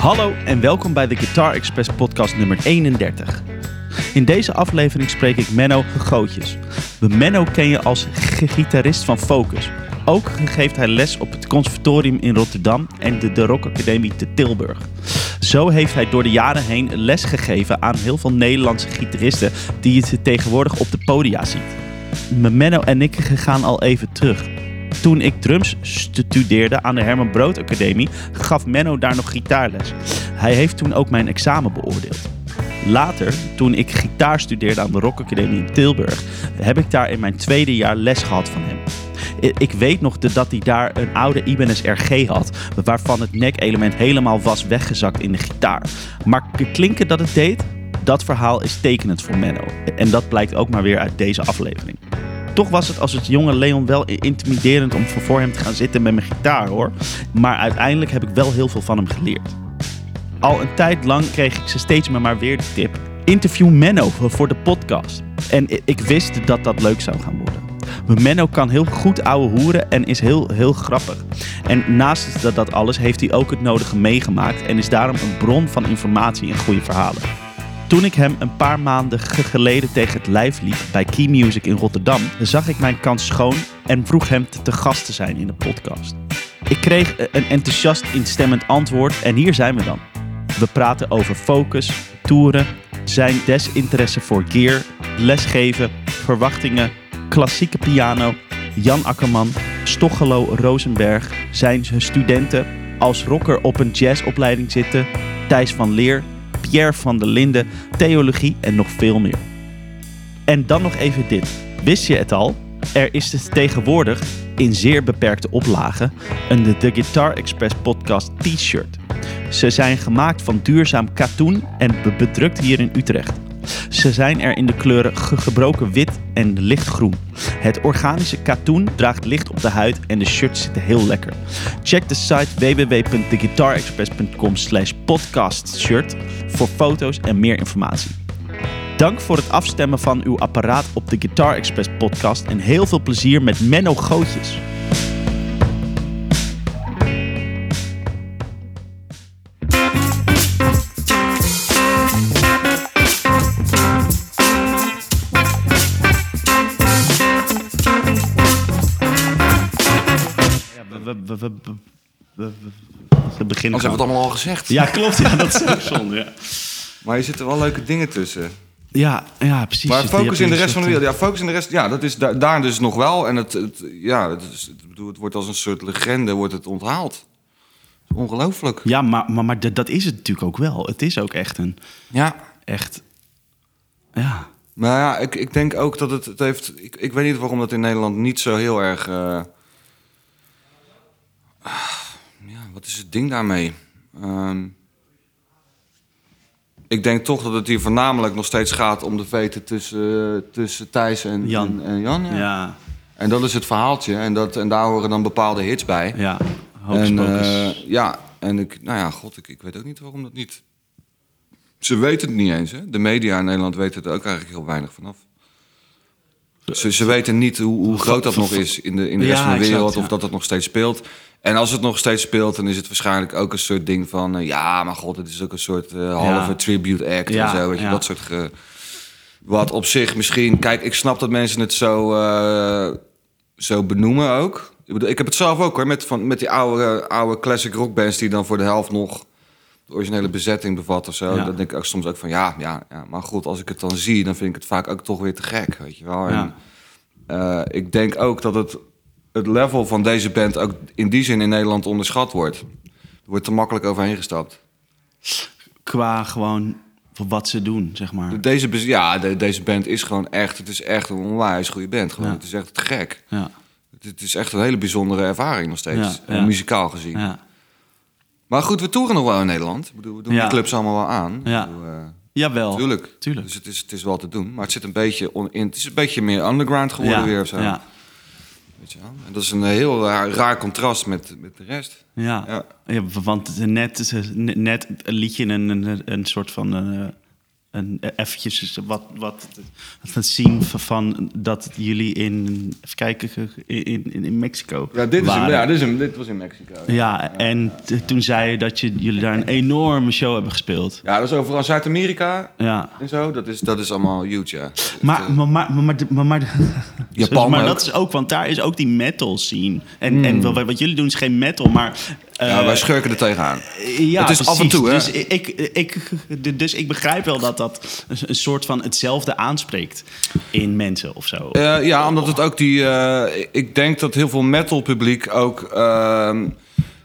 Hallo en welkom bij de Guitar Express podcast nummer 31. In deze aflevering spreek ik Menno Gegootjes. Menno ken je als gitarist van Focus. Ook geeft hij les op het conservatorium in Rotterdam en de, de Rock Academie te Tilburg. Zo heeft hij door de jaren heen les gegeven aan heel veel Nederlandse gitaristen die je tegenwoordig op de podia ziet. Menno en ik gaan al even terug. Toen ik drums studeerde aan de Herman Brood Academie, gaf Menno daar nog gitaarles. Hij heeft toen ook mijn examen beoordeeld. Later, toen ik gitaar studeerde aan de Rock Academie in Tilburg, heb ik daar in mijn tweede jaar les gehad van hem. Ik weet nog dat hij daar een oude Ibanez RG had, waarvan het nek-element helemaal was weggezakt in de gitaar. Maar klinken dat het deed, dat verhaal is tekenend voor Menno. En dat blijkt ook maar weer uit deze aflevering. Toch was het als het jonge Leon wel intimiderend om voor hem te gaan zitten met mijn gitaar hoor. Maar uiteindelijk heb ik wel heel veel van hem geleerd. Al een tijd lang kreeg ik ze steeds maar weer de tip. Interview Menno voor de podcast. En ik wist dat dat leuk zou gaan worden. Menno kan heel goed ouwe hoeren en is heel, heel grappig. En naast dat, dat alles heeft hij ook het nodige meegemaakt en is daarom een bron van informatie en goede verhalen. Toen ik hem een paar maanden geleden tegen het lijf liep bij Key Music in Rotterdam, zag ik mijn kans schoon en vroeg hem te, gast te zijn in de podcast. Ik kreeg een enthousiast instemmend antwoord en hier zijn we dan. We praten over focus, toeren, zijn desinteresse voor gear, lesgeven, verwachtingen, klassieke piano, Jan Akkerman, Stochelo Rosenberg, zijn studenten, als rocker op een jazzopleiding zitten, Thijs van Leer, Pierre van der Linden, theologie en nog veel meer. En dan nog even dit. Wist je het al? Er is dus tegenwoordig in zeer beperkte oplagen een The Guitar Express podcast t-shirt. Ze zijn gemaakt van duurzaam katoen en bedrukt hier in Utrecht. Ze zijn er in de kleuren gebroken wit en lichtgroen. Het organische katoen draagt licht op de huid en de shirts zitten heel lekker. Check de site www.theguitarexpress.com slash podcastshirt voor foto's en meer informatie. Dank voor het afstemmen van uw apparaat op de Guitar Express podcast en heel veel plezier met Menno Gootjes. We, we, we, we beginnen. Als hebben we het allemaal al gezegd. Ja, klopt. Ja, dat is ook zonde. Ja. Maar je zitten wel leuke dingen tussen. Ja, ja precies. Maar focus in de rest van de wereld. Ja, focus in de rest. Ja, dat is daar, daar dus nog wel. En het, het ja, het, is, het, het wordt als een soort legende wordt het onthaald. Ongelooflijk. Ja, maar, maar, maar dat is het natuurlijk ook wel. Het is ook echt een. Ja. Echt. Ja. Maar ja, ik, ik denk ook dat het, het heeft. Ik, ik weet niet waarom dat in Nederland niet zo heel erg. Uh, ja, wat is het ding daarmee? Um, ik denk toch dat het hier voornamelijk nog steeds gaat om de veten tussen, tussen Thijs en Jan. En, Jan ja. ja. En dat is het verhaaltje. En, dat, en daar horen dan bepaalde hits bij. Ja, en, uh, ja, en ik, nou ja, god, ik, ik weet ook niet waarom dat niet. Ze weten het niet eens, hè? De media in Nederland weten er ook eigenlijk heel weinig vanaf. Ze, ze weten niet hoe, hoe groot dat nog is in de, in de rest van de wereld, of dat dat nog steeds speelt. En als het nog steeds speelt, dan is het waarschijnlijk ook een soort ding van... Uh, ja, maar god, het is ook een soort uh, halve tribute act ja, en zo. Weet je, dat soort... Ge... Wat op zich misschien... Kijk, ik snap dat mensen het zo, uh, zo benoemen ook. Ik, bedoel, ik heb het zelf ook hoor, met, van, met die oude, oude classic rockbands... die dan voor de helft nog de originele bezetting bevat of zo. Dan denk ik ook soms ook van ja, ja, ja, maar goed, als ik het dan zie... dan vind ik het vaak ook toch weer te gek, weet je wel. En, ik denk ook dat het het level van deze band ook in die zin in Nederland onderschat wordt. Er wordt te makkelijk overheen gestapt. Qua gewoon wat ze doen, zeg maar. Deze, ja, deze band is gewoon echt... Het is echt een onwijs goede band. Gewoon. Het is echt gek. Ja. Het, is echt een hele bijzondere ervaring nog steeds. Ja, muzikaal gezien. Maar goed, we toeren nog wel in Nederland. Ik bedoel, we doen die clubs allemaal wel aan. Ja. Bedoel, uh, Jawel. Tuurlijk. Tuurlijk. Dus het is, het is wel te doen. Maar het zit een beetje on, in, het is een beetje meer underground geworden weer of zo. Ja. Weet je wel? En dat is een heel raar, raar contrast met, met de rest. Ja, ja. ja want net, net een liedje een, een, een soort van... Uh, een, eh, eventjes wat, wat, wat het zien van, dat jullie in, even kijken, in, in, in Mexico Ja, dit, is waren. hem, ja dit, is hem, dit was in Mexico. Ja, Ja, en toen zei je dat je, jullie daar een enorme show hebben gespeeld. ja dat is overal Zuid-Amerika Ja. en zo. Dat is, dat is allemaal huge, ja. Maar, maar, maar, maar, maar, maar, Japan maar dat is ook, want daar is ook die metal scene. En, en wat, wat jullie doen is geen metal, maar... eh, ja, wij schurken er tegenaan. ja, het is af en precies. toe, hè? Dus ik, ik, dus ik begrijp wel dat dat een soort van hetzelfde aanspreekt in mensen of zo. Eh, ja, omdat het ook die... eh, ik denk dat heel veel metal publiek ook... ehm,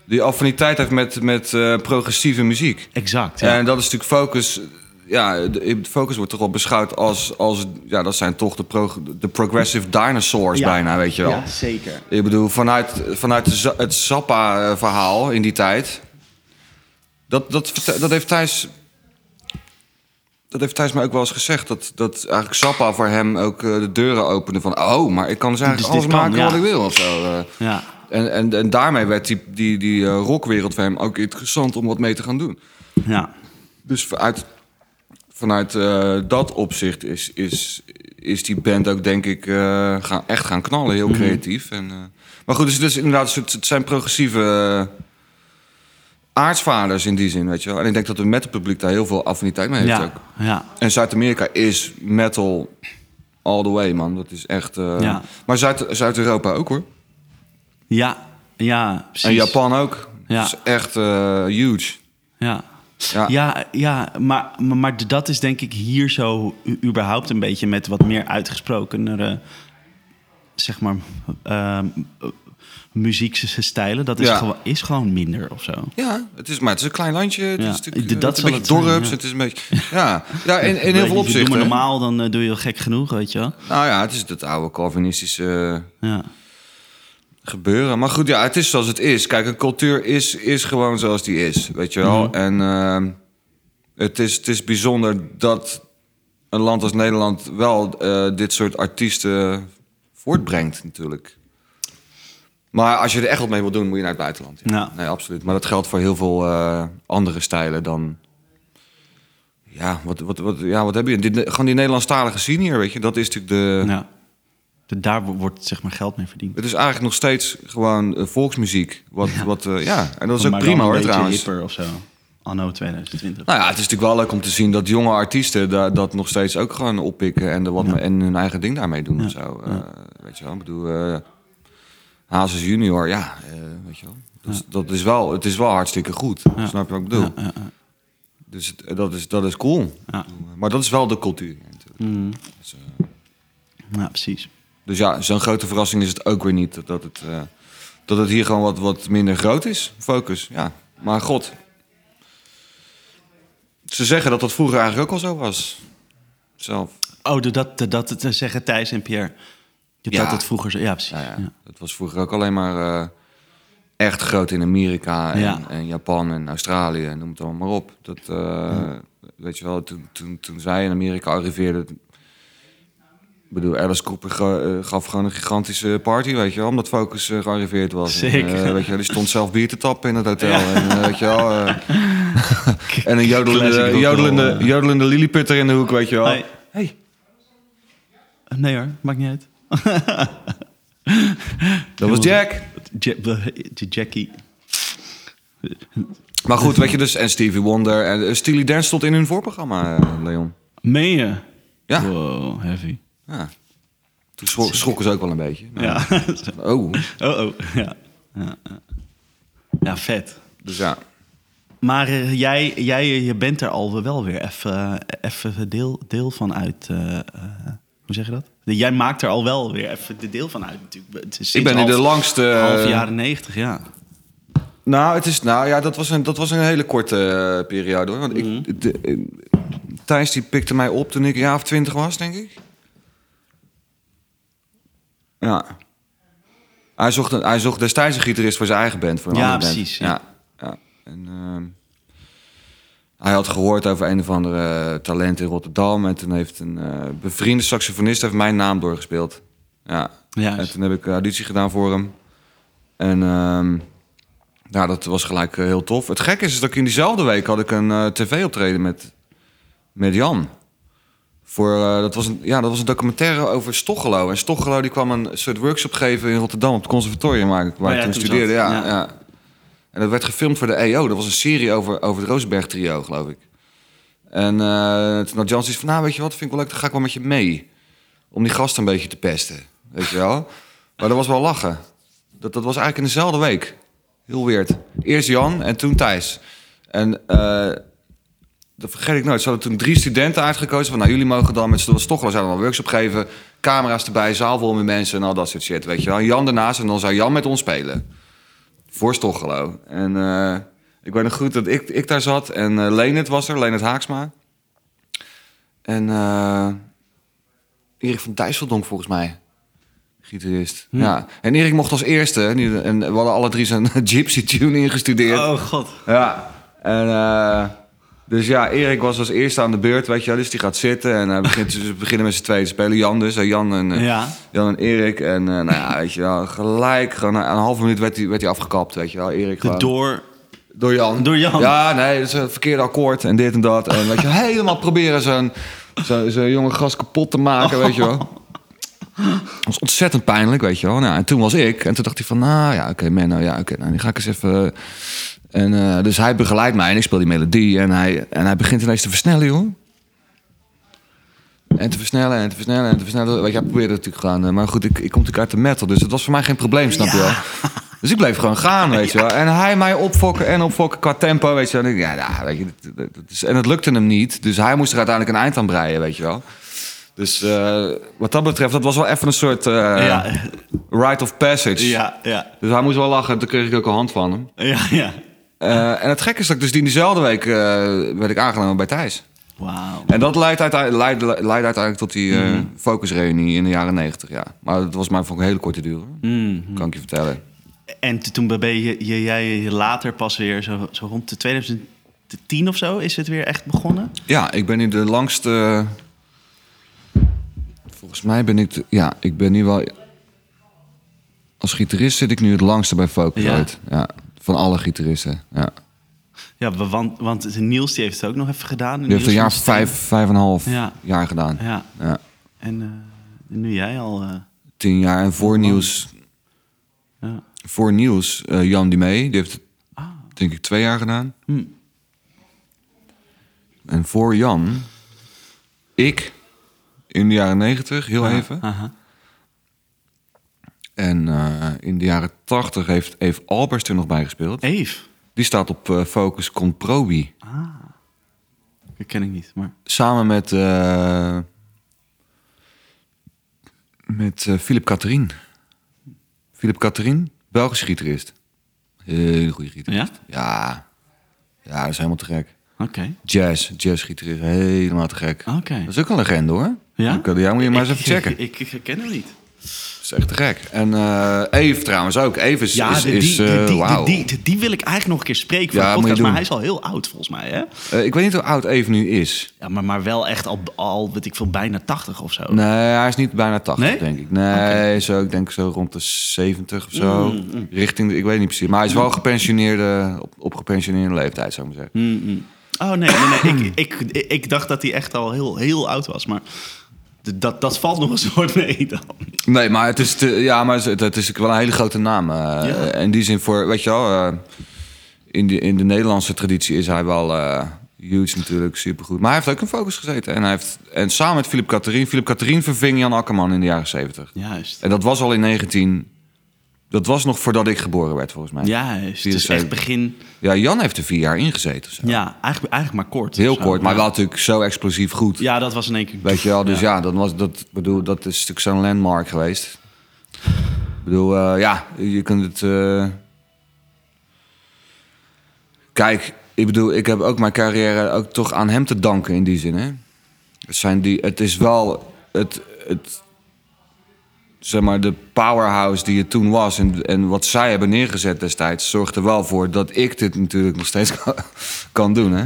die affiniteit heeft met, met eh, progressieve muziek. exact, ja. En dat is natuurlijk focus. Ja, de, focus wordt toch wel beschouwd als, als ja, dat zijn toch de, pro, de progressive dinosaurs Ja. bijna, weet je wel. Ja, zeker. Ik bedoel, vanuit, vanuit het Zappa-verhaal in die tijd. Dat, dat, dat heeft Thijs. Dat heeft Thijs me ook wel eens gezegd. Dat, dat eigenlijk Zappa voor hem ook eh, de deuren opende van... Oh, maar ik kan dus eigenlijk Dus alles kan, maken ja. wat ik wil of zo. eh. Ja, En, en, en daarmee werd die, die, die eh, rockwereld voor hem ook interessant om wat mee te gaan doen. ja. Dus vanuit, vanuit eh, dat opzicht is, is, is die band ook, denk ik, eh, gaan, echt gaan knallen. Heel creatief. En, eh, maar goed, dus het, is inderdaad, het zijn progressieve aartsvaders in die zin, weet je wel. En ik denk dat het metal publiek daar heel veel affiniteit mee heeft Ja, ook. ja. En Zuid-Amerika is metal all the way, man. Dat is echt... Ja. Maar Zuid- Zuid-Europa ook, hoor. Ja, ja, precies. En Japan ook. Ja. Dat is echt huge. Ja. Ja. Ja, ja maar, maar, dat is denk ik hier zo überhaupt een beetje met wat meer uitgesprokenere, zeg maar, uh, muziekstijlen. Dat is, Ja. gewoon, is gewoon minder of zo. Ja, het is, maar het is een klein landje. Het Ja, is natuurlijk dat het zal een beetje zijn, dorps. ja. Het is een beetje... Ja, ja in, in heel veel Doe opzichten. maar normaal, dan eh, doe je wel gek genoeg, weet je wel. Nou ja, het is het oude Calvinistische Ja, gebeuren. Maar goed, ja, het is zoals het is. Kijk, een cultuur is, is gewoon zoals die is, weet je wel. Mhm. En ehm, het, is, het is bijzonder dat een land als Nederland wel eh, dit soort artiesten voortbrengt, natuurlijk. Maar als je er echt wat mee wil doen, moet je naar het buitenland. Ja. Ja. Nee, absoluut. Maar dat geldt voor heel veel eh, andere stijlen dan... Ja, wat, wat, wat, ja, wat heb je? Dit, gewoon die Nederlandstalige scene hier, weet je. Dat is natuurlijk de... ja. De- Daar wo- wordt zeg maar geld mee verdiend. Het is eigenlijk nog steeds gewoon eh, volksmuziek. Wat, ja. Wat, eh, ja, en dat is ook prima hoor trouwens. hipper of zo. Anno 2020. Nou ja, het is natuurlijk wel leuk om te zien dat jonge artiesten dat nog steeds ook gewoon oppikken en, wat en hun eigen ding daarmee doen Ja. of zo. Eh, weet je wel, ik bedoel, Hazes junior, ja, weet je wel. Is, dat is wel, het is wel hartstikke goed. Snap je wat ik bedoel? Dus het- dat is, dat is cool. Ja. Maar dat is wel de cultuur. natuurlijk. Mhm. Dus, ja, precies. Dus ja, zo'n grote verrassing is het ook weer niet. Dat het, eh, dat het hier gewoon wat, wat minder groot is, focus. Ja, maar god. Ze zeggen dat dat vroeger eigenlijk ook al zo was. Zelf. Oh, dat, dat, dat, zeggen Thijs en Pierre. Dat Ja. dat het vroeger zo... Ja, precies. Ja, ja. Ja. Dat was vroeger ook alleen maar eh, echt groot in Amerika en, Ja. en Japan en Australië en noem het allemaal maar op. Dat, eh, Weet je wel, toen, toen, toen zij in Amerika arriveerden... Ik bedoel, Alice Cooper eh, gaf gewoon een gigantische party, weet je wel, omdat Focus eh, gearriveerd was. En, Zeker. eh, weet je, die stond zelf bier te tappen in het hotel. En, weet je wel, en een jodelende, jodelende, jodelende lilliputter in de hoek, weet je wel. Hey. Hey. Nee hoor, maakt niet uit. Dat was Jack. Jackie. Maar goed, weet je dus, en Stevie Wonder en Steely Dan stond in hun voorprogramma, Leon. Meen je? Ja. Wow, heavy. Ja. Toen schro- schrokken ze ook wel een beetje. Ja. Oh, oh, oh. Ja. Ja, ja. ja, vet. dus ja. Maar eh, jij, jij je bent er al wel weer even even deel, deel van uit. eh, eh, hoe zeg je dat? Jij maakt er al wel weer even de deel van uit natuurlijk. Het is Ik ben in de langste... Half jaren negentig, ja. Nou, het is, nou ja, dat was een, dat was een hele korte eh, periode hoor. Want Mhm. ik, de, eh, Thijs die pikte mij op toen ik een jaar of twintig was, denk ik. Ja. Hij zocht, een, hij zocht destijds een gitarist voor zijn eigen band. Voor een Ja, andere band. precies, ja. Ja. ja. En, ehm, hij had gehoord over een of andere talent in Rotterdam. En toen heeft een eh, bevriende saxofonist heeft mijn naam doorgespeeld. Ja. Juist. En toen heb ik een auditie gedaan voor hem. En ehm nou, dat was gelijk eh, heel tof. Het gekke is, is dat ik in diezelfde week had ik een eh, tv-optreden met, met Jan. Voor, eh, dat, was een, ja, dat was een documentaire over Stochelo. En Stochelo die kwam een soort workshop geven in Rotterdam op het conservatorium waar, ik- waar Oh ik toen studeerde. Ja, ja. ja. En dat werd gefilmd voor de EO. Dat was een serie over, over het Roosberg trio, geloof ik. En eh, toen had Jan zoiets van, nou weet je wat, vind ik wel leuk, dan ga ik wel met je mee. Om die gasten een beetje te pesten, weet je wel. Maar dat was wel lachen. Dat, dat was eigenlijk in dezelfde week. Heel weird. Eerst Jan en toen Thijs. En eh, dat vergeet ik nooit. Ze hadden toen drie studenten uitgekozen. Van, nou, jullie mogen dan met z'n we een workshop geven. Camera's erbij, zaal vol met mensen en al dat soort shit. Weet je wel. Jan daarnaast en dan zou Jan met ons spelen. Voor Stochelo. En eh, ik weet nog goed dat ik, ik daar zat. En eh Leonard was er, Leonard Haaksma. En eh Erik van Dijsseldonk volgens mij. Gitarist. Ja. En Erik mocht als eerste. En we hadden alle drie zijn Gypsy Tune ingestudeerd. Oh god. Ja, en dus ja, Erik was als eerste aan de beurt, weet je wel. Dus die gaat zitten en hij begint, ze beginnen met z'n tweeën te spelen. Jan dus, Jan en, eh, Ja. Jan en Erik. En eh, nou ja, weet je wel, gelijk, gewoon na een halve minuut werd hij, werd hij afgekapt, weet je wel. Erik gewoon. door... Door Jan. Door Jan. Ja, nee, dat is een verkeerde akkoord en dit en dat. En weet je, helemaal proberen zo'n zo, zo'n jonge gast kapot te maken, weet je wel. Dat was ontzettend pijnlijk, weet je wel. Nou, en toen was ik. En toen dacht hij van, nou ja, oké, Menno, ja, oké. nou, die ga ik eens even... En eh, dus hij begeleidt mij en ik speel die melodie. En hij, en hij begint ineens te versnellen, joh. En te versnellen en te versnellen en te versnellen. Weet je, hij probeerde natuurlijk gewoon. eh, Maar goed, ik, ik kom natuurlijk uit de metal. Dus het was voor mij geen probleem, snap je wel. Dus ik bleef gewoon gaan, weet je wel. En hij mij opfokken en opfokken qua tempo, weet je wel. En ik, ja, ja, weet je, dat, dat- dat is, en het lukte hem niet. Dus hij moest er uiteindelijk een eind aan breien, weet je wel. Dus eh, wat dat betreft, dat was wel even een soort Ja. rite of passage. Ja, ja. Dus hij moest wel lachen, toen kreeg ik ook een hand van hem. Ja, ja. Eh, en het gekke is dat ik dus die diezelfde week eh, werd ik aangenomen bij Thijs. Wauw. En dat leidt uiteindelijk, uiteindelijk tot die eh focusreunie in de jaren negentig, ja. Maar dat was maar voor een hele korte duur. Mhm. kan ik je vertellen. En toen ben je, je- jij later pas weer, zo, zo rond de 2010 of zo, is het weer echt begonnen? Ja, ik ben nu de langste... Volgens mij ben ik... de- ja, ik ben nu wel... Als gitarist zit ik nu het langste bij Focusrite. Ja. Van alle gitaristen, ja. Ja, wa- want, want Niels die heeft het ook nog even gedaan. Die heeft een jaar vijf, vijf en een half Ja. jaar gedaan. Ja, Ja. en eh, nu jij al... eh, Tien jaar. En voor nieuws... ja. Voor nieuws, eh, Jan Dimee, die heeft het Ah. denk ik twee jaar gedaan. Hm. En voor Jan, ik, in de jaren negentig, heel even. Aha. En eh, in de jaren tachtig heeft Eve Albers er nog bij gespeeld. Eve. Die staat op eh, Focus Comprobi. Dat ken ik niet, maar... Samen met, eh met Philip Catherine. Philip Catherine, Belgisch gitarist. Hele goede gitarist. Ja? Ja, dat is helemaal te gek. Oké. Jazz, jazzgitarist, helemaal te gek. Oké. Dat is ook een legende hoor. Ja? Moet je maar eens Ik- even checken. Ik, ik, ik ken hem niet. Dat is echt te gek. En eh Eve trouwens ook. Eve is, Ja, is, de- is, die, eh, die, wauw. die, die, die wil ik eigenlijk nog een keer spreken voor Ja, de podcast. Maar hij is al heel oud volgens mij, hè? Eh, ik weet niet hoe oud Eve nu is. Ja, maar, maar wel echt al, al, weet ik veel, bijna 80 of zo. Nee, hij is niet bijna 80, Nee? denk ik. Nee, zo, ik denk zo rond de 70 of zo. Richting, de- ik weet niet precies. Maar hij is wel gepensioneerde, op, op gepensioneerde leeftijd, zou ik maar zeggen. Mm-mm. Oh nee, nee, nee. ik, ik, ik, dacht dat hij echt al heel, heel oud was. Maar dat, dat valt nog een soort mee dan. Nee, maar het is, te, ja, maar het, het is wel een hele grote naam. Ja. In die zin voor, weet je wel, eh, in, de, in de Nederlandse traditie is hij wel eh, huge natuurlijk, supergoed. Maar hij heeft ook in focus gezeten. En, hij heeft, en samen met Philip Catherine. Philip Catherine verving Jan Akkerman in de jaren 70. Juist. En dat was al in 19... Dat was nog voordat ik geboren werd, volgens mij. Juist. Het is 74. echt begin... Ja, Jan heeft er vier jaar ingezeten. zo. Ja, eigenlijk, eigenlijk maar kort. Heel kort, maar ja. wel natuurlijk zo explosief goed. Ja, dat was in één keer... Weet je wel, dus ja, dat, was, dat, bedoel, dat is natuurlijk zo'n landmark geweest. Ik bedoel, eh, ja, je kunt het... eh, Kijk, ik bedoel, ik heb ook mijn carrière ook toch aan hem te danken in die zin, hè. Het, zijn die, het is wel het, het, zeg maar, de powerhouse die het toen was... En, en wat zij hebben neergezet destijds... zorgt er wel voor dat ik dit natuurlijk nog steeds kan, kan doen, hè.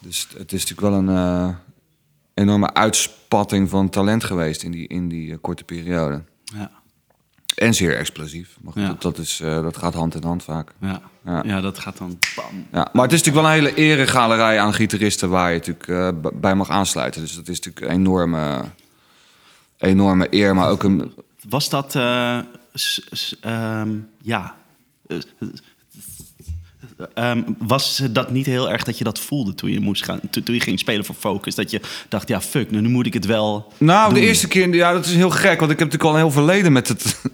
Dus het is natuurlijk wel een eh, enorme uitspatting van talent geweest in die, in die eh, korte periode. Ja. En zeer explosief. Maar goed, Ja. dat, dat is, eh, dat gaat hand in hand vaak. Ja. Ja. Ja. dat gaat dan bam. Ja, maar het is natuurlijk wel een hele eregalerij aan gitaristen waar je natuurlijk bij mag aansluiten. Dus dat is natuurlijk een enorme, enorme eer, maar ook een. Was dat, eh, ehm, ja, Eh, ehm, was dat niet heel erg dat je dat voelde toen je moest gaan, toen, je ging spelen voor Focus? Dat je dacht, ja, fuck, nu, nu moet ik het wel. Nou, de eerste keer, ja, dat is heel gek, want ik heb natuurlijk al een heel verleden met het.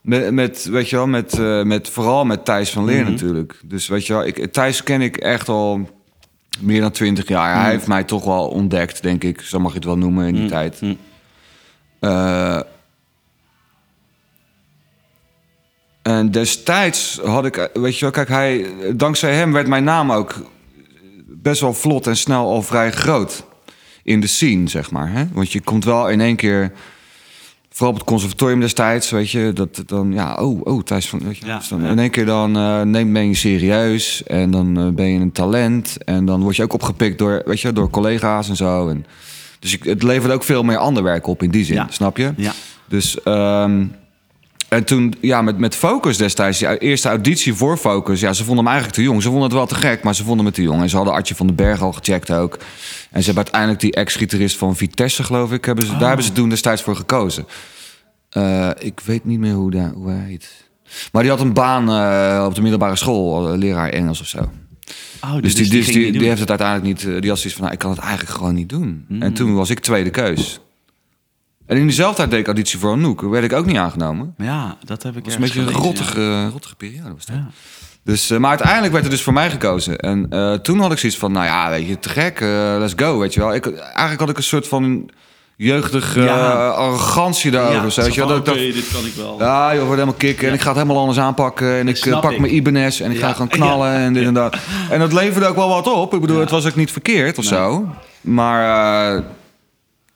Met, met weet je wel, met, eh, met, vooral met Thijs van Leer Mhm. natuurlijk. Dus weet je wel, ik, Thijs ken ik echt al meer dan twintig jaar. Mhm. Hij heeft mij toch wel ontdekt, denk ik. Zo mag je het wel noemen in die tijd. Eh, en destijds had ik, weet je wel, kijk, hij, dankzij hem werd mijn naam ook best wel vlot en snel al vrij groot in de scene, zeg maar. Hè? Want je komt wel in één keer, vooral op het conservatorium destijds, weet je, dat dan, ja, oh, oh, Thijs van, weet je, Ja, dus dan in één keer dan eh neem, ben je serieus en dan eh, ben je een talent en dan word je ook opgepikt door, weet je, door collega's en zo. En, dus ik, het levert ook veel meer ander werk op in die zin, Ja. snap je? Ja. Dus, ehm, en toen, ja, met, met Focus destijds, die eerste auditie voor Focus, ja, ze vonden hem eigenlijk te jong. Ze vonden het wel te gek, maar ze vonden me te jong. En ze hadden Artje van den Berg al gecheckt ook. En ze hebben uiteindelijk die ex-gitarist van Vitesse, geloof ik, hebben ze, daar hebben ze toen destijds voor gekozen. Eh, ik weet niet meer hoe, daar, hoe hij heet. Maar die had een baan eh, op de middelbare school, eh, leraar Engels of zo. Oh, Dus, die, dus die, die doen. heeft het uiteindelijk niet. eh, Die had zoiets van: nou, ik kan het eigenlijk gewoon niet doen. Hmm. En toen was ik tweede keus. En in diezelfde tijd deed ik auditie voor Anouk. Werd ik ook niet aangenomen. Ja, dat heb ik Dat was een beetje een rottige, rottige periode. Was dat. Ja. Dus, eh, maar uiteindelijk werd er dus voor mij gekozen. En eh, toen had ik zoiets van: nou ja, weet je, te gek, let's go. Weet je wel. Ik, eigenlijk had ik een soort van jeugdige Ja. eh, arrogantie daarover. Ja, zo, weet je wel. Dat oké, dit kan ik wel. ja, joh, wordt helemaal kicken. En ik ga het helemaal anders aanpakken. En ik eh, snap pak ik. mijn Ibanez en ik ga gewoon knallen en dit en dat. En dat leverde ook wel wat op. Ik bedoel, Ja. het was ook niet verkeerd of Nee. zo. Maar eh,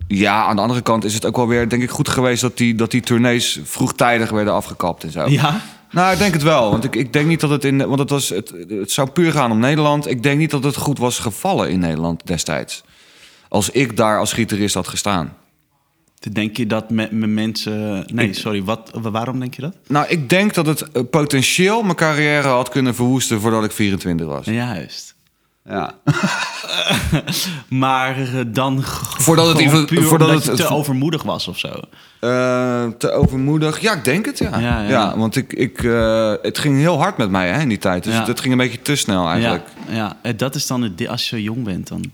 ja, aan de andere kant is het ook wel weer, denk ik, goed geweest... dat die, dat die tournees vroegtijdig werden afgekapt en zo. Ja? Nou, ik denk het wel. Want ik, ik denk niet dat het in... Want het, was, het, het zou puur gaan om Nederland. Ik denk niet dat het goed was gevallen in Nederland destijds. Als ik daar als gitarist had gestaan. Denk je dat met, met mensen... Nee, sorry, wat, waarom denk je dat? Nou, ik denk dat het eh, potentieel mijn carrière had kunnen verwoesten voordat ik 24 was. Juist. Ja. Maar eh, dan Voordat het even- puur voordat het- je te overmoedig was of zo. Eh, te overmoedig. Ja, ik denk het, ja. Ja, Ja, ja. want ik, ik, het ging heel hard met mij hè, in die tijd. Dus Ja. het ging een beetje te snel eigenlijk. Ja, ja, en dat is dan het, als je zo jong bent dan.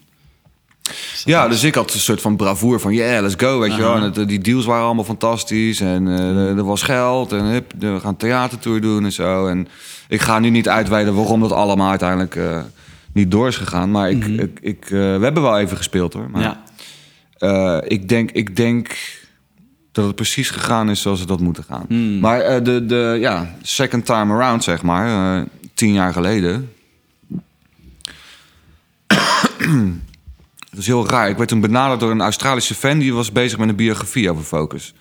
Ja, dus ik had een soort van bravoer van yeah, let's go, weet je wel. En het, eh, die deals waren allemaal fantastisch en eh, er- er was geld en hup, we gaan theatertour doen en zo. En ik ga nu niet uitweiden waarom dat allemaal uiteindelijk eh, niet door is gegaan. Maar ik, ik, ik, we hebben wel even gespeeld hoor. Maar Ja. ik, denk, ik denk dat het precies gegaan is zoals het had moeten gaan. Hmm. Maar de, de ja, second time around, zeg maar, tien jaar geleden. Het is heel raar. Ik werd toen benaderd door een Australische fan... die was bezig met een biografie over Focus.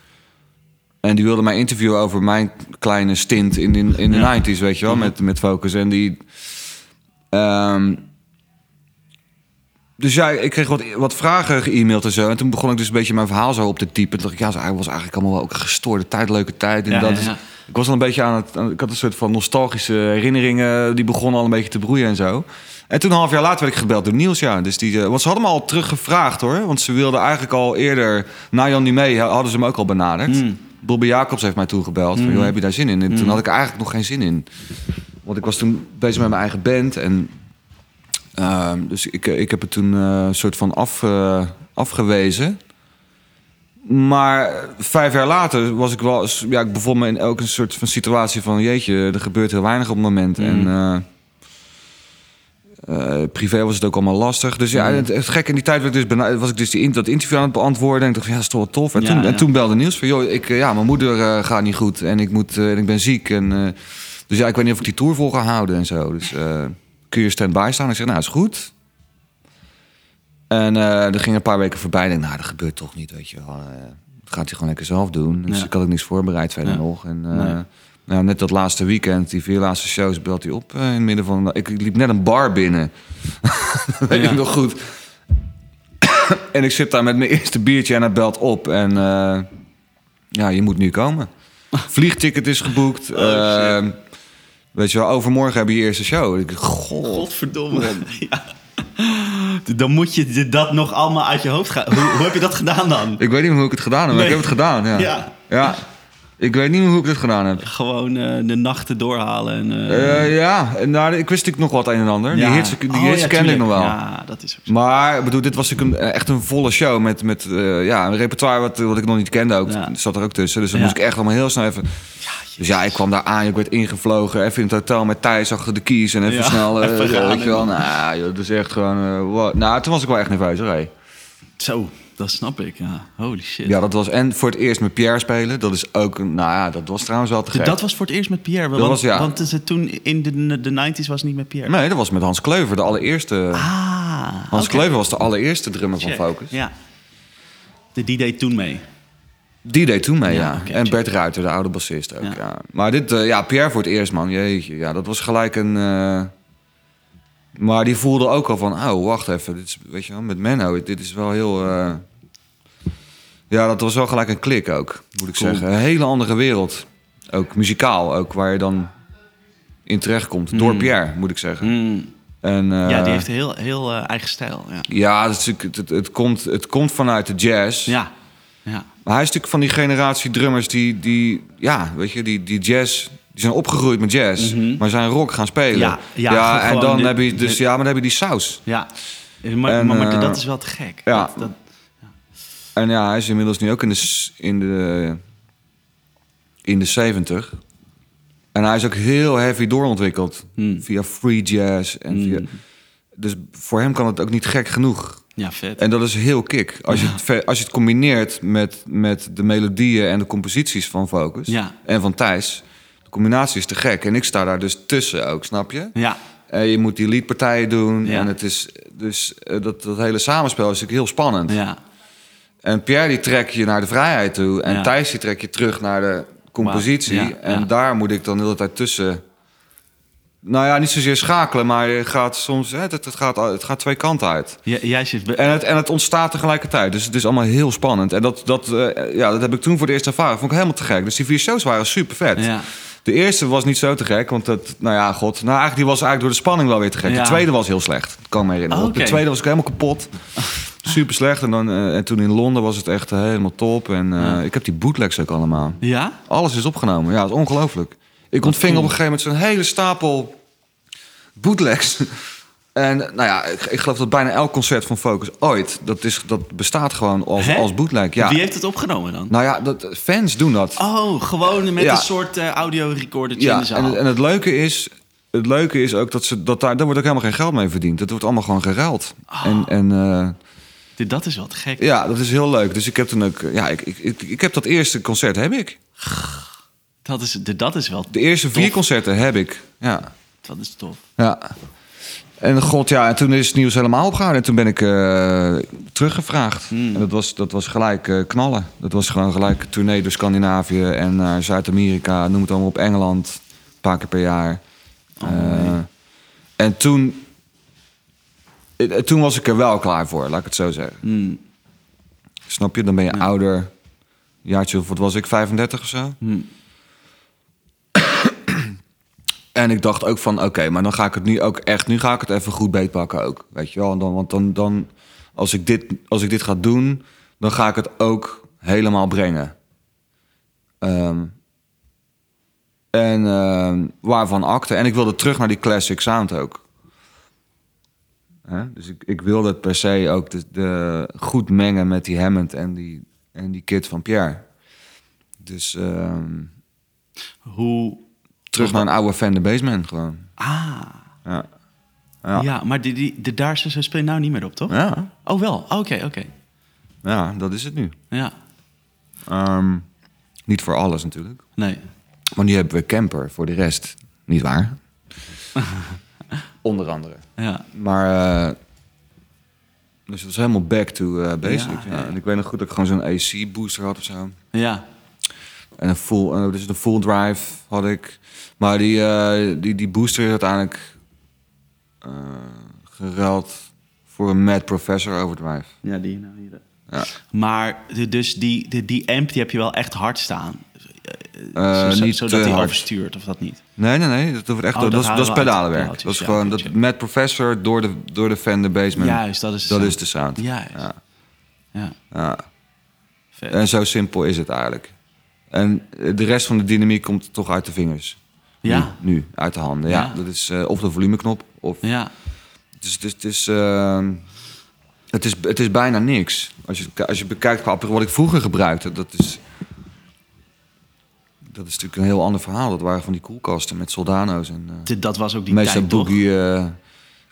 En die wilde mij interviewen over mijn kleine stint in, in, in de Ja. 90s, weet je wel, met, met Focus. En die... ehm, dus ja, ik kreeg wat, wat vragen ge-mailed en zo. En toen begon ik dus een beetje mijn verhaal zo op te typen. Toen dacht ik, ja, het was eigenlijk allemaal wel ook een gestoorde tijd, leuke tijd. En Ja, dat ja, is, ik was al een beetje aan het... Ik had een soort van nostalgische herinneringen. Die begonnen al een beetje te broeien en zo. En toen een half jaar later werd ik gebeld door Niels, ja. Dus die, eh, want ze hadden me al teruggevraagd, hoor. Want ze wilden eigenlijk al eerder... Na Jan mee hadden ze me ook al benaderd. Hmm. Bobby Jacobs heeft mij toen gebeld. Van, joh, heb je daar zin in? En toen had ik eigenlijk nog geen zin in. Want ik was toen bezig met mijn eigen band. En, ehm, dus ik, ik heb het toen eh, een soort van af, eh, afgewezen. Maar vijf jaar later was ik wel... Ja, ik bevond me in elke soort van situatie van... Jeetje, er gebeurt heel weinig op het moment. En... eh, privé was het ook allemaal lastig. Dus ja, het, het gek in die tijd werd ik dus was ik dus die, in- dat interview aan het beantwoorden. En ik dacht, van, ja, dat is toch wel tof. En, Ja, toen, en toen belde Niels van, joh, ik, eh, ja, mijn moeder eh, gaat niet goed. En ik, moet, en ik ben ziek. En, dus ja, ik weet niet of ik die tour vol ga houden en zo. Dus kun je stand-by staan? Ik zeg, nou, is goed. En er ging een paar weken voorbij. Ik denk, nou, dat gebeurt toch niet, weet je wel. Dat gaat hij gewoon lekker zelf doen. Dus Ja. ik had ook niks voorbereid verder nog. En, Nee. Nou, net dat laatste weekend, die vier laatste shows, belt hij op. eh, in het midden van... de- Ik liep net een bar binnen. weet Ja. ik nog goed. en ik zit daar met mijn eerste biertje en hij belt op. En eh, ja, je moet nu komen. Vliegticket is geboekt. Ehm, weet je wel, overmorgen heb je je eerste show. Ik, god, Godverdomme. Ja. Dan moet je dat nog allemaal uit je hoofd gaan. Hoe, hoe heb je dat gedaan dan? ik weet niet hoe ik het gedaan heb, maar Nee. ik heb het gedaan. Ja. Ja. ja. Ik weet niet meer hoe ik het gedaan heb. Gewoon eh, de nachten doorhalen. En, eh, Eh, ja, nou, ik wist natuurlijk nog wat een en ander. Die hits, die Oh, hits ja, kende ik nog wel. Ja, dat is ook zo. Maar ik bedoel, dit was natuurlijk een, echt een volle show met, met ja, een repertoire wat, wat ik nog niet kende ook. Ja. zat er ook tussen. Dus dan moest ik echt allemaal heel snel even... dus ja, ik kwam daar aan, ik werd ingevlogen. Even in het hotel met Thijs achter de keys. En even snel, even weet je wel. Nou, joh, dat is echt gewoon... wow. Nou, toen was ik wel echt nerveus, hoor. hey. Zo, dat snap ik. Ja. Holy shit. Ja, dat was... En voor het eerst met Pierre spelen. Dat is ook... een- Nou ja, dat was trouwens wel te gek. Dat was voor het eerst met Pierre. Want, was, ja. want het- toen in de, de 90s was het niet met Pierre. Nee, dat was met Hans Kleuver, de allereerste... Ah, Hans. Kleuver was de allereerste drummer van. Focus. Ja. De, die deed toen mee. Die deed toen mee, Ja, en check. Bert Ruiter, de oude bassist ook, Ja. ja. Maar dit, eh, ja, Pierre voor het eerst, man. Jeetje, ja, dat was gelijk een... eh, Maar die voelde ook al van, oh, wacht even. Dit is, weet je wel, met Menno, dit is wel heel... eh, Ja, dat was wel gelijk een klik ook, moet ik Cool. zeggen. Een hele andere wereld. Ook muzikaal, ook waar je dan in terechtkomt. Door Pierre, moet ik zeggen. Mm. En, eh, Ja, die heeft een heel, heel eh, eigen stijl. Ja. Ja, dat is, natuurlijk- het, het, het, komt, het komt vanuit de jazz. Ja. ja. Maar hij is natuurlijk van die generatie drummers die, die ja, weet je, die, die jazz, die zijn opgegroeid met jazz, maar zijn rock gaan spelen. Mhm. Ja, ja, en dan heb je dus, ja, maar dan heb je die saus. Ja. Maar, En, maar, maar eh, dat is wel te gek. ja. Dat, dat- En ja, hij is inmiddels nu ook in de, in de, in de 70. En hij is ook heel heavy doorontwikkeld Hmm. via free jazz en via. Dus voor hem kan het ook niet gek genoeg. ja, vet. En dat is heel kick. Als je het, als je het combineert met, met de melodieën en de composities van Focus Ja. en van Thijs. De combinatie is te gek. En ik sta daar dus tussen ook, snap je? ja. En je moet die liedpartijen doen. Ja. En het is dus eh, dat, dat hele samenspel is natuurlijk heel spannend. Ja. En Pierre die trek je naar de vrijheid toe. En Ja. Thijs die trek je terug naar de compositie. Ja, en daar moet ik dan de hele tijd tussen. Nou ja, niet zozeer schakelen, maar je gaat soms. Het, het, gaat, het gaat twee kanten uit. Jij zit... En het, en het ontstaat tegelijkertijd. Dus het is allemaal heel spannend. En dat, dat, eh, ja, dat heb ik toen voor het eerst ervaren. Vond ik helemaal te gek. Dus die vier shows waren super vet. Ja. De eerste was niet zo te gek. Want dat, nou ja, god. Nou, eigenlijk, die was eigenlijk door de spanning wel weer te gek. Ja. De tweede was heel slecht. Kan ik me herinneren. Oh, oké. De tweede was ik helemaal kapot. Super slecht. En, dan, eh, en toen in Londen was het echt eh, helemaal top. En eh, Ja. ik heb die bootlegs ook allemaal. Ja? Alles is opgenomen. Ja, dat is ongelooflijk. Ik ontving cool. op een gegeven moment zo'n hele stapel bootlegs. En nou ja, ik, ik geloof dat bijna elk concert van Focus ooit... dat, is, dat bestaat gewoon als, Hè? als bootleg. Ja. Wie heeft het opgenomen dan? Nou ja, dat, fans doen dat. Oh, gewoon met Ja. een soort eh audio recordertje in ja, en, het- en het leuke is... Het leuke is ook dat, ze, dat daar, daar wordt ook helemaal geen geld mee verdiend. Dat wordt allemaal gewoon geruild. Oh. En, en eh, Dit- Dat is wat gek. ja, dat is heel leuk. Dus ik heb toen ook... Ja, ik, ik, ik, ik heb dat eerste concert, heb ik. Dat, is, dat is wel De eerste vier Tof. concerten heb ik. Ja. dat is tof. Ja. En god, ja, en toen is het nieuws helemaal opgehouden. En toen ben ik eh, teruggevraagd. Hmm. En dat was, dat was gelijk eh, knallen. Dat was gewoon gelijk tournee door Scandinavië en naar Zuid-Amerika. Noem het allemaal op Engeland. Een paar keer per jaar. Oh, Eh, en toen... Toen was ik er wel klaar voor, laat ik het zo zeggen. Hmm. Snap je? Dan ben je ouder. Jaartje of wat was ik, 35 of zo? Hmm. En ik dacht ook van, oké, maar dan ga ik het nu ook echt... Nu ga ik het even goed beetpakken ook, weet je wel. Dan, want dan, dan als, ik dit, als ik dit ga doen, dan ga ik het ook helemaal brengen. Ehm, en ehm, waarvan acte. En ik wilde terug naar die classic sound ook. Dus ik, ik wilde per se ook de, de, goed mengen met die Hammond en die, en die kit van Pierre. Dus ehm, Hoe... terug naar een oude Fender Bassman gewoon. Ah. Ja. Ja, Ja. maar die, die, de daar ze spelen nou niet meer op, toch? Ja, Oh, wel. Oké, oké. ja dat is het nu. Ja. Ehm, niet voor alles natuurlijk. Nee. Maar nu hebben we Camper voor de rest. Niet waar? Onder andere. Ja. Maar... eh, dus het was helemaal back to basics. Ja, Ja, ja. En ik weet nog goed dat ik gewoon zo'n AC-booster had of zo. Ja. En een full, eh, dus een full drive had ik. Maar die, eh, die, die booster is uiteindelijk eh geruild voor een Mad Professor Overdrive. Ja, die nou hier. Ja. Maar de- dus die, de, die amp die heb je wel echt hard staan. Eh, zo- niet zodat te hij hard. overstuurt of dat niet? Nee, nee, nee. Dat, hoeft echt, Oh, dat, dat is, dat de pedalenwerk. Dat is ja, gewoon dat, met Professor door de, door de Fender Basement. Juist, dat is dat zo. is de sound. Juist. Ja. Ja, Ja. En zo simpel is het eigenlijk. En eh, de rest van de dynamiek komt toch uit de vingers. Ja. Nu, nu, uit de handen. Ja, Ja. dat is eh, of de volumeknop. Of, Ja, het, is, het, is, het, is, ehm, het, is, het is bijna niks. Als je, als je bekijkt qua wat ik vroeger gebruikte, dat is... Dat is natuurlijk een heel ander verhaal. Dat waren van die koelkasten met Soldano's en... eh, dat was ook die meestal tijd, toch? boogie eh,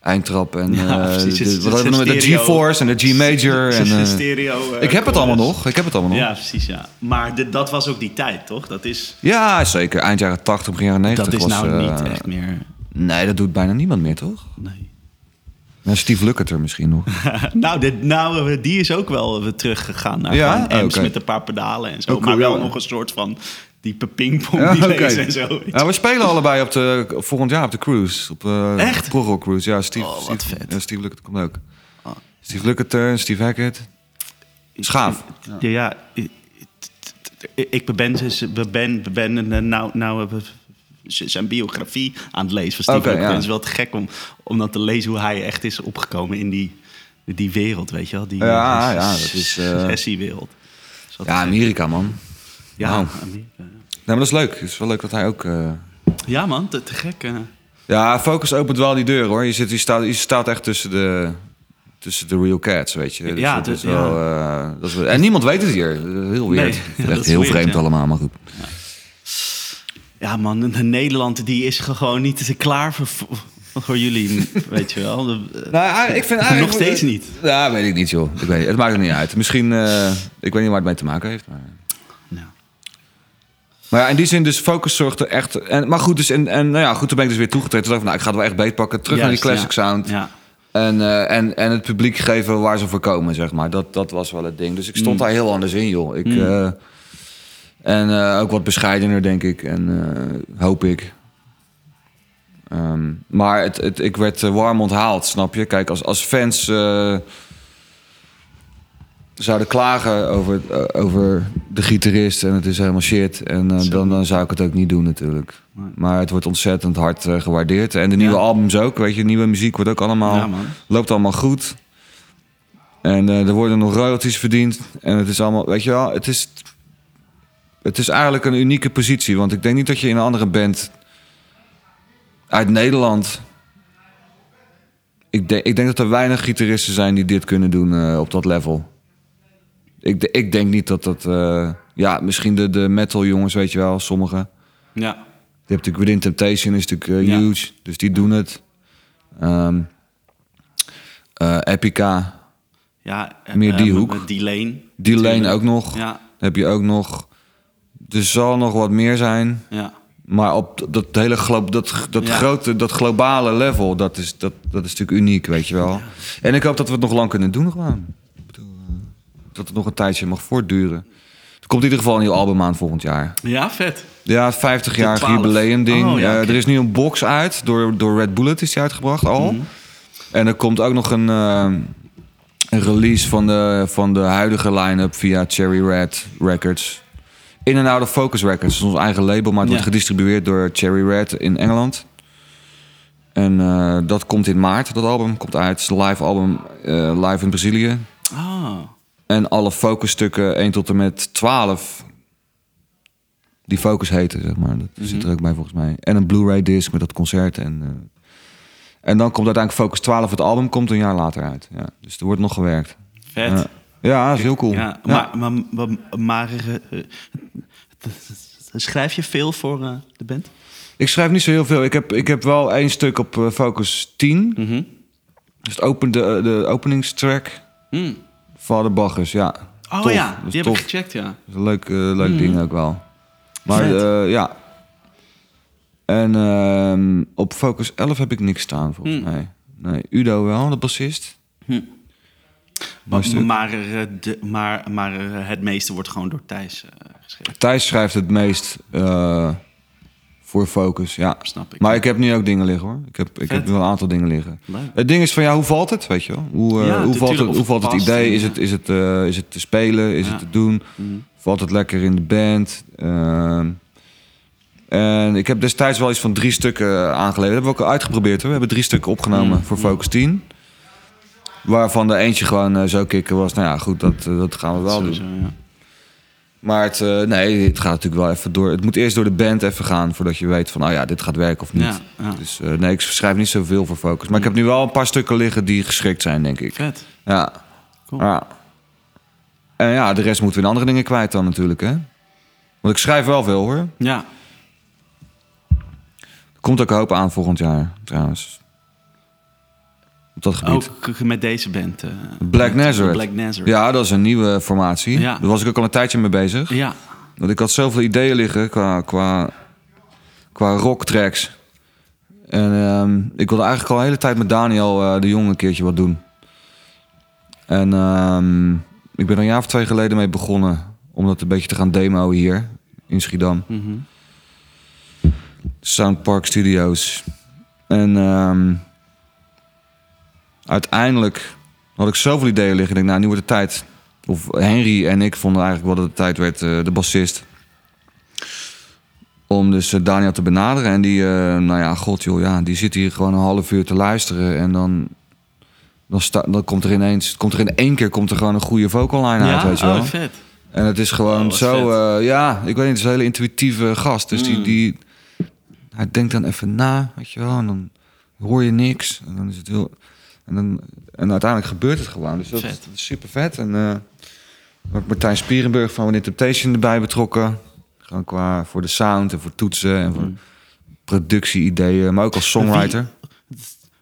eindtrap en Ja, precies. de, wat de. G-Force en de G-Major. En, eh, stereo. eh, ik heb het allemaal nog. Ik heb het allemaal nog. Ja, precies, ja. Maar dat was ook die tijd, toch? Dat is, Ja, zeker. Eind jaren 80, begin jaren 90 dat is was... nou niet echt meer... Nee, dat doet bijna niemand meer, toch? Nee. Nou, Steve Lukather misschien nog. nou, dit, nou, die is ook wel weer teruggegaan naar Ja? Oké. met een paar pedalen en zo. Oh, cool, maar wel ja. nog een soort van diepe pingpong Ja, die lees en zo. Ja, we spelen allebei op de, volgend jaar op de cruise. Op, eh Echt? Prog Cruise. Ja, Steve, Oh, wat Steve, vet. Ja, Steve Lukather komt ook. Oh. Steve Lukather, Steve Hackett. Schaaf. Ja, ja. ik- ben, ben, we ben eh, nou, nou zijn biografie aan het lezen van Steve ja. Het is wel te gek om, om dan te lezen hoe hij echt is opgekomen in die, die wereld, weet je wel? Die Ja, eh, ja, dat is, eh. Dat wel te Ja. Amerika, man. Ja. Amerika, maar dat is leuk. Het is wel leuk dat hij ook... eh, ja, man, te, te gek. eh. Ja, Focus opent wel die deur hoor. Je, zit, je, staat, je staat echt tussen de, tussen de real cats, weet je. Dus Ja, dat dus- is wel, eh, dat is en niemand weet het hier. Heel weird. Nee, dat echt heel weird, vreemd ja. allemaal, maar goed. Ja, man, de Nederland die is gewoon niet te klaar voor, voor, jullie, weet je wel. Nou, ik vind Nog steeds niet. Ja, weet ik niet joh. Ik weet, het maakt er niet uit. Misschien, eh, ik weet niet waar het mee te maken heeft. Maar. Maar ja, in die zin dus Focus zorgt er echt... En, maar goed, dus, en, en nou ja, goed, toen ben ik dus weer toegetreden. Toen nou, ik ga het wel echt beetpakken. Terug Juist, naar die classic sound. Ja. En, eh, en, en het publiek geven waar ze voor komen, zeg maar. Dat, dat was wel het ding. Dus ik stond Mm. daar heel anders in, joh. Ik, eh, en eh, ook wat bescheidener, denk ik. En hoop ik. Ehm, maar het, het, ik werd warm onthaald, snap je? Kijk, als, als fans zouden klagen over, eh, over de gitarist... en het is helemaal shit... En, eh, dan, dan zou ik het ook niet doen, natuurlijk. Maar het wordt ontzettend hard eh, gewaardeerd. En de nieuwe Ja. albums ook, weet je. Nieuwe muziek wordt ook allemaal... Ja. Loopt allemaal goed. En er worden nog royalties verdiend. En het is allemaal, weet je wel, het is, het is eigenlijk een unieke positie. Want ik denk niet dat je in een andere band uit Nederland. Ik denk, ik denk dat er weinig gitaristen zijn die dit kunnen doen op dat level. Ik, ik denk niet dat dat. eh, ja, misschien de, de metal jongens, weet je wel, sommigen. Ja. Je hebt natuurlijk Within Temptation, is natuurlijk eh, Ja. huge. Dus die doen het. Eh, Epica, Ja, Meer die hoek. Die lane. die lane ook nog. Ja, Heb je ook nog. Er zal nog wat meer zijn. ja. Maar op dat hele glo dat, dat Ja. grote, dat globale level, dat is, dat, dat is natuurlijk uniek, weet je wel. En ik hoop dat we het nog lang kunnen doen gewoon. Dat het nog een tijdje mag voortduren. Er komt in ieder geval een nieuw album aan volgend jaar. Ja, vet. Ja, het 50-jarig 12. jubileum ding. Oh, ja, Eh. Er is nu een box uit, door, door Red Bullet is die uitgebracht al. Mhm. En er komt ook nog een, eh, een release van de, van de huidige line-up via Cherry Red Records. In en Out of Focus Records, dat is ons eigen label, maar het Ja. wordt gedistribueerd door Cherry Red in Engeland. En eh, dat komt in maart, dat album komt uit. Het is een live album, live in Brazilië. Ah, En alle focusstukken 1 tot en met 12. Die focus heten, zeg maar. Dat zit er ook bij volgens mij. En een Blu-ray disc met dat concert. En, eh, en dan komt uiteindelijk Focus 12, het album, komt een jaar later uit. Ja, dus er wordt nog gewerkt. vet. Ja, ja dat is heel cool. Ja, Ja. maar, maar, maar, maar, eh, eh, schrijf je veel voor de band? Ik schrijf niet zo heel veel. Ik heb, ik heb wel één stuk op Focus 10. Mhm. Dus het open, de, de openingstrack. Hmm. Vader Baggers, ja. Oh Tof. ja, die heb tof. ik gecheckt, ja. Dat is een leuk, eh, leuk ding ook wel. Maar eh, ja. En ehm, op Focus 11 heb ik niks staan, volgens Hmm. mij. Nee, Udo wel, de bassist. Mooi stuk. Maar, eh, de, maar, maar het meeste wordt gewoon door Thijs geschreven. Thijs schrijft het meest voor Focus, ja. Snap ik. Maar ik heb nu ook dingen liggen, hoor. Ik heb, ik heb wel een aantal dingen liggen. Leuk. Het ding is van, ja, hoe valt het, weet je wel? Hoe, eh, Ja, hoe, valt het, hoe valt het het idee? Is ja. het, is, het, eh, is het te spelen? Is Ja. het te doen? Mhm. altijd lekker in de band. Ehm, en ik heb destijds wel iets van drie stukken aangeleverd. Hebben we ook al uitgeprobeerd hoor. We hebben drie stukken opgenomen Mm, voor Focus 10. Waarvan de eentje gewoon eh, zo kicken was. Nou ja, goed, dat, dat gaan we wel doen. Sowieso. Maar het, eh, nee, het gaat natuurlijk wel even door. Het moet eerst door de band even gaan voordat je weet van, oh ja, dit gaat werken of niet. Ja, ja. Dus eh, nee, ik schrijf niet zoveel voor Focus. Maar ik heb nu wel een paar stukken liggen die geschikt zijn, denk ik. Vet. Ja. Cool. ja. En ja, de rest moeten we in andere dingen kwijt dan natuurlijk, hè. Want ik schrijf wel veel, hoor. Ja. Er komt ook een hoop aan volgend jaar, trouwens. Op dat gebied. Ook met deze band. eh, Black met Nazareth. Black Nazareth. Ja, dat is een nieuwe formatie. Ja. Daar was ik ook al een tijdje mee bezig. Ja. Want ik had zoveel ideeën liggen qua, qua, qua rocktracks. En ehm, ik wilde eigenlijk al de hele tijd met Daniel eh, de Jong een keertje wat doen. En ehm, ik ben er een jaar of twee geleden mee begonnen. Om dat een beetje te gaan demoen hier in Schiedam. Mhm. Soundpark Studios. En ehm, uiteindelijk had ik zoveel ideeën liggen. Ik denk, nou, nu wordt het tijd. Of Henry en ik vonden eigenlijk wel dat het tijd werd, eh, de bassist. Om dus eh, Daniel te benaderen. En die, eh, nou ja, god joh, ja, die zit hier gewoon een half uur te luisteren. En dan, dan, sta, dan komt er ineens, komt er in één keer komt er gewoon een goede vocal line uit, weet je wel. oh, vet. En het is Oh, gewoon wat zo, ja, ik weet niet, het is een hele intuïtieve gast. Dus die, Mm. die, hij denkt dan even na, weet je wel, en dan hoor je niks. En dan is het heel, en, dan, en uiteindelijk gebeurt het gewoon. Dus dat, is super vet. En eh ook Martijn Spierenburg van When Temptation erbij betrokken. Gewoon qua voor de sound en voor toetsen en voor Mm. productie-ideeën, maar ook als songwriter.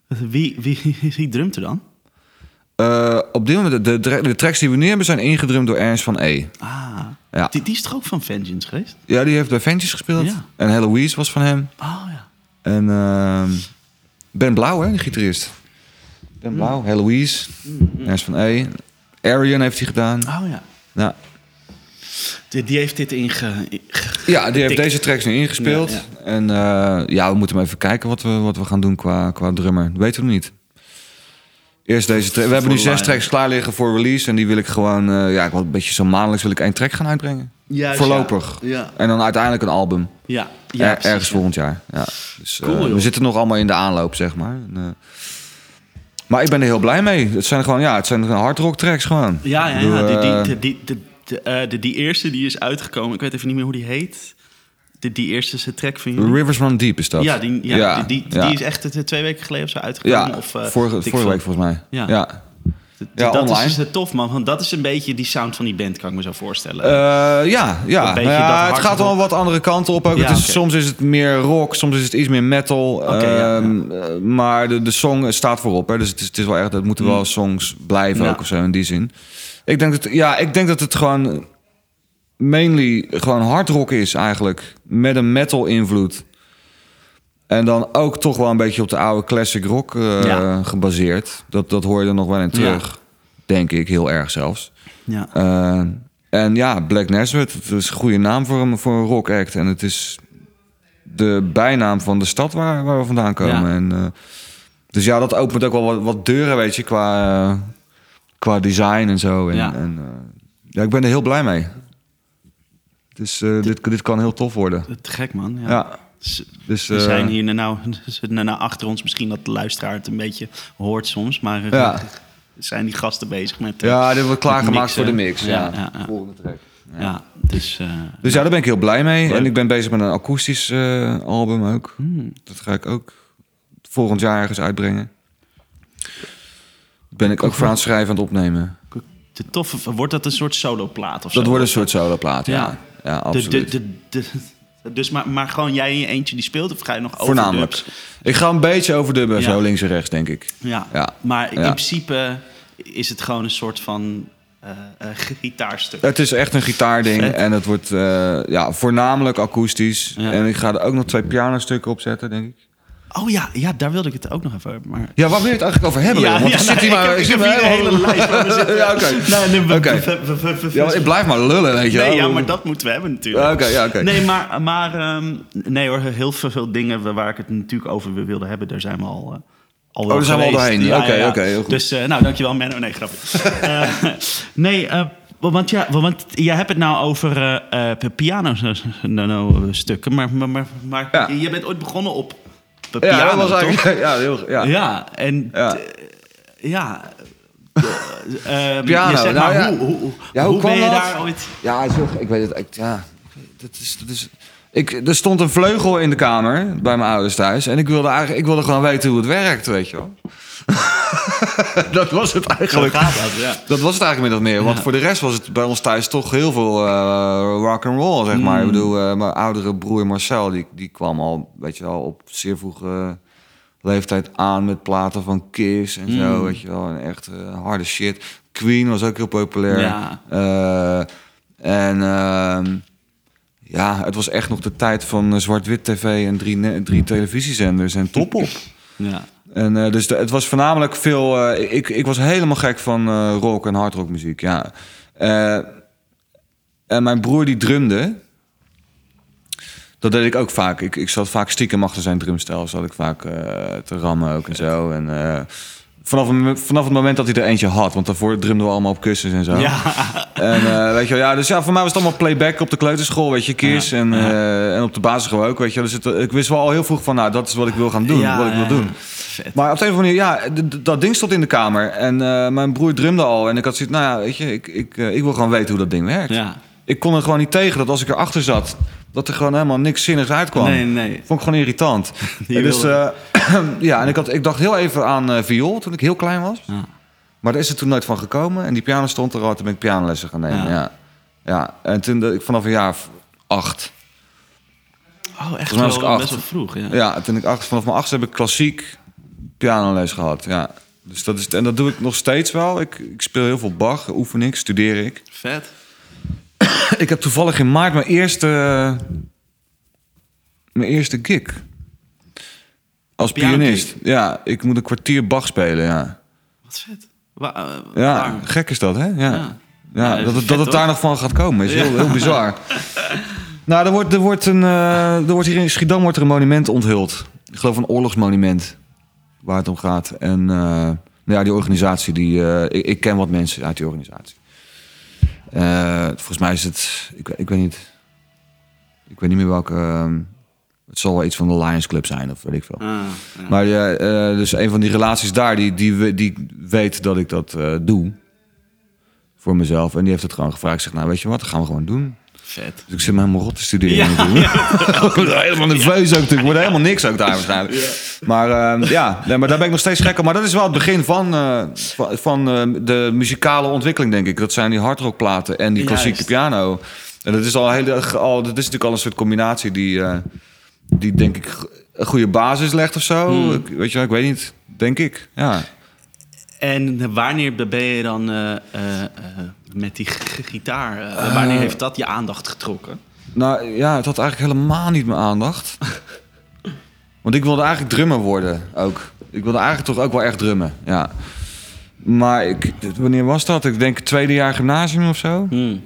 Wie, wie, wie drumt er dan? Eh, op dit moment, de, de, de tracks die we nu hebben zijn ingedrumd door Ernst van E. Ah, Ja. die, die is toch ook van Vengeance geweest? Ja, die heeft bij Ventjes gespeeld. Ja. En Heloise was van hem. Oh ja. En ehm, Ben Blauw, hè, de gitarist. Ben Mm. Blauw, Heloise, Ernst van E. Arian heeft hij gedaan. Oh ja. Ja, Die, die heeft dit inge... ja die heeft deze tracks nu ingespeeld. Ja, En eh, ja, we moeten maar even kijken wat we, wat we gaan doen qua, qua drummer. Dat weten we nog niet. Eerst deze. We hebben nu zes tracks klaar liggen voor release. En die wil ik gewoon, eh, ja, ik wil een beetje zo maandelijks wil ik één track gaan uitbrengen. Juist, Voorlopig. Ja. En dan uiteindelijk een album. Ja. Ja ergens volgend jaar. Ja. Dus, eh, Cool, we zitten nog allemaal in de aanloop, zeg maar. En, maar ik ben er heel blij mee. Het zijn gewoon, ja, het zijn hard rock tracks gewoon. Ja, ja, ja. Die, eh, die, die, die, de, eh, de- die eerste die is uitgekomen, ik weet even niet meer hoe die heet. De, die eerste is track van jullie. Rivers Run Deep is dat. Ja, die, ja, Ja, die, die, ja. is echt eh, twee weken geleden of zo uitgekomen. Ja, of, eh, vorige, vorige week volgens mij. Ja. Ja. Dat online. is dus tof, man. Want dat is een beetje die sound van die band, kan ik me zo voorstellen. Eh, ja, ja. Nou ja, dat het gaat wel wat andere kanten op. Ook. Ja, het is. Soms is het meer rock, soms is het iets meer metal. Ja, Ehm, eh, Maar de, de song staat voorop. Hè. Dus het is, het is wel echt, het moeten wel songs blijven ook of zo in die zin. Ik denk dat, ja, ik denk dat het gewoon mainly gewoon hard rock is eigenlijk. Met een metal invloed. En dan ook toch wel een beetje op de oude classic rock eh, Ja. gebaseerd. Dat, dat hoor je er nog wel in terug. Denk ik, heel erg zelfs. ja. Eh, en ja, Black Nazareth, het is een goede naam voor een, voor een rock act. En het is de bijnaam van de stad waar, waar we vandaan komen. Ja. En, eh, dus ja, dat opent ook wel wat, wat deuren, weet je, qua, qua design en zo. En, Ja. en, ja, ik ben er heel blij mee. Dus eh, dit, dit kan heel tof worden. Te gek, man. Ja. Dus... We eh, zijn hier nou, nou achter ons, misschien dat de luisteraar het een beetje hoort soms, maar eh, Ja. zijn die gasten bezig met. eh, ja, dit wordt klaargemaakt voor de mix. Ja, Ja, ja, ja. Volgende track. ja, dus. eh, Dus ja, daar ben ik heel blij mee. Leuk. En ik ben bezig met een akoestisch eh, album ook. hmm. Dat ga ik ook volgend jaar ergens uitbrengen. Ben ik ook voor aan het schrijven en het opnemen. Te tof. Wordt dat een soort soloplaat of zo? Dat wordt een soort soloplaat, ja. Ja. Ja, De- absoluut. de, de, de- dus maar, maar gewoon jij in je eentje die speelt of ga je nog over Voornamelijk. Ik ga een beetje overdubben, Ja. zo links en rechts, denk ik. Ja. Ja. Maar in Ja. principe is het gewoon een soort van eh, eh, gitaarstuk. Het is echt een gitaarding Vet. en het wordt eh, ja, voornamelijk akoestisch. En ik ga er ook nog twee pianostukken op zetten, denk ik. Oh ja, ja, daar wilde ik het ook nog even over. Maar... Ja, waar wil je het eigenlijk over hebben? Want ik zit nou, hier maar... ik ik zit heb hier een hele lijst ja, oké. Nee, nee, Ja, ik blijf maar lullen, weet je wel. Nee, ja, maar dat moeten we hebben natuurlijk. Oké, ja, oké. Nee, maar, maar ehm, nee hoor, heel veel, dingen waar ik het natuurlijk over wilde hebben, daar zijn we al, al wel daar zijn we al doorheen. Oké, oké, heel goed. Dus, eh, nou, dankjewel Menno. Nee, grapje. Eh, nee, Want ja, want jij hebt het nou over eh eh piano-stukken, maar, maar, maar, maar Ja. je bent ooit begonnen op piano, Ja, dat was toch? eigenlijk... Ja, heel, ja. Ja, en Ja. t- ja. eh, eh, Piano, nou maar, ja. hoe, hoe, Ja, hoe, hoe kwam ben je dat? daar ooit? Ja, ik weet het. Ik, ja, dat is, dat is, ik, er stond een vleugel in de kamer bij mijn ouders thuis. En ik wilde, eigenlijk, ik wilde gewoon weten hoe het werkt, weet je wel. dat was het eigenlijk. gaat dat, ja. Dat was het eigenlijk min of meer. Want voor de rest was het bij ons thuis toch heel veel eh, rock and roll, zeg maar. Ik bedoel, eh, mijn oudere broer Marcel, die, die kwam al, weet je wel, op zeer vroege leeftijd aan met platen van Kiss en zo, weet je wel. En echt eh, harde shit. Queen was ook heel populair. Ja. En ehm, ja, het was echt nog de tijd van zwart-wit tv en drie, drie televisiezenders en top op. Ja. En eh, dus het was voornamelijk veel. eh, ik, ik was helemaal gek van eh, rock en hardrock muziek. Ja. En mijn broer die drumde. Dat deed ik ook vaak. Ik, ik zat vaak stiekem achter zijn drumstel. Zat ik vaak te rammen ook en zo. En vanaf, het- vanaf het moment dat hij er eentje had. Want daarvoor drumden we allemaal op kussens en zo. Ja. En eh, weet je wel, ja, dus ja, voor mij was het allemaal playback op de kleuterschool, weet je. Ja, En, ja. eh, en op de basisschool ook, weet je. Dus het, ik wist wel al heel vroeg van, nou, dat is wat ik wil gaan doen, Ja, wat ik wil doen. Vet. Maar op de een of andere manier, ja, dat ding stond in de kamer. En eh, mijn broer drumde al. En ik had zoiets, nou ja, weet je, ik, ik, ik wil gewoon weten hoe dat ding werkt. Ja. Ik kon er gewoon niet tegen dat als ik erachter zat, dat er gewoon helemaal niks zinnigs uitkwam. Nee, nee. Vond ik gewoon irritant. En dus, eh, ja, en ik, had, ik dacht heel even aan eh, viool toen ik heel klein was. Ja. Maar daar is het toen nooit van gekomen. En die piano stond er al, toen ben ik pianolessen gaan nemen. Ja. Ja. Ja. en toen de- ik vanaf een jaar acht. Oh, echt was ik best acht. wel vroeg, ja. Ja, toen ik acht, vanaf mijn achtste heb ik klassiek pianoles gehad. Ja. Dus dat is, en dat doe ik nog steeds wel. Ik, ik speel heel veel Bach, oefen ik, studeer ik. Vet. Ik heb toevallig in maart mijn eerste, mijn eerste gig. Als pianist. Ja, ik moet een kwartier Bach spelen, ja. Wat vet. Wa eh, Ja, waar? gek is dat, hè? Ja. Ja. Ja, Ja, dat, het, dat het daar nog van gaat komen is heel, heel bizar. nou, er wordt, er, wordt een, eh, er wordt hier in Schiedam wordt er een monument onthuld. Ik geloof een oorlogsmonument waar het om gaat. En eh, nou ja, die organisatie, die, ik, ik ken wat mensen uit die organisatie. Eh, volgens mij is het, ik, weet- ik weet niet, ik weet niet meer welke. eh, het zal wel iets van de Lions Club zijn of weet ik veel. Ah, ja. Maar ja, eh, dus een van die relaties daar, die, die, die weet dat ik dat eh, doe. Voor mezelf. En die heeft het gewoon gevraagd. Ik zeg, nou weet je wat, dat gaan we gewoon doen. Vet. Dus ik zit helemaal rot te studeren. Ja, helemaal nerveus ook. Ik word helemaal niks ook daar waarschijnlijk. Maar eh, ja, nee, maar daar ben ik nog steeds gek op. Maar dat is wel het begin van, eh, van, eh, de muzikale ontwikkeling, denk ik. Dat zijn die hardrockplaten en die klassieke Juist. piano. En dat is al heel, al, dat is natuurlijk al een soort combinatie die, eh, die denk ik een goede basis legt of zo. Hmm. Ik, weet je wel, ik weet niet. Denk ik, ja. En wanneer ben je dan met die gitaar... eh, wanneer heeft dat je aandacht getrokken? Nou ja, het had eigenlijk helemaal niet mijn aandacht. Want ik wilde eigenlijk drummer worden ook. Ik wilde eigenlijk toch ook wel echt drummen, ja. Maar ik, wanneer was dat? Ik denk tweede jaar gymnasium of zo. Hmm.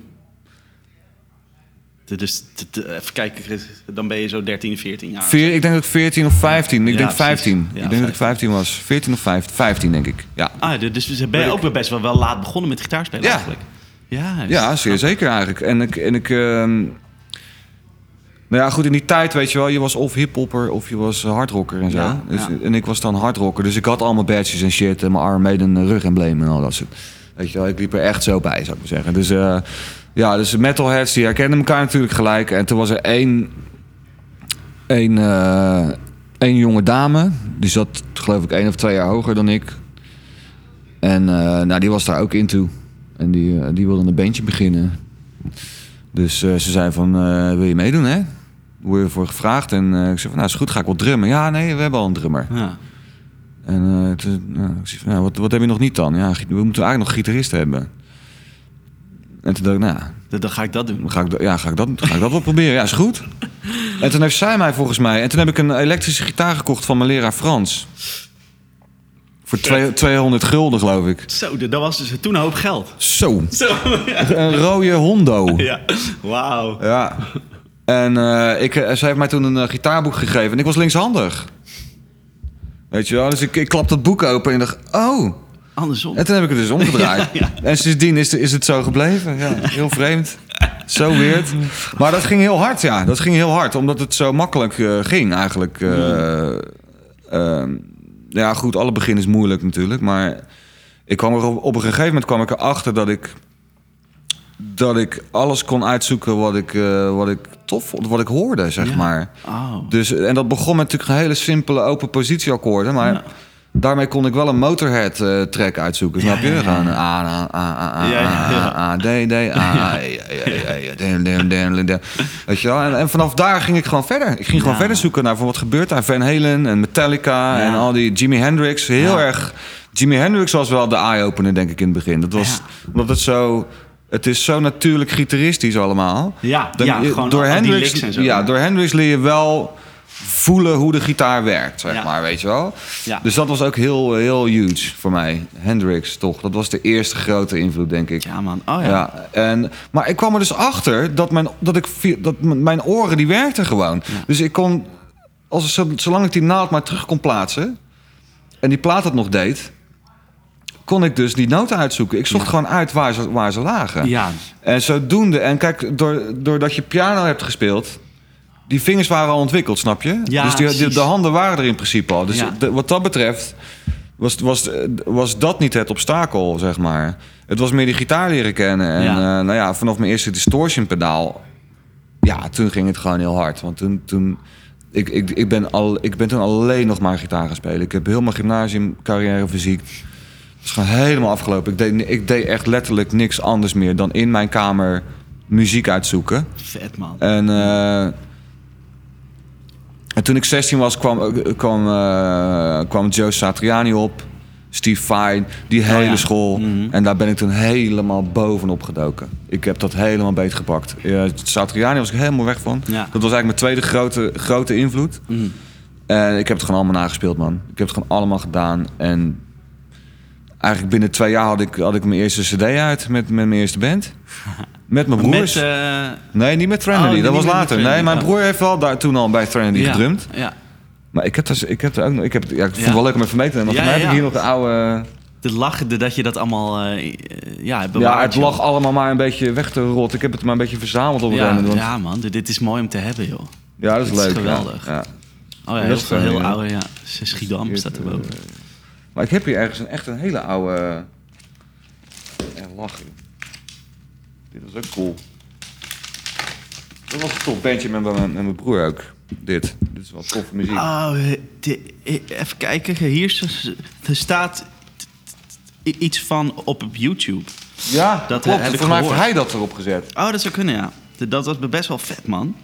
Dus even kijken, dan ben je zo 13, 14 jaar. Veer, ik denk dat ik 14 of 15. Ik Ja, denk 15. precies. Ja, ik denk dat ik 15 was. 14 of 15, 15 denk ik. Ja, Ah, dus ben je ook wel best wel, wel laat begonnen met gitaarspelen Ja. eigenlijk? Ja, ja zeer zeker eigenlijk. En ik... En ik ehm, nou ja, goed, in die tijd, weet je wel, je was of hiphopper of je was hardrocker en zo. Ja, dus, ja. En ik was dan hardrocker, dus ik had allemaal badges en shit en mijn arm mee een rugembleem en al dat soort. Weet je wel, ik liep er echt zo bij, zou ik maar zeggen. Dus eh, ja, dus metalheads die herkenden elkaar natuurlijk gelijk. En toen was er één, één, eh, één jonge dame, die zat geloof ik één of twee jaar hoger dan ik. En eh, nou, die was daar ook into. En die, eh, die wilde een bandje beginnen. Dus eh, ze zei van, eh, wil je meedoen hè? Word je voor gevraagd? En ik zei van, nou is goed, ga ik wel drummen. Ja, nee, we hebben al een drummer. Ja. En toen, nou, ik zei van, nou, wat, wat heb je nog niet dan? Ja, we moeten eigenlijk nog gitaristen hebben. En toen dacht ik, nou, Dan, dan ga ik dat doen. ga ik, dat- ja, ga ik, dat, ga ik dat wel proberen. Ja, is goed. En toen heeft zij mij volgens mij... En toen heb ik een elektrische gitaar gekocht van mijn leraar Frans. Voor twee- 200 gulden, geloof ik. Zo, dat was dus toen een hoop geld. Zo, Zo, ja. een rode Hondo. ja. Wauw. Ja. En eh, ik, eh, ze heeft mij toen een eh, gitaarboek gegeven. En ik was linkshandig. Weet je wel? Dus ik, ik klap dat boek open en dacht... Oh, Andersom. En toen heb ik het dus omgedraaid. Ja, En sindsdien is, is het zo gebleven. Ja, heel vreemd. Zo weird. Maar dat ging heel hard, ja. Dat ging heel hard, omdat het zo makkelijk ging eigenlijk. Eh, ehm, ja, goed, alle begin is moeilijk natuurlijk. Maar ik kwam er op, op een gegeven moment kwam ik erachter dat ik... dat ik alles kon uitzoeken wat ik, eh, wat ik tof vond, wat ik hoorde, zeg Ja. maar. Oh. Dus, en dat begon met natuurlijk een hele simpele open positieakkoorden. Maar Ja. Daarmee kon ik wel een Motorhead eh, track uitzoeken. Snap je? Gewoon A, A, A, A, A, D, D, A. Weet je wel? En, en vanaf daar ging ik gewoon verder. Ik ging gewoon verder zoeken naar van wat gebeurt daar. Van Halen en Metallica en al die Jimi Hendrix. Heel erg... Jimi Hendrix was wel de eye-opener, denk ik, in het begin. Dat was omdat het zo... Het is zo natuurlijk gitaristisch allemaal. Ja, Dan- door Hendrix, en zo. Ja, door Hendrix leer je wel voelen hoe de gitaar werkt, zeg Ja. maar, weet je wel. Ja. Dus dat was ook heel, heel huge voor mij. Hendrix, toch. Dat was de eerste grote invloed, denk ik. Ja, man. Oh ja. Ja, en, maar ik kwam er dus achter dat mijn, dat ik, dat mijn oren, die werkten gewoon. Ja. Dus ik kon, als, zo- zolang ik die naald maar terug kon plaatsen... en die plaat het nog deed... kon ik dus die noten uitzoeken. Ik zocht Ja. gewoon uit waar ze, waar ze lagen. Ja. En zodoende, en kijk, door, doordat je piano hebt gespeeld, die vingers waren al ontwikkeld, snap je? Ja, dus die, de handen waren er in principe al. Dus Ja. de- wat dat betreft was, was, was dat niet het obstakel, zeg maar. Het was meer die gitaar leren kennen. En Ja. eh, nou ja, vanaf mijn eerste distortion pedaal, ja, toen ging het gewoon heel hard. Want toen, toen ik, ik, ik, ben al, ik ben toen alleen nog maar gitaar gaan spelen. Ik heb heel mijn gymnasiumcarrière verziekt. Het is gewoon helemaal afgelopen. Ik deed, ik deed echt letterlijk niks anders meer dan in mijn kamer muziek uitzoeken. Vet, man. En, eh, en toen ik 16 was, kwam, eh, kwam, eh, kwam Joe Satriani op. Steve Fine, die hele ja. school. Mhm. En daar ben ik toen helemaal bovenop gedoken. Ik heb dat helemaal beet gepakt. Ja, Satriani was ik helemaal weg van. Ja. Dat was eigenlijk mijn tweede grote, grote invloed. Mm. En ik heb het gewoon allemaal nagespeeld, man. Ik heb het gewoon allemaal gedaan. En eigenlijk binnen twee jaar had ik, had ik mijn eerste cd uit met, met mijn eerste band. Met mijn broers. Met, eh, Nee, niet met Threnody. Oh, dat was later. Nee, mijn oh. broer heeft wel daar toen al bij Threnody ja, gedrumd. Ja. Maar ik heb, dus, ik heb er ook nog... Ik, heb, ja, ik vond het wel leuk om even mee te nemen. Want dan heb ik hier nog de oude... De lachen, de- dat je dat allemaal... eh, eh, ja, Ja, het joh. lag allemaal maar een beetje weg te rot. Ik heb het maar een beetje verzameld op een Ja, moment. ja, man. Dit is mooi om te hebben, joh. Ja, dat is Het is leuk. ja. geweldig. Ja. Oh ja, Dat heel, is veel, heel oude, ja. Schiedam staat erboven. Maar ik heb hier ergens een, echt een hele oude... Lachen. Dit was ook cool. Dat was een tof bandje met mijn, met mijn broer ook. Dit. Dit is wel toffe muziek. Oh, di- eh, even kijken. Hier er staat iets van op YouTube. ja, dat klopt. heb ik Voor mij heeft hij dat erop gezet. Oh, dat zou kunnen, ja. Dat was best wel vet, man.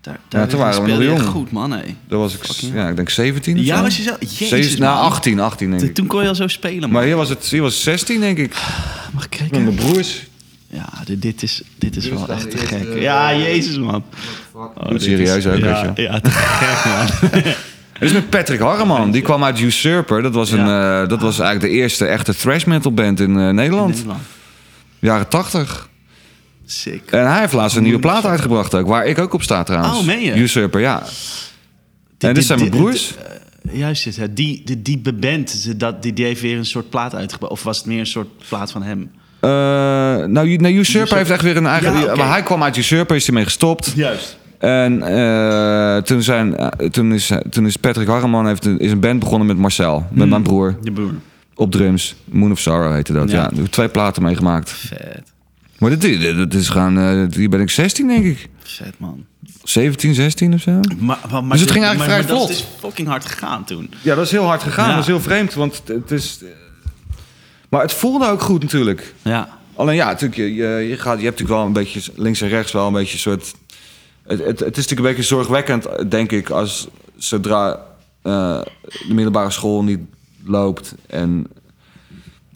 Daar, Ja, toen waren we nog jong. goed, man, hé. Dat was ik, Fucking ja, ik denk 17 of Ja, was je zo... Jezus, nou, man. 18, 18 denk ik. Toen kon je al zo spelen, man. Maar hier was het hier was 16 denk ik. Mag ik Met kijken? mijn broers. Ja, dit, dit is, dit is wel echt te gek. eh, Ja, jezus, man. Oh, dit serieus ook, ja, je. Ja, te gek, man. Dit is met Patrick Harreman. Die kwam uit Usurper. Dat was, een, Ja. eh, dat was eigenlijk de eerste echte thrash metal band in eh, Nederland. Nederland. Jaren 80. Sick. En hij heeft laatst een nieuwe plaat uitgebracht ook. Waar ik ook op sta trouwens. Oh, meen je? Usurper, ja. En dit zijn mijn broers. juist dit, hè. Die, die, die band, dat, die, die heeft weer een soort plaat uitgebracht. Of was het meer een soort plaat van hem? Eh, nou, nee, Usurper Usurper. heeft echt weer een eigen... Ja. Maar hij kwam uit Usurper, is ermee gestopt. Juist. En eh, toen, zijn, eh, toen, is, toen is Patrick Harreman heeft een, is een band begonnen met Marcel. Met mijn broer. Je broer. Op drums. Moon of Sorrow heette dat. Ja. Ja. Twee platen meegemaakt. Vet. Maar dit, dit, dit is eh, hier ben ik 16 denk ik. Vet, man. 17, 16 of zo. Maar, maar, maar Dus het ging eigenlijk maar, vrij maar dat vlot. is dus fucking hard gegaan toen. Ja, dat is heel hard gegaan. Ja. Dat is heel vreemd. Want het, het is... Maar het voelde ook goed natuurlijk. Ja. Alleen ja, natuurlijk, je, je, je, gaat, je hebt natuurlijk wel een beetje links en rechts wel een beetje een soort. Het, het, het is natuurlijk een beetje zorgwekkend, denk ik, als zodra eh, de middelbare school niet loopt en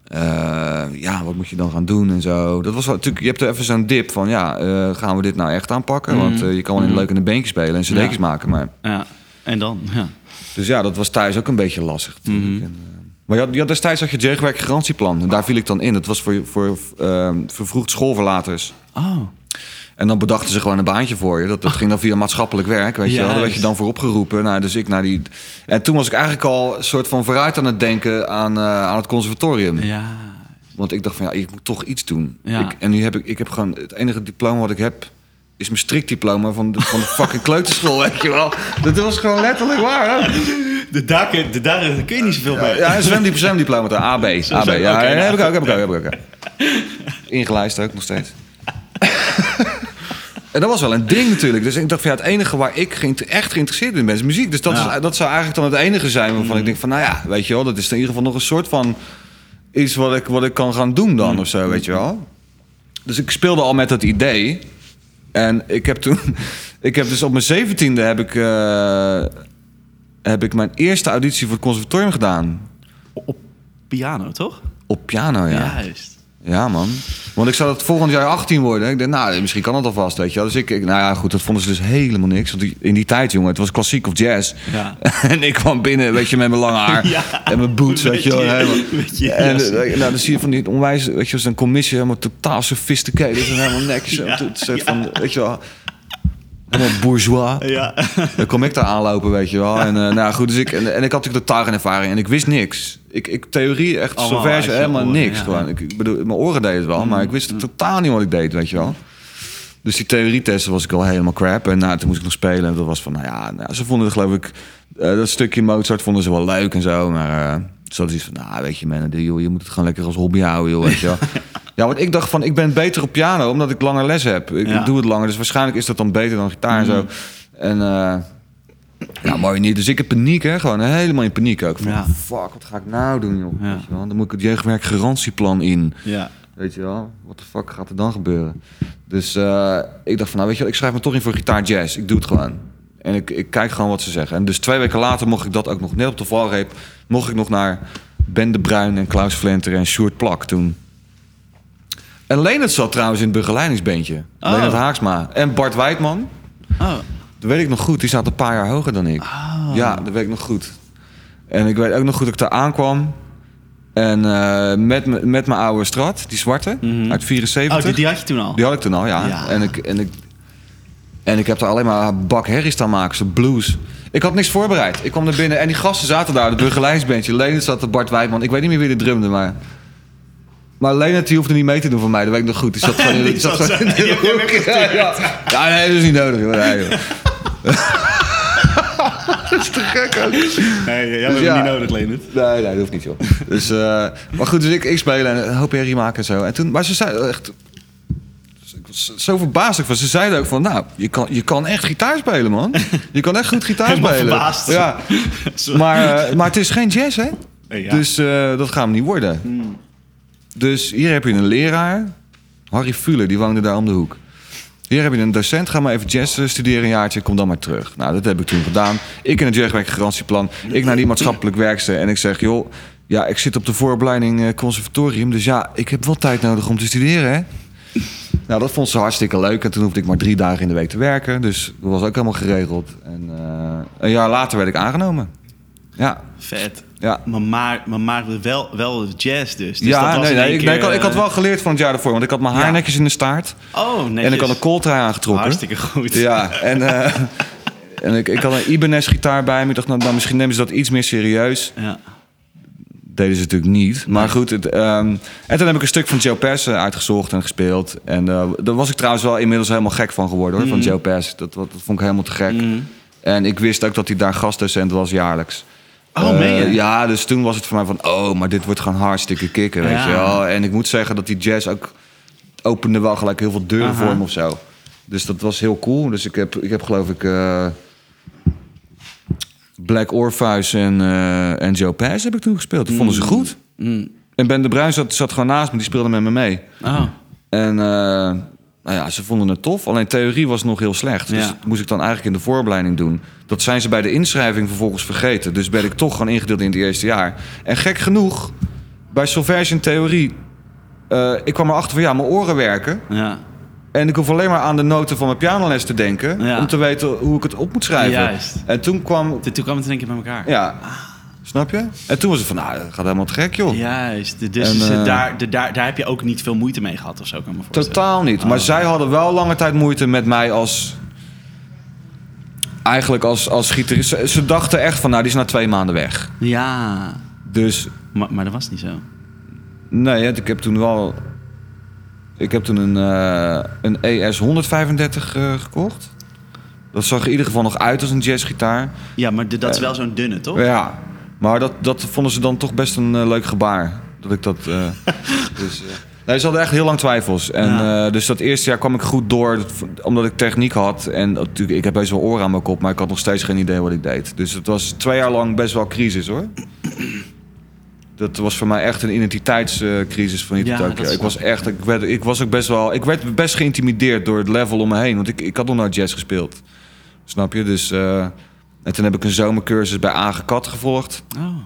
eh, ja, wat moet je dan gaan doen en zo. Dat was wel, natuurlijk, je hebt er even zo'n dip van, ja, eh, gaan we dit nou echt aanpakken? Want eh, je kan wel in leuk in een beentje spelen en Mhm. Ja. maken, maar ja. En dan? Ja. dus ja, dat was thuis ook een beetje lastig. natuurlijk. Mhm. En, maar je had destijds had je het jeugdwerkgarantieplan. En daar viel ik dan in. Dat was voor, voor eh, vervroegd schoolverlaters. Oh. En dan bedachten ze gewoon een baantje voor je. Dat, dat ging dan via maatschappelijk werk, weet je wel. Daar werd je dan voor opgeroepen. Nou, dus ik naar die... En toen was ik eigenlijk al een soort van vooruit aan het denken aan, eh, aan het conservatorium. Ja. Want ik dacht van, ja, ik moet toch iets doen. Ja. Ik, en nu heb ik, ik heb gewoon... Het enige diploma wat ik heb... is mijn strikdiploma van de, van de fucking kleuterschool, weet je wel. Dat was gewoon letterlijk waar, hè? De daken, de daken kun je niet zoveel mee. Ja, zwemdiploma, zwemdiploma, AB. AB. Ja, heb ik ook, heb ik ook, heb ik ook. Ingelijst ook nog steeds. En dat was wel een ding natuurlijk. Dus ik dacht van ja, het enige waar ik echt geïnteresseerd in ben is muziek. Dus dat, Ja. is, dat zou eigenlijk dan het enige zijn waarvan ik denk van nou ja, weet je wel, dat is in ieder geval nog een soort van iets wat ik, wat ik kan gaan doen dan of zo, weet je wel. Dus ik speelde al met dat idee. En ik heb toen, ik heb dus op mijn zeventiende heb ik, eh, heb ik mijn eerste auditie voor het conservatorium gedaan. Op piano, toch? Op piano, ja. Juist. Ja, man. Want ik zou het volgend jaar 18 worden. Ik dacht, nou, misschien kan het alvast, weet je wel. Dus ik, ik- nou ja, goed, dat vonden ze dus helemaal niks. Want die- in die tijd, jongen, het was klassiek of jazz. Ja. en ik kwam binnen, weet je, met mijn lange haar Ja. en mijn boots, weet je wel. En eh, nou, dan zie je van die onwijs, weet je, zo'n commissie helemaal totaal sophisticated en helemaal netjes. Ja, Een soort van, weet je wel, helemaal bourgeois. Ja. Dan kom ik daar aanlopen, weet je wel. En, eh, nou goed, dus ik, en, en ik had natuurlijk totaal geen ervaring en ik wist niks. Ik, ik theorie echt zover helemaal oren, niks. ja. Mm. Gewoon. Ik, ik bedoel, mijn oren deden het wel, maar ik wist totaal niet wat ik deed, weet je wel. Dus die theorietesten was ik al helemaal crap. En nou, toen moest ik nog spelen. En dat was van, nou ja, nou, ze vonden het geloof ik... eh, dat stukje Mozart vonden ze wel leuk en zo. Maar eh hadden iets van, nou weet je man, joh, je moet het gewoon lekker als hobby houden, joh, weet je wel. Ja, want ik dacht van, ik ben beter op piano omdat ik langer les heb. Ik Ja. doe het langer, dus waarschijnlijk is dat dan beter dan gitaar en zo. En eh ja, mooi niet. Dus ik heb paniek, hè. Gewoon helemaal in paniek ook. Van, Ja. fuck, wat ga ik nou doen, joh? Ja. Weet je wel? Dan moet ik het jeugdwerkgarantieplan in. Ja. Weet je wel, wat de fuck gaat er dan gebeuren? Dus eh, ik dacht van, nou weet je wel, ik schrijf me toch in voor gitaar jazz. Ik doe het gewoon. En ik, ik kijk gewoon wat ze zeggen. En dus twee weken later mocht ik dat ook nog, net op de valreep... mocht ik nog naar Ben de Bruin en Klaus Vlenter en Sjoerd Plak toen. En Leonard zat trouwens in het begeleidingsbeentje. Oh. Leonard Haaksma. En Bart Wijdman. Oh. Dat weet ik nog goed. Die staat een paar jaar hoger dan ik. Oh. Ja, dat weet ik nog goed. En ik weet ook nog goed dat ik daar aankwam. En eh, met, me- met mijn oude strat, die zwarte, Mhm. uit 74. Oh, die, die had je toen al? Die had ik toen al, ja. Ja. En, ik, en, ik, en ik heb er alleen maar bak herrie staan maken, zo blues. Ik had niks voorbereid. Ik kwam er binnen en die gasten zaten daar, de begeleidingsbandje. Leonard zat er, Bart Wijdman. Ik weet niet meer wie er drumde, maar... Maar Leonard die hoefde niet mee te doen van mij, dat weet ik nog goed. Die zat gewoon in, Die zat gewoon in de hoek. Ja, ja. ja, nee, dat is niet nodig. joh. Nee, joh. dat is te gek ook. Nee, jij Dus hebt ja. niet nodig, Leonard. Nee, nee, dat hoeft niet, joh. Dus, eh, maar goed, dus ik, ik spelen en een hoop herrie maken en zo. En toen, maar ze zeiden echt... Ik zo verbaasd ook van. Ze zeiden ook van, nou, je kan, je kan echt gitaar spelen, man. Je kan echt goed gitaar spelen. verbaasd. Ja, maar, eh, maar het is geen jazz, hè? Ja. Dus eh, dat gaat hem niet worden. Dus hier heb je een leraar. Harry Fuller, die woonde daar om de hoek. Hier heb je een docent, ga maar even jazz eh, studeren een jaartje, kom dan maar terug. Nou, dat heb ik toen gedaan. Ik in het jeugdwerkgarantieplan, ik naar die maatschappelijk werkster en ik zeg, joh, ja, ik zit op de vooropleiding eh, conservatorium, dus ja, ik heb wel tijd nodig om te studeren, hè. Nou, dat vond ze hartstikke leuk en toen hoefde ik maar drie dagen in de week te werken, dus dat was ook helemaal geregeld. En eh, een jaar later werd ik aangenomen. Ja, Vet. ja. Maar, maar, maar maakte wel, wel jazz dus. dus dat ja, was nee, nee, ik, keer, nee, ik, had, ik had eh, wel geleerd van het jaar ervoor, want ik had mijn haar Ja. netjes in de staart. Oh, netjes. En ik had een kooltrui aangetrokken. Hartstikke goed. Ja, en, eh, en ik, ik had een Ibanez gitaar bij me. Ik dacht, nou, nou, misschien nemen ze dat iets meer serieus. Ja. Deden ze natuurlijk niet. Maar goed, het, ehm, en toen heb ik een stuk van Joe Pass uitgezocht en gespeeld. En eh, daar was ik trouwens wel inmiddels helemaal gek van geworden, hoor, van Joe Pass. Dat, dat, vond ik helemaal te gek. Mhm. En ik wist ook dat hij daar gastdocent was jaarlijks. Oh, je? Ja, dus toen was het voor mij van... oh, maar dit wordt gewoon hartstikke kicken, weet Ja. je wel. En ik moet zeggen dat die jazz ook... opende wel gelijk heel veel deuren Aha. voor me of zo. Dus dat was heel cool. Dus ik heb, ik heb geloof ik... eh, Black Orpheus en, eh, en Joe Pass heb ik toen gespeeld. Dat vonden ze goed. Mm. En Ben de Bruin zat, zat gewoon naast me. Die speelde met me mee. Oh. En eh, nou ja, ze vonden het tof. Alleen theorie was nog heel slecht. Dus Ja. dat moest ik dan eigenlijk in de voorbereiding doen. Dat zijn ze bij de inschrijving vervolgens vergeten. Dus ben ik toch gewoon ingedeeld in het eerste jaar. En gek genoeg, bij Solversion theorie... eh, ik kwam erachter van ja, mijn oren werken. Ja. En ik hoef alleen maar aan de noten van mijn pianoles te denken... Ja. om te weten hoe ik het op moet schrijven. Juist. En toen kwam... Toen toen kwam het in één keer bij elkaar. Ja. Snap je? En toen was het van, nou, dat gaat helemaal te gek, joh. Juist. Dus En, eh, daar, de- daar, daar heb je ook niet veel moeite mee gehad of zo, kan ik me voorstellen. Totaal niet. Maar Oh. zij hadden wel lange tijd moeite met mij als... Eigenlijk als, als gitarist. Ze, ze dachten echt van, nou, die is na twee maanden weg. Ja, Dus maar, maar dat was niet zo. nee, ik heb toen wel... Ik heb toen een, eh, een ES 135 eh, gekocht. Dat zag in ieder geval nog uit als een jazzgitaar. Ja, maar dat is wel zo'n dunne, toch? Ja, maar dat, dat vonden ze dan toch best een eh, leuk gebaar. Dat ik dat. eh, dus, eh, nee, ze hadden echt heel lang twijfels. En, Ja. eh, dus dat eerste jaar kwam ik goed door, dat- omdat ik techniek had. En natuurlijk, ik heb best wel oren aan mijn kop, maar ik had nog steeds geen idee wat ik deed. Dus het was twee jaar lang best wel crisis hoor. Dat was voor mij echt een identiteitscrisis van Ja, dat Tokyo. Ik was echt, ik, werd, ik was ook best wel, ik werd best geïntimideerd door het level om me heen. Want ik, ik had nog nooit jazz gespeeld. Snap je? Dus, eh, en toen heb ik een zomercursus bij Aangekat gevolgd. Oh.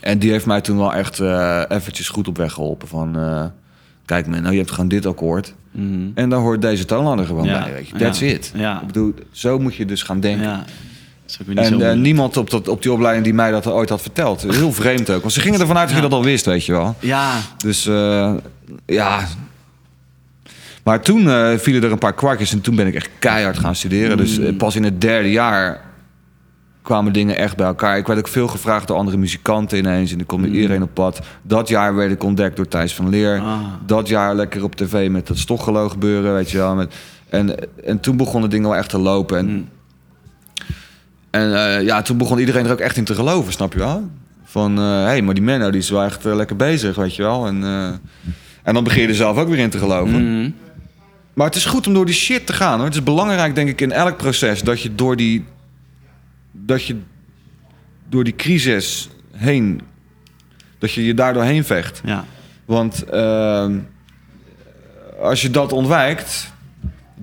En die heeft mij toen wel echt eh, eventjes goed op weg geholpen. Van, eh, kijk man, nou, je hebt gewoon dit akkoord. Mhm. En dan hoort deze toonladder gewoon Ja, bij, weet je. That's ja, it. ja. Ik bedoel, zo moet je dus gaan denken. En moeilijk. niemand op, dat, op die opleiding die mij dat ooit had verteld. Heel vreemd ook. Want ze gingen ervan uit dat je dat al wist, weet je wel. Ja, Dus eh, ja. Maar toen eh, vielen er een paar kwarkjes en toen ben ik echt keihard gaan studeren. Dus Mm. eh, pas in het derde jaar kwamen dingen echt bij elkaar. Ik werd ook veel gevraagd door andere muzikanten ineens. En er kwam iedereen op pad. Dat jaar werd ik ontdekt door Thijs van Leer. Ah. Dat jaar lekker op tv met dat stochelo gebeuren, weet je wel. Met, en, en toen begonnen dingen wel echt te lopen. En, Mm. En eh, ja, toen begon iedereen er ook echt in te geloven, snap je wel? Van, hé, hey, maar die Menno die is wel echt eh, lekker bezig, weet je wel. En, eh, en dan begin je er zelf ook weer in te geloven. Mhm. Maar het is goed om door die shit te gaan, hoor. Het is belangrijk, denk ik, in elk proces... dat je door die, dat je door die crisis heen... dat je je daardoor heen vecht. ja. Want ehm, als je dat ontwijkt,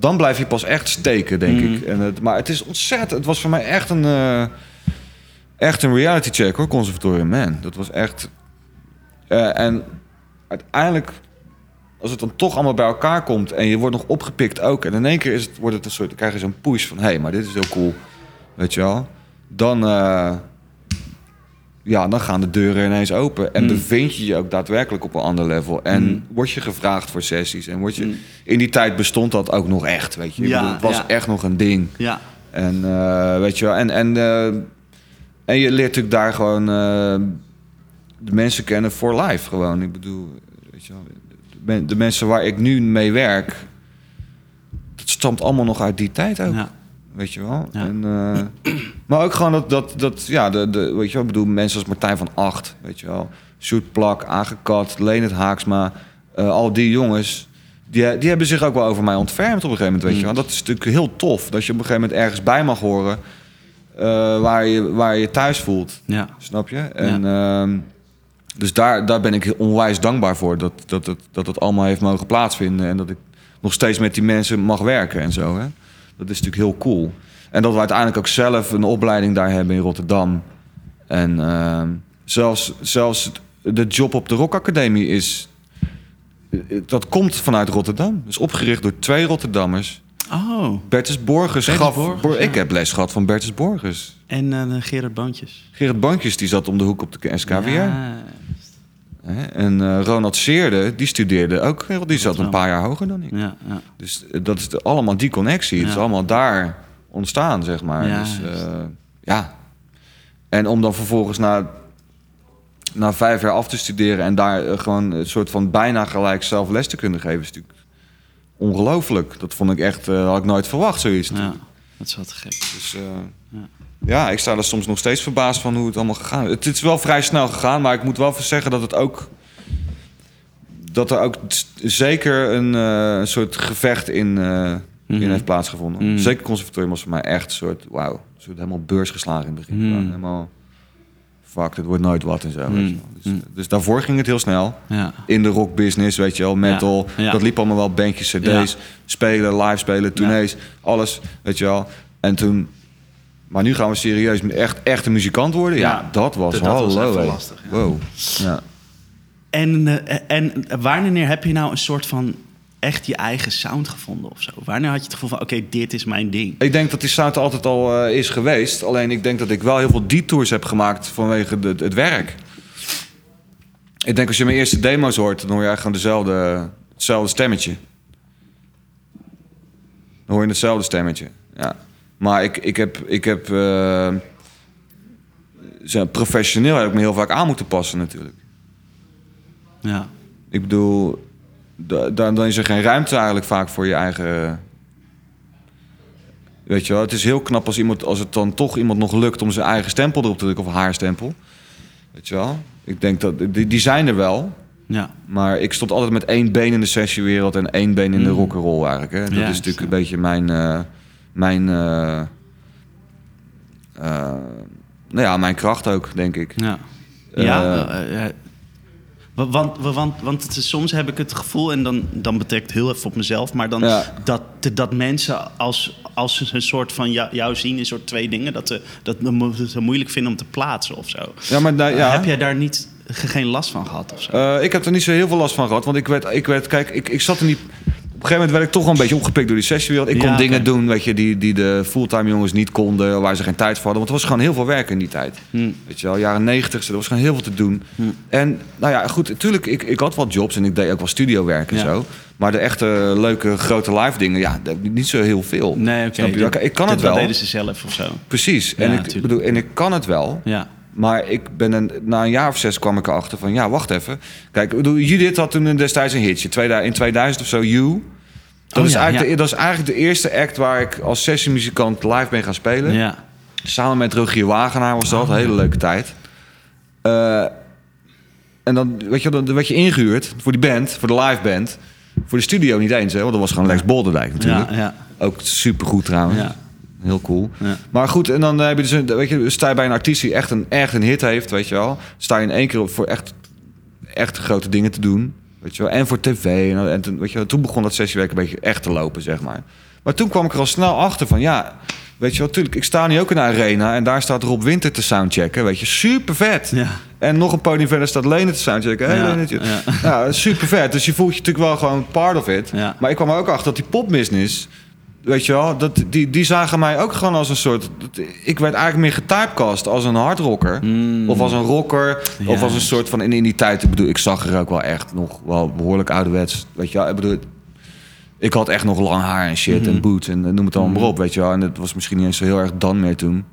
dan blijf je pas echt steken, denk Mhm. ik. En het, maar het is ontzettend. Het was voor mij echt een, eh, echt een reality check hoor, conservatorium man. Dat was echt. eh, en uiteindelijk, als het dan toch allemaal bij elkaar komt en je wordt nog opgepikt ook, en in één keer is het, wordt het een soort, dan krijg je zo'n push van, hé, hey, maar dit is heel cool, weet je wel. Dan. eh, ja, dan gaan de deuren ineens open. En Mm. bevind je je ook daadwerkelijk op een ander level. En Mm. word je gevraagd voor sessies. En word je... Mm. In die tijd bestond dat ook nog echt, weet je. Ja, bedoel, het was ja. echt nog een ding. Ja. En eh, weet je wel... En, en, eh, en je leert natuurlijk daar gewoon... eh, de mensen kennen for life gewoon. Ik bedoel, weet je wel... De mensen waar ik nu mee werk... Dat stamt allemaal nog uit die tijd ook. Ja. Weet je wel? Ja. En, eh, maar ook gewoon dat, dat, dat ja, de, de, weet je wel, ik bedoel, mensen als Martijn van Acht, weet je wel. Sjoerd Plak, Aangekat, Leonard Haaksma, eh, al die jongens, die, die hebben zich ook wel over mij ontfermd op een gegeven moment, weet je wel. Dat is natuurlijk heel tof, dat je op een gegeven moment ergens bij mag horen eh, waar, je, waar je thuis voelt, Ja. snap je? En ehm, dus daar, daar ben ik onwijs dankbaar voor, dat, dat, dat, dat het allemaal heeft mogen plaatsvinden en dat ik nog steeds met die mensen mag werken en zo, hè. Dat is natuurlijk heel cool. En dat we uiteindelijk ook zelf een opleiding daar hebben in Rotterdam. En ehm, zelfs, zelfs de job op de Rock Academie is... Dat komt vanuit Rotterdam. is opgericht door twee Rotterdammers. Oh. Bertus Borgers Bertus gaf... Borgers, Bor- ja. Ik heb les gehad van Bertus Borgers. En eh Gerard Boontjes. Gerard Bankjes die zat om de hoek op de SKWR. Ja. En eh, Ronald Seerde, die studeerde ook. Die zat een paar jaar hoger dan ik. Ja, ja. Dus eh, dat is de- allemaal die connectie. Het is allemaal daar ontstaan, zeg maar. Ja, dus, eh, ja. En om dan vervolgens na, na vijf jaar af te studeren... en daar gewoon een soort van bijna gelijk zelf les te kunnen geven... is natuurlijk ongelooflijk. Dat vond ik echt, eh, had ik nooit verwacht, zoiets. ja. Dat is te gek. Dus Ja. Ja. ik sta er soms nog steeds verbaasd van hoe het allemaal gegaan is. Het is wel vrij snel gegaan, maar ik moet wel zeggen dat het ook... dat er ook zeker een, eh, een soort gevecht in, eh, Mhm. in heeft plaatsgevonden. Mhm. Zeker conservatorium was voor mij echt een soort... wauw, een soort helemaal beursgeslagen in het begin. Mhm. Gewoon Helemaal... Fuck, het wordt nooit wat en zo. weet je Mhm. Dus, dus daarvoor ging het heel snel. Ja. In de rockbusiness, weet je wel, metal. Ja, ja. Dat liep allemaal wel, bandjes, cd's, spelen, live spelen, tournees, alles, weet je wel. En toen, maar nu gaan we serieus echt, echt een muzikant worden. Ja, Ja, dat was dat was hallo. even hé. lastig, ja. Wow. Ja. En, eh, en wanneer heb je nou een soort van echt je eigen sound gevonden of zo? Wanneer had je het gevoel van, oké, dit is mijn ding? Ik denk dat die sound er altijd al eh, is geweest. Alleen ik denk dat ik wel heel veel detours heb gemaakt vanwege de, het werk. Ik denk als je mijn eerste demo's hoort, dan hoor je eigenlijk gewoon dezelfde, hetzelfde stemmetje. Dan hoor je hetzelfde stemmetje. Ja. Maar ik, ik heb, ik heb eh, zo professioneel heb ik me heel vaak aan moeten passen natuurlijk. Ja. Ik bedoel, da- dan, dan is er geen ruimte eigenlijk vaak voor je eigen. Weet je wel, het is heel knap als, iemand, als het dan toch iemand nog lukt om zijn eigen stempel erop te drukken of haar stempel. Weet je wel? Ik denk dat die, die zijn er wel, Ja. maar ik stond altijd met één been in de sessiewereld en één been in de Mm. rock'n'roll eigenlijk. Hè? Dat Ja, is natuurlijk zo. een beetje mijn. eh, mijn eh, eh, nou ja, mijn kracht ook, denk ik. Ja. Eh, ja. wa- want, wa- want, want soms heb ik het gevoel, en dan, dan betrekt heel even op mezelf, maar dan Ja. dat, dat mensen als, als ze een soort van jou, jou zien, een soort twee dingen, dat ze dat ze moeilijk vinden om te plaatsen of zo. Ja, maar nou, ja. Heb jij daar niet ge- geen last van gehad of zo? Ik heb er niet zo heel veel last van gehad. Want ik werd, ik werd kijk, ik, ik zat er niet. Op een gegeven moment werd ik toch wel een beetje opgepikt door die sessiewereld. Ik Ja, kon dingen doen, weet je, die, die de fulltime jongens niet konden, waar ze geen tijd voor hadden. Want er was gewoon heel veel werk in die tijd. Hm. Weet je wel, jaren negentig, er was gewoon heel veel te doen. En nou ja, goed, natuurlijk, ik, ik had wat jobs en ik deed ook wel studiowerk en Ja. zo. Maar de echte leuke grote live dingen, ja, niet zo heel veel. nee, oké. Dat- Ik kan het wel. Dat deden ze zelf of zo. Precies. Ja, en, ik, bedoel, en ik kan het wel. Ja. Maar ik ben een, na een jaar of zes kwam ik erachter van... ja, wacht even. Kijk, Judith had toen destijds een hitje. 2000 in 2000 of zo, You. Dat, Oh is ja, eigenlijk ja. De, dat is eigenlijk de eerste act waar ik als sessiemuzikant live ben gaan spelen. Ja. Samen met Rogier Wagenaar was dat. Oh, een hele leuke tijd. Eh, en dan, weet je, dan werd je ingehuurd voor die band, voor de live band. Voor de studio niet eens, hè, want dat was gewoon Lex Bolderdijk natuurlijk. Ja, ja. Ook supergoed trouwens. Ja. Heel cool. Ja. Maar goed, en dan heb je dus, een- weet je, sta je bij een artiest die echt een, echt een hit heeft, weet je wel. Sta je in één keer op voor echt, echt grote dingen te doen, weet je wel. En voor tv. En, en toen, weet je wel, toen begon dat sessiewerk een beetje echt te lopen, zeg maar. Maar toen kwam ik er al snel achter van, ja, weet je wel, tuurlijk, ik sta nu ook in de arena en daar staat Rob Winter te soundchecken, weet je, super vet. Ja. En nog een podium verder staat Lene te soundchecken. Hey, Ja, ja. Ja, super vet. Dus je voelt je natuurlijk wel gewoon part of it. Maar ik kwam er ook achter dat die popbusiness... Weet je wel, dat, die, die zagen mij ook gewoon als een soort... dat- ik werd eigenlijk meer getypecast als een hardrocker. Mm. Of als een rocker. Of als een soort van... In, in die tijd, ik bedoel, ik zag er ook wel echt nog wel behoorlijk ouderwets. Weet je wel, ik bedoel... Ik had echt nog lang haar en shit en boots en noem het allemaal maar op, weet je wel. En het was misschien niet eens zo heel erg dan meer toen.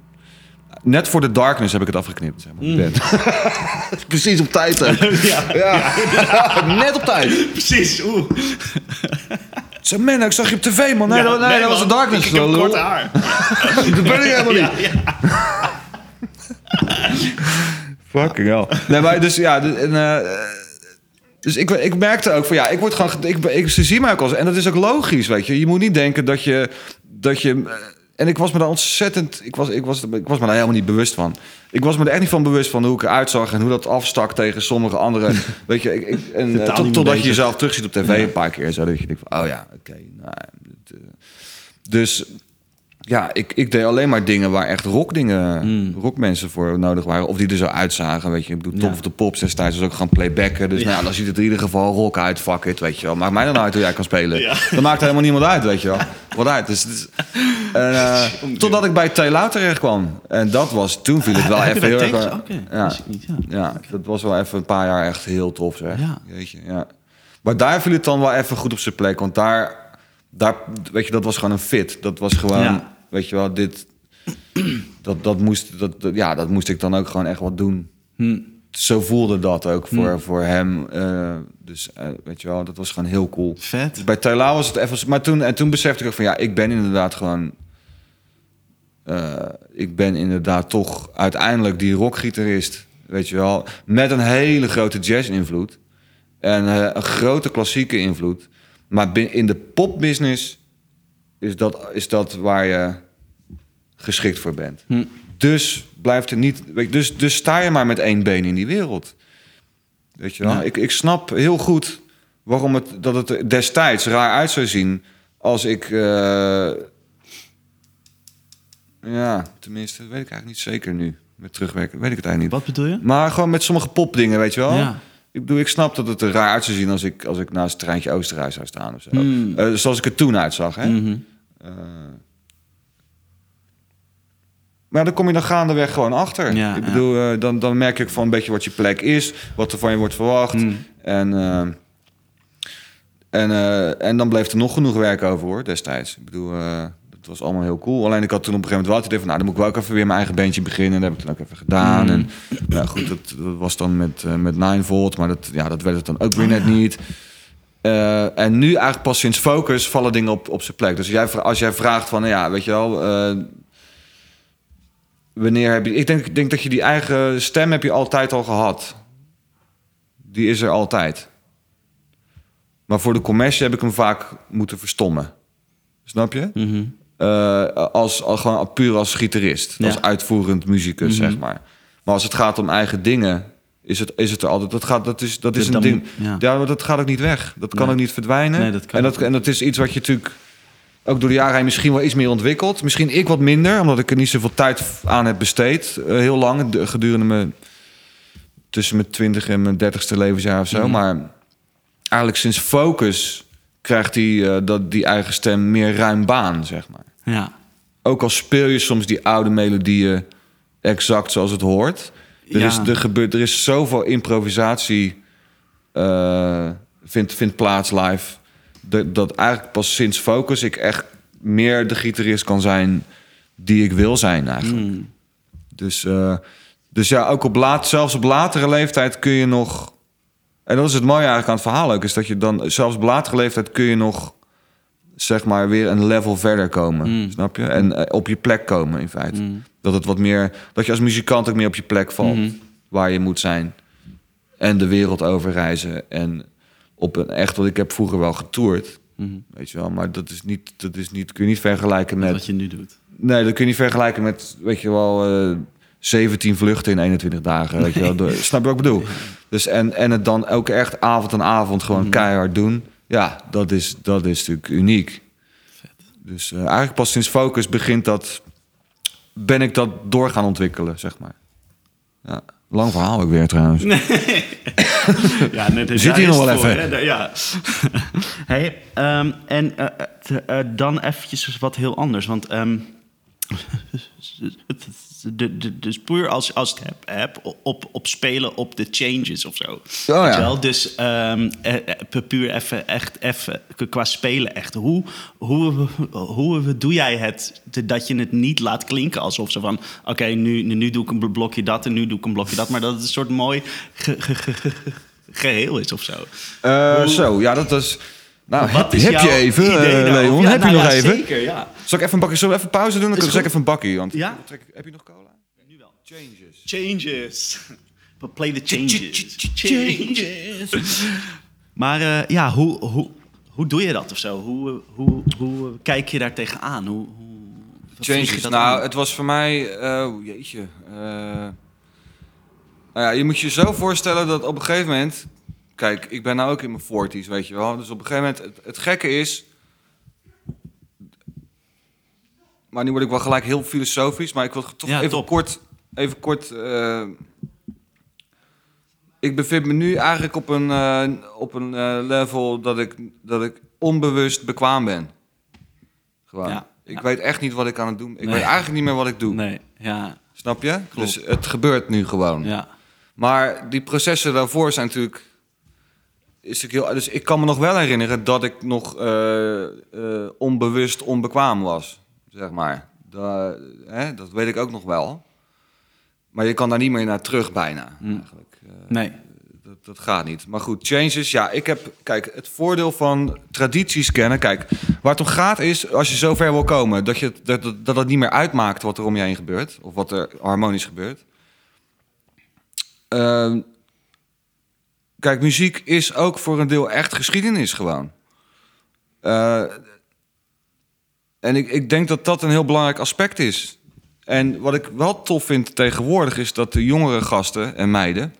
Net voor de darkness heb ik het afgeknipt, zeg maar. Mm. Precies op tijd ook. ja. Ja, net op tijd. Precies. Oeh. Zeg, man, ik zag je op tv, man. Nee, Ja, dat, nee, dat was man. darkness. Ik, heb kort haar. Dat ben ik helemaal niet. Fucking hell. Nee, maar dus ja... de- En, eh, dus ik, ik merkte ook van ja, ik word gewoon... ge- Ik, ik, ze zien mij ook als... En dat is ook logisch, weet je. Je moet niet denken dat je... Dat je eh, en ik was me daar ontzettend... Ik was, ik, was, ik was me daar helemaal niet bewust van. Ik was me er echt niet van bewust van hoe ik eruit zag... en hoe dat afstak tegen sommige andere... weet je, ik, ik, en, eh, tot, totdat je jezelf terugziet op tv Ja. een paar keer. Zo, dat je denkt van, oh ja, oké. nou, eh. dus ja, ik, ik deed alleen maar dingen waar echt rockdingen, Mm. rockmensen voor nodig waren. Of die er zo uitzagen, weet je. Ik bedoel, Top Ja. of the Pops destijds was ook gaan playbacken. Dus Ja. nou dan ziet het in ieder geval rock uit, fuck it, weet je wel. Maakt mij dan uit hoe jij kan spelen. Ja. Dat maakt helemaal niemand uit, weet je wel. Wat uit. Dus, dus- en, eh, totdat ik bij Taylor terecht kwam. En dat was, toen viel het wel even heel erg... ja. niet, ja. Ja, dat was wel even een paar jaar echt heel tof, zeg. Ja. Weet je, ja. Maar daar viel het dan wel even goed op zijn plek. Want daar, daar, weet je, dat was gewoon een fit. Dat was gewoon. Weet je wel, dit... Dat, dat, moest, dat, ja, dat moest ik dan ook gewoon echt wat doen. Hm. Zo voelde dat ook voor, Hm. voor hem. eh, dus eh, weet je wel, dat was gewoon heel cool. Vet. Dus bij Taylor was het even... Maar toen, en toen besefte ik ook van... Ja, ik ben inderdaad gewoon... eh, ik ben inderdaad toch uiteindelijk die rockgitarist. Weet je wel. Met een hele grote jazz-invloed. En een grote klassieke invloed. Maar in de popbusiness is dat, is dat waar je geschikt voor bent. Hm. Dus blijft er niet. Dus, dus sta je maar met één been in die wereld. Weet je wel? Ja. Ik, ik snap heel goed waarom het, dat het er destijds raar uit zou zien als ik. eh, ja, tenminste, weet ik eigenlijk niet zeker nu. Met terugwerken, weet ik het eigenlijk niet. Wat bedoel je? Maar gewoon met sommige popdingen, weet je wel. Ja. Ik bedoel, ik snap dat het er raar uit zou zien als ik, als ik naast het treintje Oosterhuis zou staan of zo. Hmm. Eh, zoals ik er toen uitzag, hè. Mhm. Eh, maar dan kom je dan gaandeweg gewoon achter. Ja, ik ja. bedoel, eh, dan, dan merk ik van een beetje wat je plek is, wat er van je wordt verwacht. Mm. En, en, en dan bleef er nog genoeg werk over hoor, destijds. Ik bedoel, was allemaal heel cool. Alleen ik had toen op een gegeven moment wel het van, nou, dan moet ik wel ook even weer mijn eigen bandje beginnen. Dat heb ik toen ook even gedaan. Mm. En nou goed, dat, dat was dan met, eh, met 9 volt, maar dat, ja, dat werd het dan ook weer net niet. Eh, en nu eigenlijk pas sinds Focus vallen dingen op, op zijn plek. Dus als jij, als jij vraagt van, nou ja, weet je wel... eh, wanneer heb je... Ik denk, ik denk dat je die eigen stem heb je altijd al gehad. Die is er altijd. Maar voor de commercie heb ik hem vaak moeten verstommen. Snap je? Eh, als, als, gewoon puur als gitarist. Ja. Als uitvoerend muzikus, Mhm. zeg maar. Maar als het gaat om eigen dingen... Is het, is het er altijd... Dat, gaat, dat is, dat is Dat een ding... ja. Dat gaat ook niet weg. Dat kan Nee. ook niet verdwijnen. Nee, dat kan en, dat, en dat is iets wat je natuurlijk ook door de jaren heen misschien wel iets meer ontwikkelt. Misschien ik wat minder, omdat ik er niet zoveel tijd aan heb besteed. eh, heel lang, de- gedurende mijn... Tussen mijn twintig en mijn dertigste levensjaar of zo. Mhm. Maar eigenlijk sinds Focus krijgt die, eh, dat, die eigen stem meer ruim baan, zeg maar. Ja. Ook al speel je soms die oude melodieën exact zoals het hoort. Er, Ja. is, er, gebeurt, er is zoveel improvisatie eh, vindt, vindt plaats live. Dat, dat eigenlijk pas sinds Focus ik echt meer de gitarist kan zijn die ik wil zijn eigenlijk. Mm. Dus, eh, dus ja, ook op laat, zelfs op latere leeftijd kun je nog... En dat is het mooie eigenlijk aan het verhaal ook... is dat je dan, zelfs op latere leeftijd kun je nog... zeg maar weer een level verder komen, Mm. snap je? En eh, op je plek komen in feite. Mm. Dat het wat meer... Dat je als muzikant ook meer op je plek valt. Mhm. Waar je moet zijn. En de wereld over reizen. En op een echt... Want ik heb vroeger wel getoerd, Mhm. weet je wel. Maar dat is niet... Dat is niet kun je niet vergelijken met... Wat je nu doet. Nee, dat kun je niet vergelijken met, weet je wel, eh 17 vluchten in 21 dagen. Weet je wel. Door- Snap je wat ik bedoel? Dus en, en het dan ook echt avond aan avond gewoon Mhm. keihard doen. Ja, dat is, dat is natuurlijk uniek. Dus eh, eigenlijk pas sinds Focus begint dat... Ben ik dat door gaan ontwikkelen, zeg maar. Ja, lang verhaal ook weer trouwens. Ja, net Zit hier nog wel even. Ja. hey, ehm, en eh, eh, t- dan eventjes wat heel anders. Want ehm, de, de, dus puur als, als het heb, op, op spelen op de changes of zo. ja. Je wel? Dus ehm, eh, eh, puur even, echt even qua spelen echt. Hoe, hoe, hoe doe jij het dat je het niet laat klinken alsof ze van... Oké, nu, nu doe ik een blokje dat en nu doe ik een blokje dat. Maar dat het een soort mooi ge- ge- ge- ge- geheel is of zo. Eh, Hoe- zo, ja, dat is... Nou, heb, is heb je even? Leon? Ja, heb nou je nog ja, even? Zeker, ja. Zal ik even een bakje, zullen we even pauze doen? Dan zeg ik even een bakkie. Want Ja? trek heb je nog cola? Nu wel. Changes. Changes. But play the changes. Changes. Maar eh, ja, hoe, hoe, hoe doe je dat of zo? Hoe, hoe, hoe kijk je daar tegenaan? Hoe, hoe Changes. Nou, aan? het was voor mij... eh, oh, jeetje. Eh, nou ja, je moet je zo voorstellen dat op een gegeven moment... Kijk, ik ben nou ook in mijn 40s, weet je wel. Dus op een gegeven moment... Het, het gekke is... Maar nu word ik wel gelijk heel filosofisch. Maar ik wil toch Ja, even top. kort... Even kort... eh, ik bevind me nu eigenlijk op een, eh, op een eh, level dat ik, dat ik onbewust bekwaam ben. Gewoon. Ja. Ik Ja. weet echt niet wat ik aan het doen ben. Ik Nee. weet eigenlijk niet meer wat ik doe. Nee, ja, Snap je? Klopt. Dus het gebeurt nu gewoon. ja. Maar die processen daarvoor zijn natuurlijk... Is natuurlijk heel, dus ik kan me nog wel herinneren dat ik nog eh, eh, onbewust onbekwaam was. Zeg maar. Da- hè, dat weet ik ook nog wel. Maar je kan daar niet meer naar terug bijna. Mm. Eigenlijk. Eh, Nee. dat, dat gaat niet. Maar goed, changes. Ja, ik heb. Kijk, het voordeel van tradities kennen. Kijk, waar het om gaat is. Als je zover wil komen. dat, je, dat, dat, dat het niet meer uitmaakt wat er om je heen gebeurt. Of wat er harmonisch gebeurt. Kijk, muziek is ook voor een deel echt geschiedenis gewoon. Eh, en ik, ik denk dat dat een heel belangrijk aspect is. En wat ik wel tof vind tegenwoordig is dat de jongere gasten en meiden.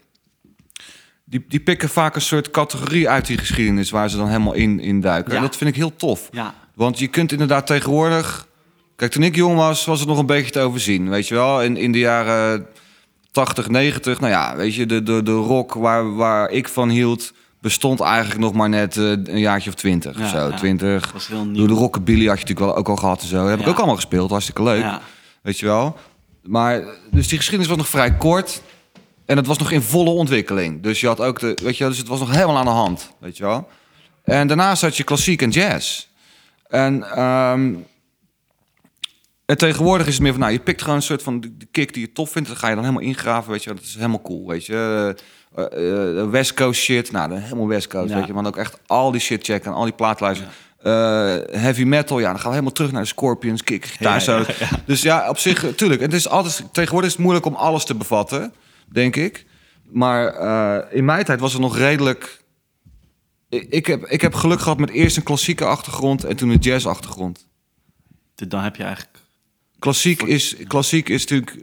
Die, die pikken vaak een soort categorie uit die geschiedenis waar ze dan helemaal in, in duiken. Ja. En dat vind ik heel tof. Ja, Want je kunt inderdaad tegenwoordig. Kijk, toen ik jong was, was het nog een beetje te overzien. Weet je wel, in, in de jaren 80, 90. Nou ja, weet je, de, de, de rock waar, waar ik van hield... bestond eigenlijk nog maar net eh, een jaartje of twintig of Ja, zo. ja. Twintig. Door de rockabilly had je natuurlijk wel ook al gehad en zo. Heb ik ook allemaal gespeeld, hartstikke leuk. Weet je wel. Maar, dus die geschiedenis was nog vrij kort. En het was nog in volle ontwikkeling. Dus je had ook de, weet je wel, dus het was nog helemaal aan de hand. Weet je wel. En daarnaast had je klassiek en jazz. En, ehm, en tegenwoordig is het meer van, nou, je pikt gewoon een soort van de, kick die je tof vindt. Dan ga je dan helemaal ingraven, weet je. Dat is helemaal cool, weet je. Eh, West Coast shit, nou, dan helemaal West Coast, Ja. weet je. Maar ook echt al die shit checken, al die plaatlijsten. Eh, heavy metal, ja, dan gaan we helemaal terug naar de Scorpions, kick, gitaar, zo. Dus ja, op zich, tuurlijk. Het is altijd, tegenwoordig is het moeilijk om alles te bevatten, denk ik. Maar in mijn tijd was het nog redelijk... Ik, ik, heb, ik heb geluk gehad met eerst een klassieke achtergrond en toen een jazz-achtergrond. Dan heb je eigenlijk... Klassiek is, klassiek is natuurlijk, eh,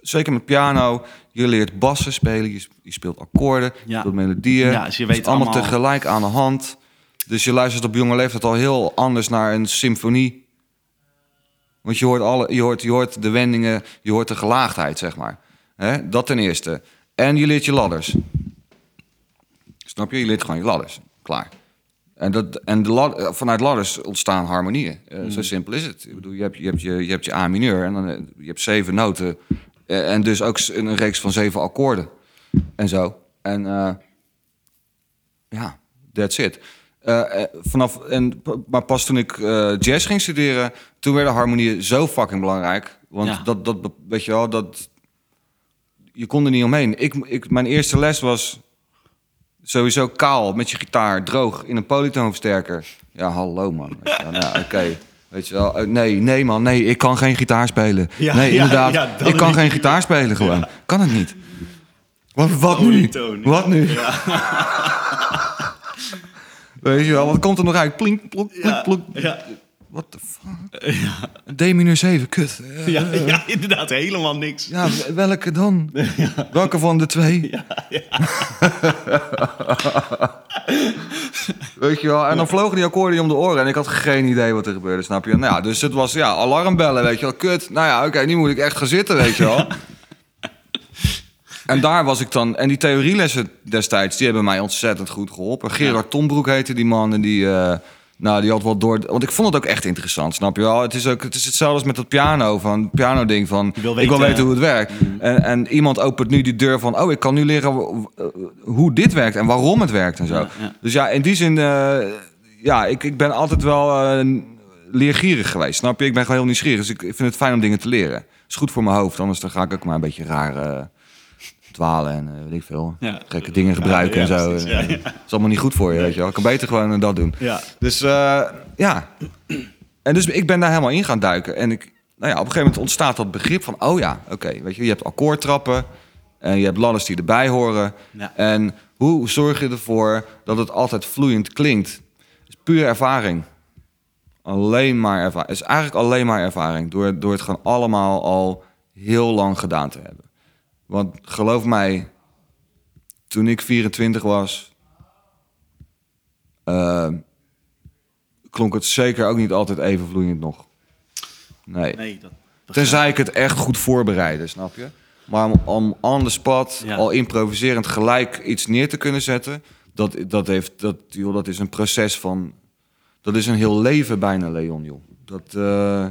zeker met piano, je leert bassen spelen, je, sp- je speelt akkoorden, je Ja. speelt melodieën. Ja, dus je Het is weet allemaal, allemaal- tegelijk aan de hand. Dus je luistert op jonge leeftijd al heel anders naar een symfonie. Want je hoort, alle, je, hoort, je hoort de wendingen, je hoort de gelaagdheid, zeg maar. Dat ten eerste. En je leert je ladders. Snap je? Je leert gewoon je ladders. Klaar. En, dat, en de eh, vanuit ladders ontstaan harmonieën. Eh, Mm. Zo simpel is het. Ik bedoel, je hebt je, hebt je, je, hebt je A mineur en dan, eh, je hebt zeven noten. En dus ook een reeks van zeven akkoorden. En zo. En ja, that's it. Vanaf, en, maar pas toen ik jazz ging studeren, toen werden harmonieën zo fucking belangrijk. Want Ja. dat, dat, weet je wel, dat, je kon er niet omheen. Ik, ik, mijn eerste les was sowieso kaal met je gitaar, droog, in een polytoonversterker. Ja, hallo man. Wel. Nou, Oké, weet je wel. Eh, nee, nee man, nee, ik kan geen gitaar spelen. Ja, nee, ja, inderdaad, ja, ik kan niet. geen gitaar spelen gewoon. Kan het niet. Wat, wat nu? Ja. Wat nu? Weet je wel, wat komt er nog uit? Plink, plonk, Ja, plonk. Ja, What the fuck? D minus 7, kut. Ja, ja, inderdaad, helemaal niks. Ja, welke dan? Welke van de twee? Weet je wel, en dan vlogen die akkoorden om de oren en ik had geen idee wat er gebeurde, snap je? Nou ja, dus het was ja, alarmbellen, weet je wel, kut. Nou ja, oké, nu moet ik echt gaan zitten, weet je wel. En daar was ik dan, en die theorielessen destijds, die hebben mij ontzettend goed geholpen. Gerard Tombroek heette die man en die, eh, nou, die had wel door, want ik vond het ook echt interessant, snap je wel? Het is ook, het is hetzelfde als met dat piano, van piano ding van, ik wil weten- hoe het werkt. En, en iemand opent nu die deur van, oh, ik kan nu leren w- hoe dit werkt en waarom het werkt en zo. Ja, ja. Dus ja, in die zin, eh, ja, ik, ik ben altijd wel eh, leergierig geweest, snap je? Ik ben gewoon heel nieuwsgierig, dus ik vind het fijn om dingen te leren. Is goed voor mijn hoofd, anders dan ga ik ook maar een beetje raar eh, dwalen en eh, weet ik veel. Ja. Gekke dingen gebruiken Ja, ja, en zo. ja, eh, Dat is allemaal niet goed voor je, weet je wel. Ik kan beter gewoon eh, dat doen. Ja. Dus ja. En dus ik ben daar helemaal in gaan duiken. En ik, nou ja, op een gegeven moment ontstaat dat begrip van... oh ja, oké, weet je, je hebt akkoordtrappen... en je hebt ladders die erbij horen. En hoe zorg je ervoor dat het altijd vloeiend klinkt? Is puur ervaring. Alleen maar ervaring. Het is eigenlijk alleen maar ervaring. Door, door het gewoon allemaal al heel lang gedaan te hebben. Want geloof mij, toen ik 24 was... eh, klonk het zeker ook niet altijd even vloeiend nog. Nee. Nee, dat... Tenzij ik het echt goed voorbereidde, snap je? Maar om, om on the spot, Ja. al improviserend gelijk iets neer te kunnen zetten... dat, dat, heeft, dat, joh, dat is een proces van... Dat is een heel leven bijna, Leon, joh. Dat, eh,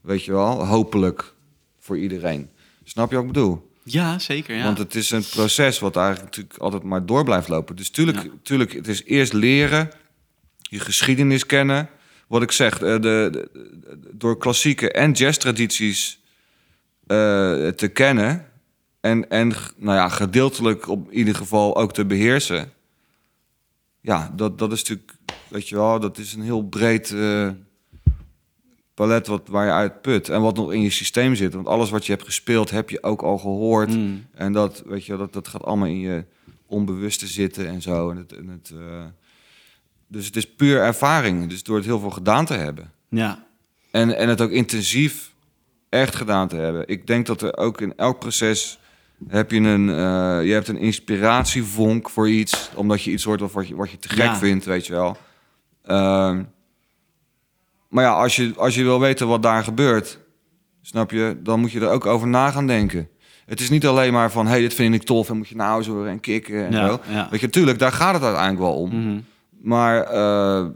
weet je wel, hopelijk voor iedereen. Snap je wat ik bedoel? Ja, zeker, ja. Want het is een proces wat eigenlijk natuurlijk altijd maar door blijft lopen. Dus tuurlijk, Ja. tuurlijk het is eerst leren, je geschiedenis kennen. Wat ik zeg, eh, de, de- door klassieke en jazztradities eh, te kennen... En, en nou ja, gedeeltelijk op ieder geval ook te beheersen... Ja, dat, dat is natuurlijk, weet je wel, dat is een heel breed eh, palet wat, waar je uit put. En wat nog in je systeem zit. Want alles wat je hebt gespeeld, heb je ook al gehoord. Mm. En dat, weet je, dat, dat gaat allemaal in je onbewuste zitten en zo. En het, en het, eh, dus het is puur ervaring. Dus door het heel veel gedaan te hebben. Ja. En, en het ook intensief echt gedaan te hebben. Ik denk dat er ook in elk proces heb je een, eh, je hebt een inspiratievonk voor iets, omdat je iets hoort of wat je, wat je te gek Ja. vindt, weet je wel. Ehm, maar ja, als je, als je wil weten wat daar gebeurt, snap je, dan moet je er ook over na gaan denken. Het is niet alleen maar van, hey, dit vind ik tof en moet je nou zo en kicken en Ja, zo. ja. Weet je, natuurlijk, daar gaat het uiteindelijk wel om. Mhm. Maar eh,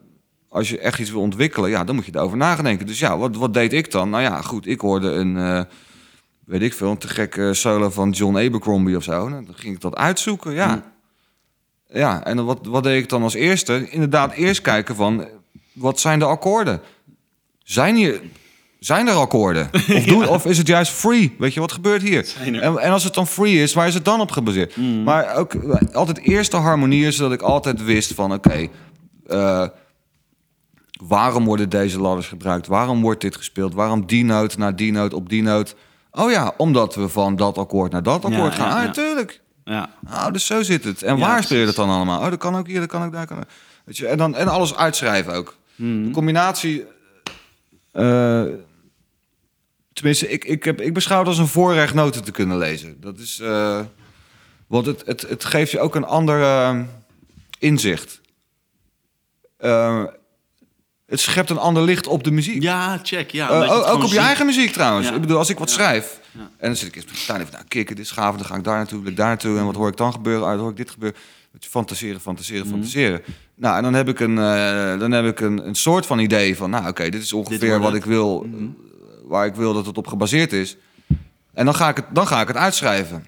als je echt iets wil ontwikkelen, ja, dan moet je erover nadenken. Dus ja, wat, wat deed ik dan? Nou ja, goed, ik hoorde een, eh, weet ik veel, een te gekke solo van John Abercrombie of zo. Nou, dan ging ik dat uitzoeken, ja. Mm. Ja, en wat, wat deed ik dan als eerste? Inderdaad, eerst kijken van, wat zijn de akkoorden? Zijn hier... Zijn er akkoorden? Of, doe, of is het juist free? Weet je, wat gebeurt hier? Er- En, en als het dan free is, waar is het dan op gebaseerd? Mm. Maar ook eh, altijd eerst de harmonieën, zodat ik altijd wist van... oké, eh, waarom worden deze ladders gebruikt? Waarom wordt dit gespeeld? Waarom die noot naar die noot op die noot? Oh ja, omdat we van dat akkoord naar dat akkoord Ja, gaan. ja, ah, ja. natuurlijk. Ja. Oh, dus zo zit het. En waar speel je dat dan allemaal? Oh, dat kan ook hier, dat kan ook daar. Kan ook. Weet je, en, dan, en alles uitschrijven ook. Mhm. De combinatie... eh, tenminste, ik, ik, heb, ik beschouw het als een voorrecht noten te kunnen lezen. Dat is... eh, want het, het, het geeft je ook een ander eh, inzicht. Het schept een ander licht op de muziek. Ja, check. Ja, ook op je eigen muziek trouwens. Ja. Ik bedoel, als ik wat Ja. schrijf... Ja. en dan zit ik eens staan even... Nou, kikken, dit is gaaf. Dan ga ik daar naartoe, wil ik daar naartoe. En wat hoor ik dan gebeuren? Ah, dan hoor ik dit gebeuren. Fantaseren, fantaseren, Mhm. fantaseren. Nou, en dan heb ik een, eh, dan heb ik een, een soort van idee van... Nou, oké, dit is ongeveer wat ik wil... Mhm. eh, waar ik wil dat het op gebaseerd is. En dan ga ik het, dan ga ik het uitschrijven.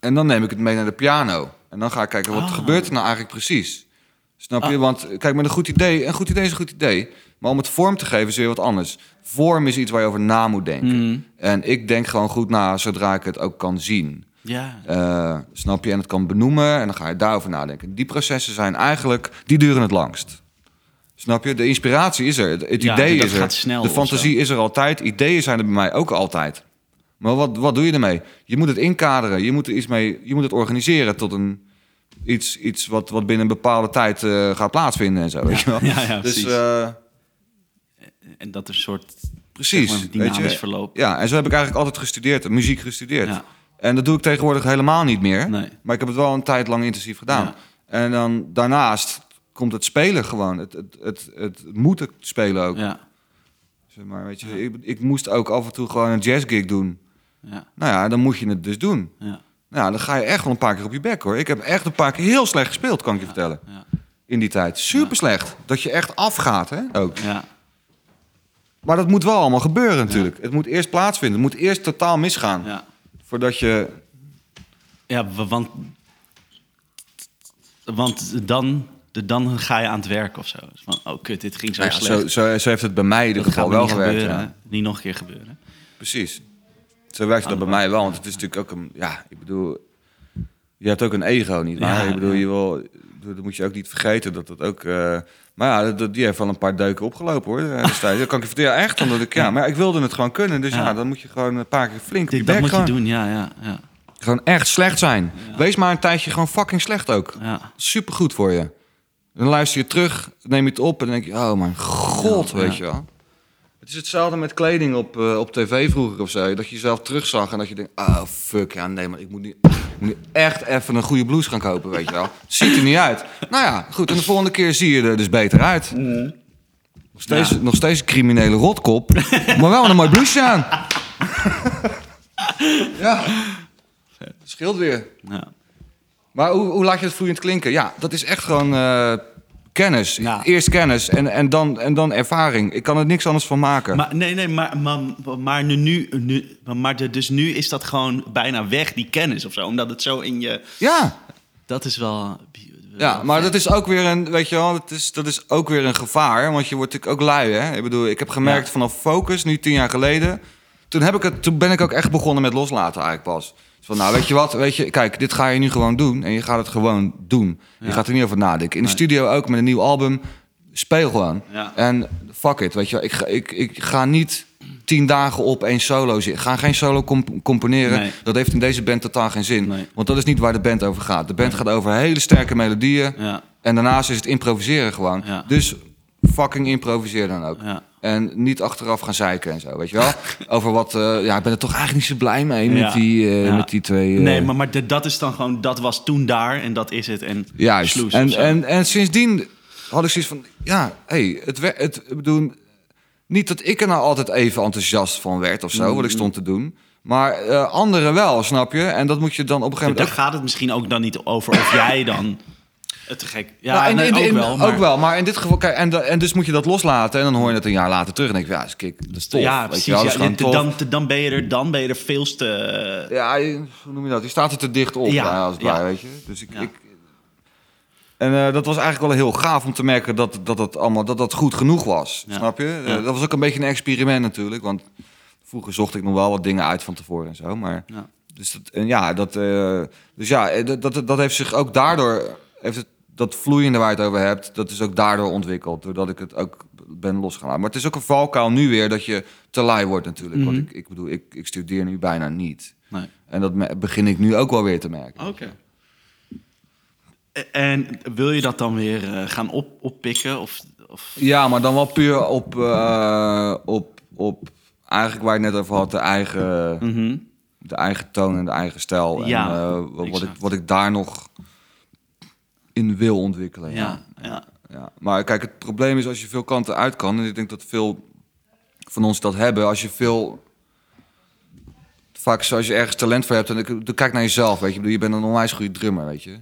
En dan neem ik het mee naar de piano. En dan ga ik kijken, wat Ah. gebeurt er nou eigenlijk precies? Snap je? Ah. Want kijk, met een goed idee... Een goed idee is een goed idee. Maar om het vorm te geven is weer wat anders. Vorm is iets waar je over na moet denken. Mhm. En ik denk gewoon goed na zodra ik het ook kan zien. Ja. Eh, snap je? En het kan benoemen en dan ga je daarover nadenken. Die processen zijn eigenlijk, die duren het langst. Snap je? De inspiratie is er, het, het Ja, idee dat is er, snel de fantasie is er altijd, ideeën zijn er bij mij ook altijd. Maar wat, wat doe je ermee? Je moet het inkaderen, je moet er iets mee, je moet het organiseren tot een iets, iets wat, wat binnen een bepaalde tijd eh, gaat plaatsvinden en zo. Weet je wel? Ja, ja, dus precies. eh, En dat een soort precies, zeg maar, weet dynamisch je? verloop. Ja, en zo heb ik eigenlijk altijd gestudeerd, muziek gestudeerd. Ja. En dat doe ik tegenwoordig helemaal niet meer. Nee. Maar ik heb het wel een tijd lang intensief gedaan. Ja. En dan daarnaast komt het spelen gewoon. Het, het, het, het moeten spelen ook. Ja. Zeg maar, weet je, ik, ik moest ook af en toe gewoon een jazzgig doen. Ja. Nou ja, dan moet je het dus doen. Ja. Nou, ja, dan ga je echt wel een paar keer op je bek hoor. Ik heb echt een paar keer heel slecht gespeeld, kan ik je vertellen. Ja. In die tijd. Super slecht. Dat je echt afgaat, hè? Ook. Ja. Maar dat moet wel allemaal gebeuren natuurlijk. Het moet eerst plaatsvinden. Het moet eerst totaal misgaan. Ja. Voordat je... Ja, wa- want, want dan, dan ga je aan het werk of zo. Dus Van, oh kut, dit ging zo Nou ja, slecht. zo, zo, zo heeft het bij mij in ieder geval wel gewerkt. gebeuren. ja. Niet nog een keer gebeuren. Precies. Zo werkt dat bij mij wel. Want het is natuurlijk ook een... Ja, ik bedoel... Je hebt ook een ego, niet waar? Ja, ik bedoel, je wil... Dat moet je ook niet vergeten. Dat dat ook... eh, maar ja, dat- die heeft wel een paar deuken opgelopen, hoor. eh. Dat kan ik je vertellen. Echt, omdat ik... Ja, maar ik wilde het gewoon kunnen. Dus ja, dan moet je gewoon een paar keer flink Dit, dat moet je doen, ja, ja, ja. gewoon echt slecht zijn. Wees maar een tijdje gewoon fucking slecht ook. ja. Super goed voor je. Dan luister je terug, neem je het op en dan denk je... Oh mijn god, weet je wel. Het is hetzelfde met kleding op, eh, op tv vroeger of zo. Dat je jezelf terugzag en dat je denkt... Oh, fuck, ja, nee, maar ik moet ik moet nu echt even een goede blouse gaan kopen, weet je wel. Ziet er niet uit. Nou ja, goed. En de volgende keer zie je er dus beter uit. Nog, steeds, Ja. nog steeds een criminele rotkop. maar wel een mooi blouseje aan. ja. Scheelt weer. ja. Maar hoe, hoe laat je het vloeiend klinken? Ja, dat is echt gewoon eh, kennis. Ja. Eerst kennis en, en, dan, en dan ervaring. Ik kan er niks anders van maken. Maar nee, nee, maar, maar, maar, nu, nu, nu, maar de- dus nu is dat gewoon bijna weg, die kennis of zo. Omdat het zo in je... Ja, Dat is wel... ja, maar dat is ook weer een, weet je wel, dat is, dat is ook weer een gevaar. Want je wordt natuurlijk ook lui, hè? Ik bedoel, ik heb gemerkt Ja. vanaf Focus, nu tien jaar geleden. Toen, heb ik het, toen ben ik ook echt begonnen met loslaten eigenlijk pas. Van, nou, weet je wat, weet je, kijk, dit ga je nu gewoon doen. En je gaat het gewoon doen. Je gaat er niet over nadenken. In de studio ook met een nieuw album. Speel gewoon. En fuck it, weet je wel. Ik ga, ik, ik ga niet tien dagen op één solo zitten. Ga geen solo comp- componeren. Nee. Dat heeft in deze band totaal geen zin. Nee. Want dat is niet waar de band over gaat. De band gaat over hele sterke melodieën. Ja, En daarnaast is het improviseren gewoon. Ja. Dus fucking improviseer dan ook. ja. En niet achteraf gaan zeiken en zo, weet je wel? Over wat, eh, ja, ik ben er toch eigenlijk niet zo blij mee Ja. met, die, eh, Ja. met die twee. eh, Nee, maar, maar de- dat is dan gewoon... Dat was toen daar en dat is het. En Juist. En, zo. en, en sindsdien had ik zoiets van, ja, hey, het, het ik bedoel, niet dat ik er nou altijd even enthousiast van werd of zo, Mm. wat ik stond te doen. Maar anderen wel, snap je? En dat moet je dan op een gegeven Daar moment... gaat het misschien ook dan niet over of jij dan het te gek... Ja, Nou, in- nee, in- ook, in- wel, maar, ook wel, maar in dit geval... Kijk, en, da- en dus moet je dat loslaten en dan hoor je het een jaar later terug. En denk je, ja, is kijk, dat is tof. Ja, precies. je wel, ja, je- dan, dan, ben je er, dan ben je er veel te... Ja, je- hoe noem je dat? Die staat er te dicht op, Ja, ja, als het ja. weet je. Dus ik... Ik en eh, dat was eigenlijk wel heel gaaf om te merken dat dat, dat, allemaal, dat, dat goed genoeg was. Snap je? Eh, dat was ook een beetje een experiment natuurlijk. Want vroeger zocht ik nog wel wat dingen uit van tevoren en zo. Maar dus, dat, en ja, dat, eh, dus ja, eh, dat, dat, dat heeft zich ook daardoor... Heeft het, dat vloeiende waar je het over hebt, dat is ook daardoor ontwikkeld. Doordat ik het ook ben losgelaten. Maar het is ook een valkuil nu weer dat je te lui wordt natuurlijk. Want Mhm. ik, ik bedoel, ik, ik studeer nu bijna niet. Nee. En dat begin ik nu ook wel weer te merken. Oké. En wil je dat dan weer eh, gaan op, oppikken? Of, of... Ja, maar dan wel puur op, eh, op, op eigenlijk waar je het net over had, de eigen, Mhm. de eigen toon en de eigen stijl. Ja, en eh, wat, ik, wat ik daar nog in wil ontwikkelen. Ja, ja. Ja, maar kijk, het probleem is als je veel kanten uit kan, en ik denk dat veel van ons dat hebben, als je veel. Vaak zoals je ergens talent voor hebt, en ik kijk naar jezelf, weet je, bedoel, je bent een onwijs goede drummer, weet je.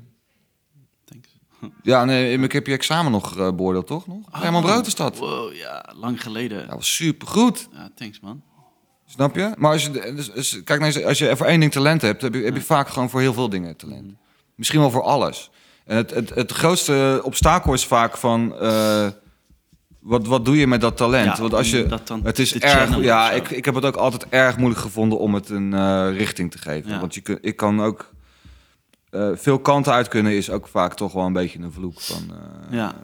Thanks. Ja, nee, ik heb je examen nog eh, beoordeeld, toch? Nog? Herman Brood is dat. Wow, ja, lang geleden. Dat was supergoed, Ja, thanks man. snap je? Maar als je, dus, dus, kijk naar jezelf, als je voor één ding talent hebt, heb je, heb je vaak gewoon voor heel veel dingen talent. Misschien wel voor alles. En het, het, het grootste obstakel is vaak van, eh, wat, wat doe je met dat talent? Ja, Want als je, het is erg, ja, ik, ik heb het ook altijd erg moeilijk gevonden om het een eh, richting te geven. Ja. Want je kun, ik kan ook eh, veel kanten uit kunnen, is ook vaak toch wel een beetje een vloek van. Ja.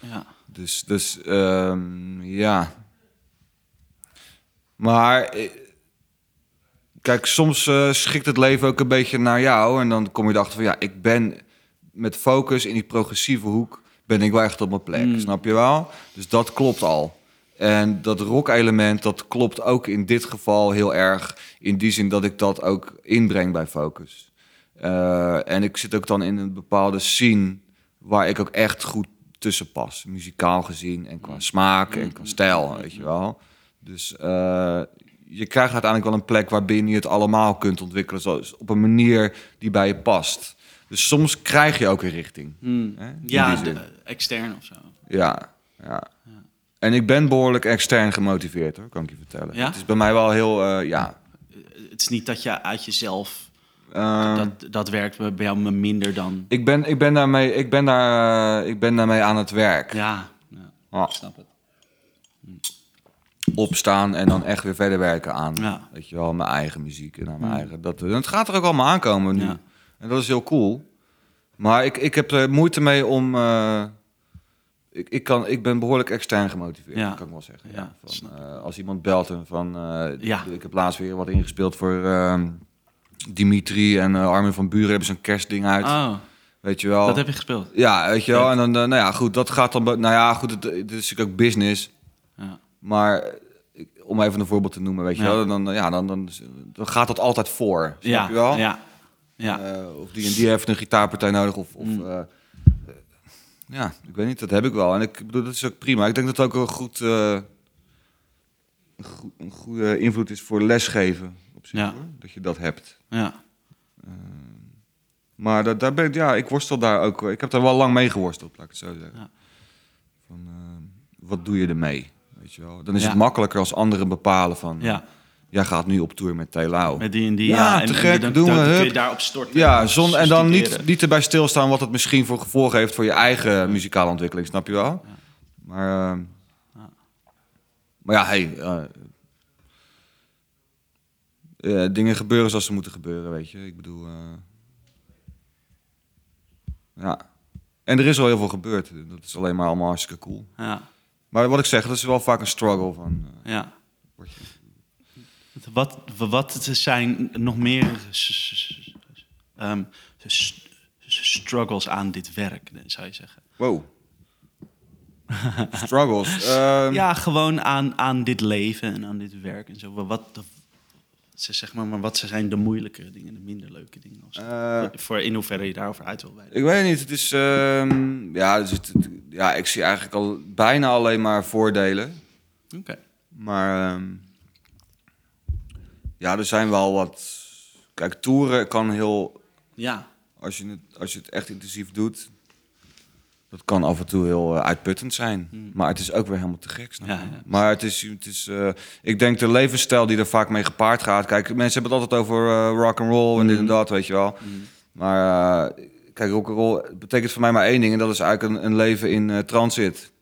Ja. dus, dus ehm, ja. Maar kijk, soms schikt het leven ook een beetje naar jou. En dan kom je erachter van ja, ik ben met focus in die progressieve hoek ben ik wel echt op mijn plek. Mm. Snap je wel? Dus dat klopt al. En dat rock-element, dat klopt ook in dit geval heel erg. In die zin dat ik dat ook inbreng bij focus. Eh, en ik zit ook dan in een bepaalde scene waar ik ook echt goed tussen pas. Muzikaal gezien en qua smaak en qua stijl, weet je wel. Dus eh, je krijgt uiteindelijk wel een plek waarbinnen je het allemaal kunt ontwikkelen. Zoals op een manier die bij je past. Dus soms krijg je ook een richting. Hmm. Hè, Ja, de- extern of zo. Ja, ja. En ik ben behoorlijk extern gemotiveerd, hoor, kan ik je vertellen. Ja? Het is bij mij wel heel, eh, ja... Het is niet dat je uit jezelf... ehm, dat, dat werkt bij jou minder dan... ik, ben, ik, ben daarmee, ik, ben daar, eh, ik ben daarmee aan het werk. Ja, ja snap het. Opstaan en dan echt weer verder werken aan, Ja. weet je wel, mijn eigen muziek en aan mijn Mm. eigen... Dat, en het gaat er ook allemaal aankomen nu. En dat is heel cool. Maar ik, ik heb er moeite mee om... eh, ik, ik, kan, ik ben behoorlijk extern gemotiveerd, Ja. kan ik wel zeggen. Ja, Van, eh, als iemand belt en van... eh, Ja. Ik heb laatst weer wat ingespeeld voor ehm, Dimitri en Armin van Buren hebben zo'n kerstding uit. Oh, Weet je wel? dat heb je gespeeld. Ja, weet je wel. En dan, nou ja, goed, dat gaat dan... Nou ja, goed, het, het is natuurlijk ook business. Ja. Maar om even een voorbeeld te noemen, weet je wel. Dan, ja, dan, dan, dan gaat dat altijd voor. Snap Ja, je wel? ja, ja. Eh, of die en die heeft een gitaarpartij nodig. Of, of Mm. eh, eh, ja, ik weet niet, dat heb ik wel. En ik bedoel, dat is ook prima. Ik denk dat het ook een goed, een, goed, een goede invloed is voor lesgeven. Op zich, Ja. dat je dat hebt. ja. Maar dat, daar ben ik, ja, ik worstel daar ook. Ik heb daar wel lang mee geworsteld, laat ik het zo zeggen. Ja. Van, wat doe je ermee? Weet je wel? Dan is Ja. het makkelijker als anderen bepalen van... ja. Jij gaat nu op tour met Telau. Met die en die. Ja, Ja, en, te en gek, dan, doen dan we, kun je daarop storten. Ja, zon, en dan niet, niet erbij stilstaan wat het misschien voor gevolgen heeft voor je eigen muzikale ontwikkeling, snap je wel? Ja. Maar, eh, Ja. maar ja, hey, eh, eh, dingen gebeuren zoals ze moeten gebeuren, weet je. Ik bedoel, eh, ja. En er is al heel veel gebeurd. Dat is alleen maar allemaal hartstikke cool. Ja, Maar wat ik zeg, dat is wel vaak een struggle van. ja. Wat, wat zijn nog meer ehm, struggles aan dit werk, zou je zeggen? Wow. Struggles. Ehm, Ja, gewoon aan, aan dit leven en aan dit werk en zo. Wat, ze zeg maar, maar wat zijn de moeilijkere dingen, de minder leuke dingen? Zo? eh, Voor in hoeverre je daarover uit wil wijden. Ik weet niet, het is... ehm, ja, dus het, ja, ik zie eigenlijk al bijna alleen maar voordelen. Oké. Maar... Ja, er zijn wel wat... Kijk, toeren kan heel... Ja. Als je het, als je het echt intensief doet... Dat kan af en toe heel eh, uitputtend zijn. Maar het is ook weer helemaal te gek. Hmm. Ja, ja. Maar het is... Het is eh, ik denk de levensstijl die er vaak mee gepaard gaat... Kijk, mensen hebben het altijd over eh, rock and roll en dit en Hmm. dat, weet je wel. Maar eh, kijk, rock and roll betekent voor mij maar één ding... en dat is eigenlijk een, een leven in transit.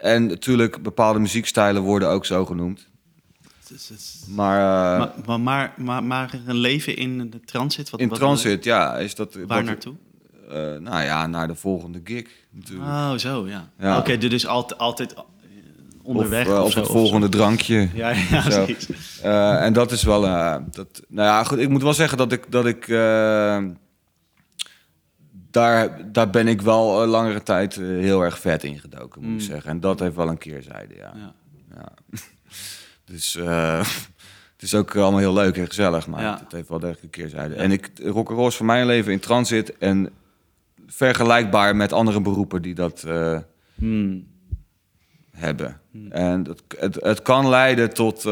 En natuurlijk, bepaalde muziekstijlen worden ook zo genoemd. Maar, eh, maar, maar, maar, maar, maar een leven in de transit? Wat, in wat- transit, ja, is dat... Waar wat- naartoe? eh, nou ja, naar de volgende gig natuurlijk. Oh, zo, ja. Ja. Oké, dus altijd, altijd onderweg of, of, of zo, het of volgende drankje. Ja, ja, Zo. precies. Eh, en dat is wel... eh, dat, nou ja, goed, ik moet wel zeggen dat ik... Dat ik daar, daar ben ik wel eh, langere tijd eh, heel erg vet in gedoken, moet ik zeggen. En dat heeft wel een keerzijde, ja. Mm. Ja. Ja. Dus eh, het is ook allemaal heel leuk en gezellig, maar Ja. het heeft wel degelijk een keerzijde. En ik, rock'n'roll is voor mijn leven in transit en vergelijkbaar met andere beroepen die dat Hmm. hebben. En dat, het, het kan leiden tot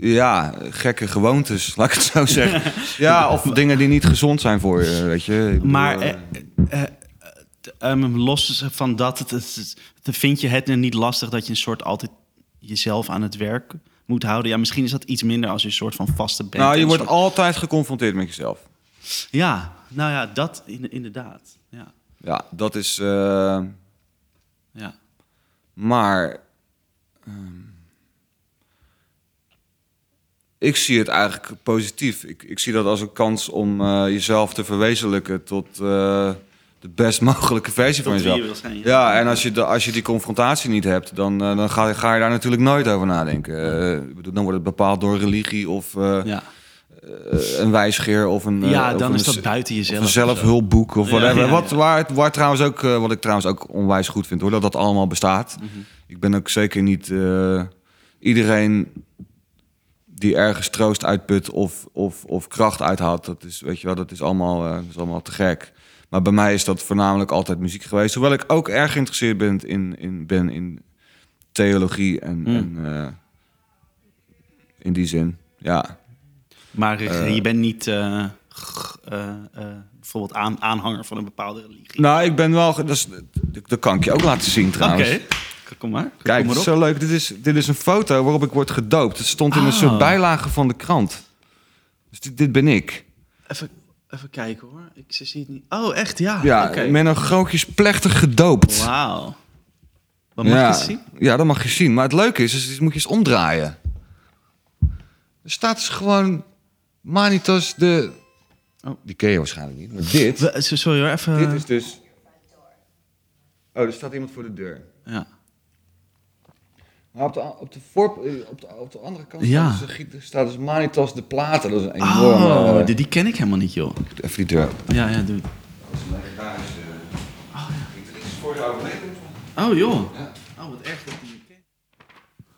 ja, gekke gewoontes, laat ik het zo zeggen. ja, of dingen die niet gezond zijn voor je, weet je. Bedoel, Maar eh, eh, eh, eh, um, los van dat, het, het, het- vind je het niet lastig dat je een soort altijd jezelf aan het werk moet houden? Ja, misschien is dat iets minder als je een soort van vaste bent. nou, je wordt soort- altijd geconfronteerd met jezelf. Ja, nou ja, dat in- inderdaad. Ja, Ja, dat is... ja. Maar ehm, ik zie het eigenlijk positief. Ik, ik zie dat als een kans om eh, jezelf te verwezenlijken tot eh, de best mogelijke versie van Tot jezelf. je wil zijn, ja. ja, en als je, de, als je die confrontatie niet hebt, dan, eh, dan ga, ga je daar natuurlijk nooit over nadenken. Dan wordt het bepaald door religie of ja. een wijsgeer of een. ja, dan een is dat buiten jezelf. een of zelfhulpboek of whatever. ja, Wat, waar, waar trouwens ook, wat ik trouwens ook onwijs goed vind hoor, dat dat allemaal bestaat. Mhm. Ik ben ook zeker niet iedereen die ergens troost uitput of, of, of kracht uithaalt. Dat is, weet je wel, dat is, allemaal, eh, dat is allemaal te gek. Maar bij mij is dat voornamelijk altijd muziek geweest. Hoewel ik ook erg geïnteresseerd ben in, in, ben in theologie en, Hmm. en eh, in die zin. Ja, Maar eh, je bent niet bijvoorbeeld aan, aanhanger van een bepaalde religie. nou, ik ben wel. Dat, is, dat kan ik je ook laten zien Oké, trouwens. Kom maar. Kijk, kom het is maar op. zo leuk. Dit is, dit is een foto waarop ik word gedoopt. Het stond in een Ah. soort bijlage van de krant. Dus dit, dit ben ik. Even, even kijken hoor. Ik zie het niet. Oh, echt? Ja. Ja, Oké. met een grootjes plechtig gedoopt. Wauw. Wat mag ja. je zien? Ja, dat mag je zien. Maar het leuke is, is, is moet je eens omdraaien. Er staat dus gewoon Manitos de... Oh. Die ken je waarschijnlijk niet. Maar dit, Sorry hoor, even. dit is dus... Oh, er staat iemand voor de deur. Ja. Maar op de, op de, voor, eh, op de, op de andere kant Ja. staat, dus, staat dus Manitos de Platen. Dat is een enorme... Oh, eh, die, die ken ik helemaal niet, joh. Even die deur. Ja, ja, doe. Dat is een legendarische... gitarist voor de overleden. Oh, joh. Oh, wat erg dat die.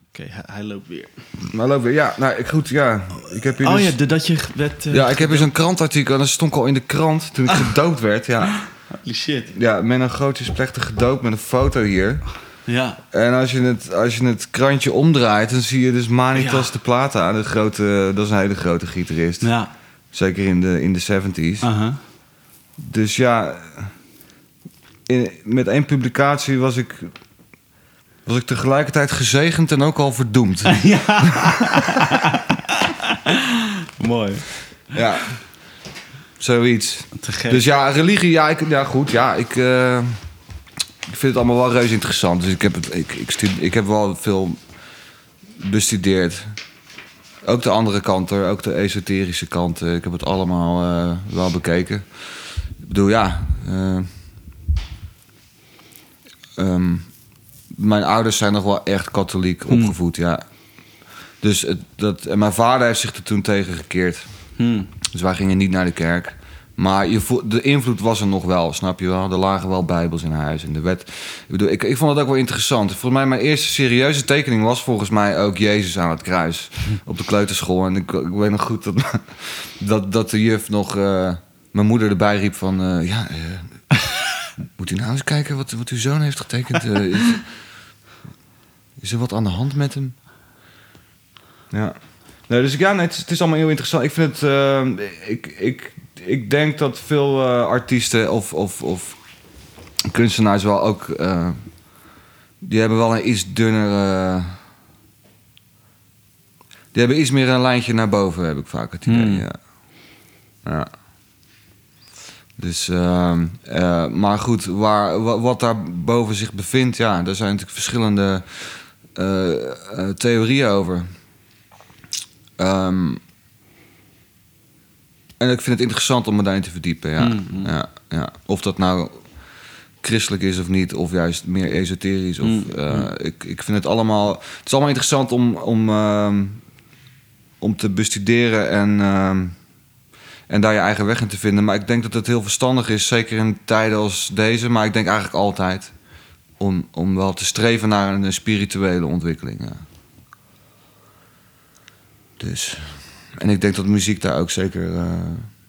Oké, hij, hij loopt weer. Maar loop weer. Ja, nou ik- goed, ja. Ik heb hier Oh dus... ja, de- dat je werd... eh, Ja, ik heb eens een krantartikel en dat stond al in de krant toen ik gedoopt werd. Ja, Holy shit. ja met een grootjes plechtig gedoopt met een foto hier. Ja. En als je het, als je het krantje omdraait, dan zie je dus Manitas Ja. de Plata. De grote, dat is een hele grote gitarist. Ja. Zeker in de, in de 70s. Aha. Dus ja, in, met één publicatie was ik, was ik tegelijkertijd gezegend en ook al verdoemd. Mooi. ja, zoiets. Dus ja, religie, ja, ik, ja goed, ja, ik, eh, ik vind het allemaal wel reuze interessant. Dus ik heb, het, ik, ik, ik heb wel veel bestudeerd. Ook de andere kant, hoor, ook de esoterische kant. eh, Ik heb het allemaal eh, wel bekeken. Ik bedoel, ja. eh, ehm, mijn ouders zijn nog wel echt katholiek opgevoed, ja. Dus het, dat, en mijn vader heeft zich er toen tegen gekeerd. Hm. Dus wij gingen niet naar de kerk. Maar je voel, de invloed was er nog wel, snap je wel? Er lagen wel bijbels in huis. En de wet. Ik, bedoel, ik, ik vond het ook wel interessant. Volgens mij, mijn eerste serieuze tekening was volgens mij ook Jezus aan het kruis. Op de kleuterschool. En ik, ik weet nog goed dat, dat, dat de juf nog eh, mijn moeder erbij riep van... eh, ja, eh, moet u nou eens kijken wat, wat uw zoon heeft getekend? is- Is er wat aan de hand met hem? Ja. Nee, dus ja, nee, het, is, het is allemaal heel interessant. Ik vind het... ik, ik, ik denk dat veel eh, artiesten of, of, of kunstenaars wel ook... eh, die hebben wel een iets dunner... eh, die hebben iets meer een lijntje naar boven, heb ik vaak het idee. Hmm. Ja. ja. Dus, ehm, eh, maar goed, waar, wa- wat daar boven zich bevindt, ja, daar zijn natuurlijk verschillende theorieën over. Ehm, en ik vind het interessant om me daarin te verdiepen, ja. Mm, ja, ja. Of dat nou christelijk is of niet, of juist meer esoterisch. Of, Mm, eh, ik, ik vind het allemaal... Het is allemaal interessant om, om, ehm, om te bestuderen en... ehm, en daar je eigen weg in te vinden. Maar ik denk dat het heel verstandig is, zeker in tijden als deze, maar ik denk eigenlijk altijd, om, om wel te streven naar een spirituele ontwikkeling. Ja. Dus. En ik denk dat muziek daar ook zeker eh,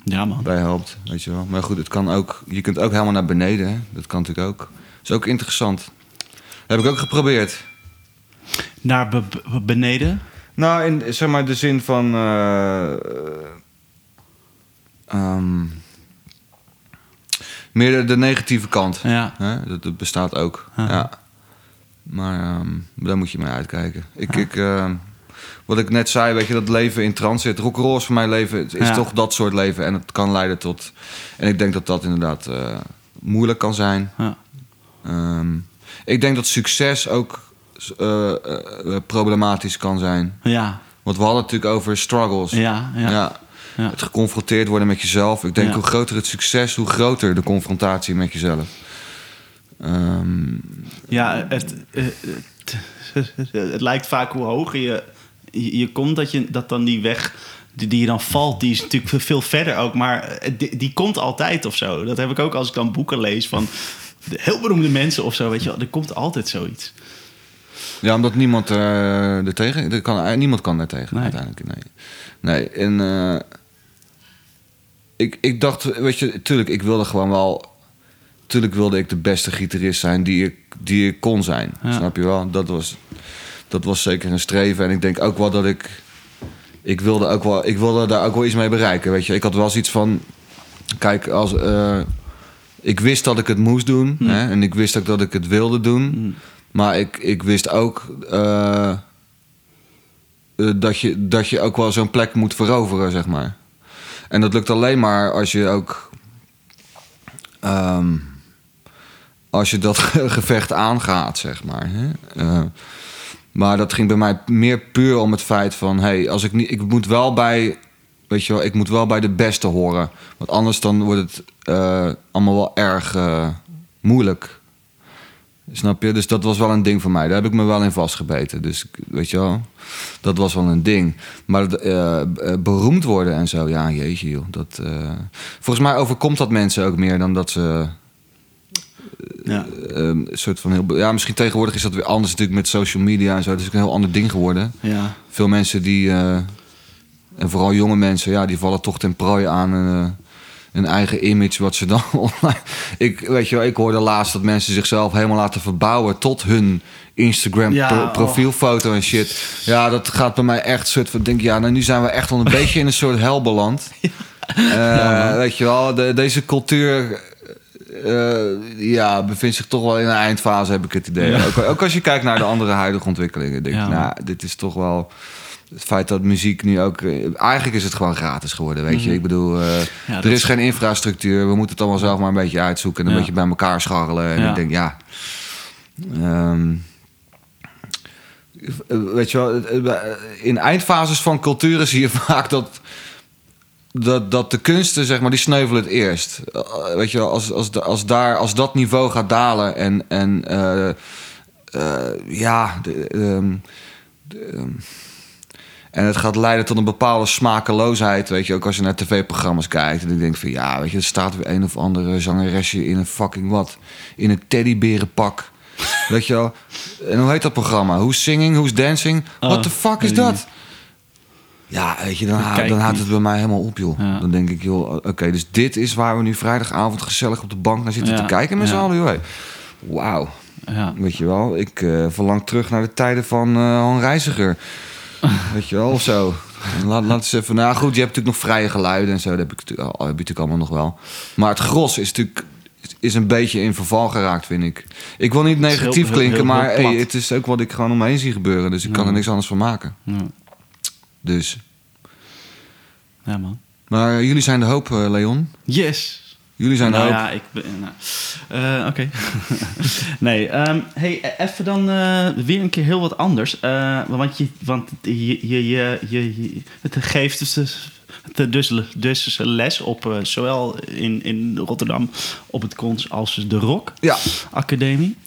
Ja, man. bij helpt, weet je wel. Maar goed, het kan ook, je kunt ook helemaal naar beneden, hè. dat kan natuurlijk ook. Dat is ook interessant. heb ik ook geprobeerd. Naar be- be- beneden? Nou, in zeg maar de zin van. eh, ehm, meer de, de negatieve kant. Ja. Hè? Dat, dat bestaat ook. Ja. Maar ehm, daar moet je mee uitkijken. Ik, ik, ehm, wat ik net zei, weet je, dat leven in transit. Rock'n'roll is voor mijn leven het is Ja. toch dat soort leven. En het kan leiden tot... En ik denk dat dat inderdaad eh, moeilijk kan zijn. Ja. Ehm, ik denk dat succes ook eh, eh, problematisch kan zijn. Ja. Want we hadden het natuurlijk over struggles. Ja. Ja. Ja. Het geconfronteerd worden met jezelf. Ik denk hoe groter het succes, hoe groter de confrontatie met jezelf. Ehm, Ja, het, het, het lijkt vaak hoe hoger je, je, je komt, dat, je, dat dan die weg die, die je dan valt, die is natuurlijk veel verder ook. Maar eh, die, die komt altijd of zo. Dat heb ik ook als ik dan boeken lees van de heel beroemde mensen of zo. Weet je wel, er komt altijd zoiets. ja, omdat niemand eh er tegen... Er kan, eh, niemand kan er tegen Nee. uiteindelijk. Nee. nee en... ik, ik dacht, weet je, tuurlijk, ik wilde gewoon wel... Tuurlijk wilde ik de beste gitarist zijn die ik, die ik kon zijn. Ja. Snap je wel? Dat was, dat was zeker een streven. En ik denk ook wel dat ik... Ik wilde, ook wel, ik wilde daar ook wel iets mee bereiken. Weet je, ik had wel zoiets van. Kijk, als. eh, ik wist dat ik het moest doen. Hmm. Hè, en ik wist ook dat ik het wilde doen. Mm. Maar ik, ik wist ook. eh, eh, dat, je, dat je ook wel zo'n plek moet veroveren, zeg maar. En dat lukt alleen maar als je ook. ehm, als je dat gevecht aangaat, zeg maar. Hè? Maar dat ging bij mij meer puur om het feit van... Hey, als ik, niet, ik moet wel bij... Weet je wel, ik moet wel bij de beste horen. Want anders dan wordt het eh, allemaal wel erg eh, moeilijk. Snap je? Dus dat was wel een ding voor mij. Daar heb ik me wel in vastgebeten. Dus weet je wel, dat was wel een ding. Maar eh, beroemd worden en zo, ja, jeetje joh. Dat, volgens mij overkomt dat mensen ook meer dan dat ze... Ja. eh, een soort van heel... Ja, misschien tegenwoordig is dat weer anders natuurlijk met social media en zo. Dat is ook een heel ander ding geworden. Ja. Veel mensen die... eh, en vooral jonge mensen, ja, die vallen toch ten prooi aan eh, een eigen image wat ze dan online... Ik, weet je wel, ik hoorde laatst dat mensen zichzelf helemaal laten verbouwen tot hun Instagram Ja, pro- oh. profielfoto en shit. Ja, dat gaat bij mij echt soort van... Denk, ja, nou nu zijn we echt al een beetje in een soort hel beland. Eh, weet je wel, de- deze cultuur... eh, ja, bevindt zich toch wel in een eindfase, heb ik het idee. Ja. Ook, ook als je kijkt naar de andere huidige ontwikkelingen. Denk ik, nou, dit is toch wel... Het feit dat muziek nu ook... eh, Eigenlijk is het gewoon gratis geworden, weet je. Mhm. Ik bedoel, eh, Ja, er is geen infrastructuur. We moeten het allemaal zelf maar een beetje uitzoeken... en een beetje bij elkaar scharrelen. En Ja. ik denk, ja... ehm, eh, weet je wel, in eindfases van culturen zie je vaak dat, dat, dat de kunsten, zeg maar, die sneuvelen het eerst. Eh, weet je wel, als, als, als, daar, als dat niveau gaat dalen en, en eh, eh, ja, de, ehm, de, ehm, en het gaat leiden tot een bepaalde smakeloosheid, weet je, ook als je naar tv-programma's kijkt. En ik denk van, ja, weet je, er staat weer een of andere zangeresje in een fucking wat, in een teddyberenpak. Weet je wel? En hoe heet dat programma? Who's singing? Who's dancing? Oh, What the fuck is dat? Ja, weet je, dan, kijk dan houdt het bij mij helemaal op, joh. Ja. Dan denk ik, joh, oké, dus dit is waar we nu vrijdagavond gezellig op de bank naar zitten Ja, te kijken met z'n allen, joh. Wauw. Ja. Weet je wel, ik eh, verlang terug naar de tijden van eh Han Reiziger. Weet je wel, of zo. Laat, laat eens even... Nou goed, je hebt natuurlijk nog vrije geluiden en zo. Dat heb, ik, natuurlijk- al- heb je natuurlijk allemaal nog wel. Maar het gros is natuurlijk is een beetje in verval geraakt, vind ik. Ik wil niet negatief heel- klinken, heel- heel maar hey, het is ook wat ik gewoon om me heen zie gebeuren. Dus ik kan er niks anders van maken. Ja. Dus. ja, man. Maar eh, jullie zijn de hoop, eh, Leon. Yes! Jullie zijn nou de hoop. ja, ik ben... Nou, eh, Oké. nee, ehm, hey, e- even dan weer een keer heel wat anders. Want je, want je, je, je, je, het geeft dus, het dus, dus les op zowel in, in Rotterdam op het Cons als de Rock Ja. Academie.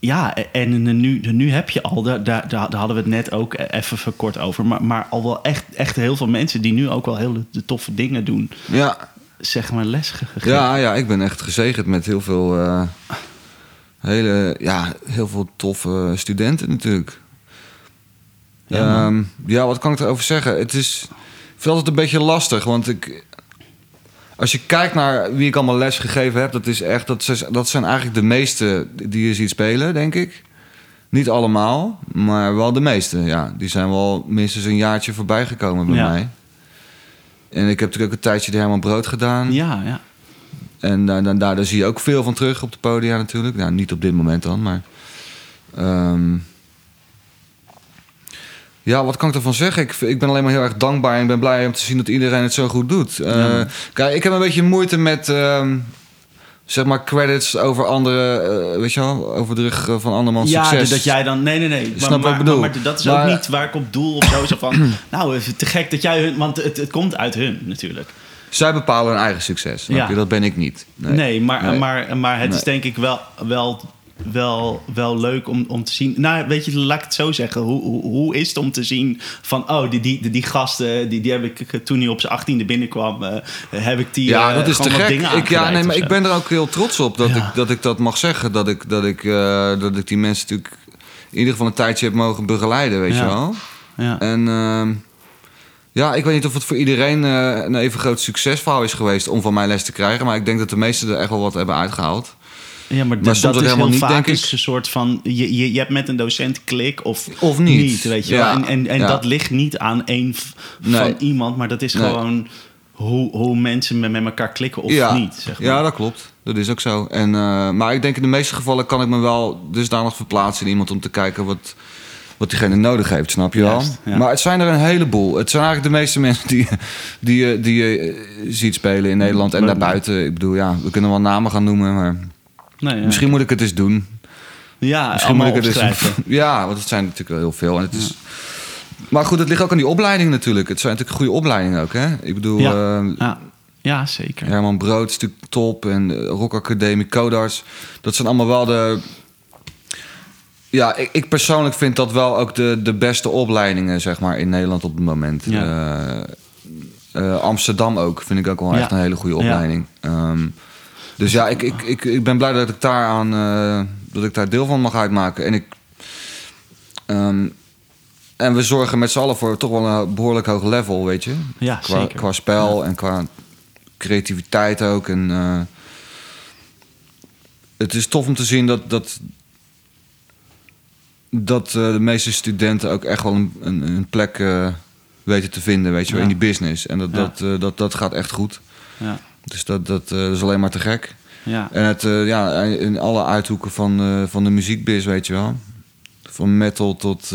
Ja, en nu, nu heb je al, daar, daar, daar hadden we het net ook even kort over, maar, maar al wel echt, echt heel veel mensen die nu ook wel hele toffe dingen doen Ja. zeg maar les gegeven. Ja, ja, ik ben echt gezegend met heel veel, eh, hele, ja, heel veel toffe studenten natuurlijk. Ja, Ja, man. ja, wat kan ik erover zeggen? Het is, ik vind het altijd een beetje lastig, want ik, als je kijkt naar wie ik allemaal les gegeven heb, dat is echt, dat, is- dat zijn eigenlijk de meeste die je ziet spelen, denk ik. Niet allemaal, maar wel de meeste. Ja, die zijn wel minstens een jaartje voorbij gekomen bij Ja. mij. En ik heb natuurlijk ook een tijdje de Herman Brood gedaan. Ja, ja. En daar, daar, daar, daar zie je ook veel van terug op de podia natuurlijk. Nou, niet op dit moment dan, maar... ehm, ja, wat kan ik ervan zeggen? Ik, ik ben alleen maar heel erg dankbaar en ik ben blij om te zien dat iedereen het zo goed doet. Eh, Ja, kijk, ik heb een beetje moeite met... ehm, zeg maar credits over andere... eh, weet je wel? Over de rug van andermans Ja, succes. dat jij dan... Nee, nee, nee. Maar, Snap wat maar, ik bedoel? Maar, maar dat is Maar- ook niet waar ik op doel of zo. Zo van, nou, even te gek dat jij hun... Want het, het komt uit hun natuurlijk. Zij bepalen hun eigen succes. Ja. je? Dat ben ik niet. Nee, maar, Nee. Maar, maar het is denk ik wel, wel, wel, wel leuk om, om te zien. Nou, weet je, laat ik het zo zeggen. Hoe, hoe, hoe is het om te zien van, oh, die, die, die, die gasten, die, die heb ik toen hij op zijn achttiende binnenkwam, eh, heb ik die. Ja, eh, dat is te gek. dingen Ik, ja, nee, maar ik ben er ook heel trots op dat, Ja. ik, dat ik dat mag zeggen. Dat ik, dat, ik, eh, dat ik die mensen natuurlijk in ieder geval een tijdje heb mogen begeleiden, weet Ja. je wel. Ja. En ehm, ja, ik weet niet of het voor iedereen een even groot succesverhaal is geweest om van mij les te krijgen. Maar ik denk dat de meesten er echt wel wat hebben uitgehaald. Ja, maar, Maar dat, is helemaal heel niet, vaak denk ik. een soort van... Je, je, je hebt met een docent klik of, Of niet. weet je Ja, wel. En, en, en ja. dat ligt niet aan één Nee. van iemand... maar dat is Nee. gewoon hoe, hoe mensen met, met elkaar klikken of ja. niet. Zeg maar. ja, dat klopt. Dat is ook zo. En, eh, maar ik denk in de meeste gevallen kan ik me wel dusdanig verplaatsen in iemand om te kijken wat, wat diegene nodig heeft, snap je wel? Ja. Maar het zijn er een heleboel. Het zijn eigenlijk de meeste mensen die, die, je- die je eh, ziet spelen in Nederland en daarbuiten. Ik bedoel, ja, we kunnen wel namen gaan noemen, maar Nee, ja. misschien moet ik het eens doen. ja, Misschien moet ik het eens. Ja, want het zijn natuurlijk wel heel veel. En het is... Maar goed, het ligt ook aan die opleiding natuurlijk. Het zijn natuurlijk goede opleidingen ook, hè? Ik bedoel, Ja. eh, Ja, ja zeker. Herman Brood is natuurlijk top. En de Rock Academie, Codarts. Dat zijn allemaal wel de... Ja, ik, ik persoonlijk vind dat wel ook de, de beste opleidingen, zeg maar, in Nederland op het moment. Ja. Eh, eh, Amsterdam ook, vind ik ook wel echt een hele goede opleiding. Ehm, dus ja, ik, ik, ik, ik ben blij dat ik daar aan eh, dat ik daar deel van mag uitmaken. En ik... ehm, en we zorgen met z'n allen voor toch wel een behoorlijk hoog level, weet je. Ja, Qua, zeker. qua spel en qua creativiteit ook. En, eh, het is tof om te zien dat, dat, dat eh, de meeste studenten ook echt wel een, een, een plek weten te vinden, weet je wel, Ja. in die business. En dat, Ja. dat, dat, dat gaat echt goed. Ja, Dus dat, dat eh, is alleen maar te gek. ja. En het, eh, ja, in alle uithoeken van, eh, van de muziekbiz, weet je wel. Van metal tot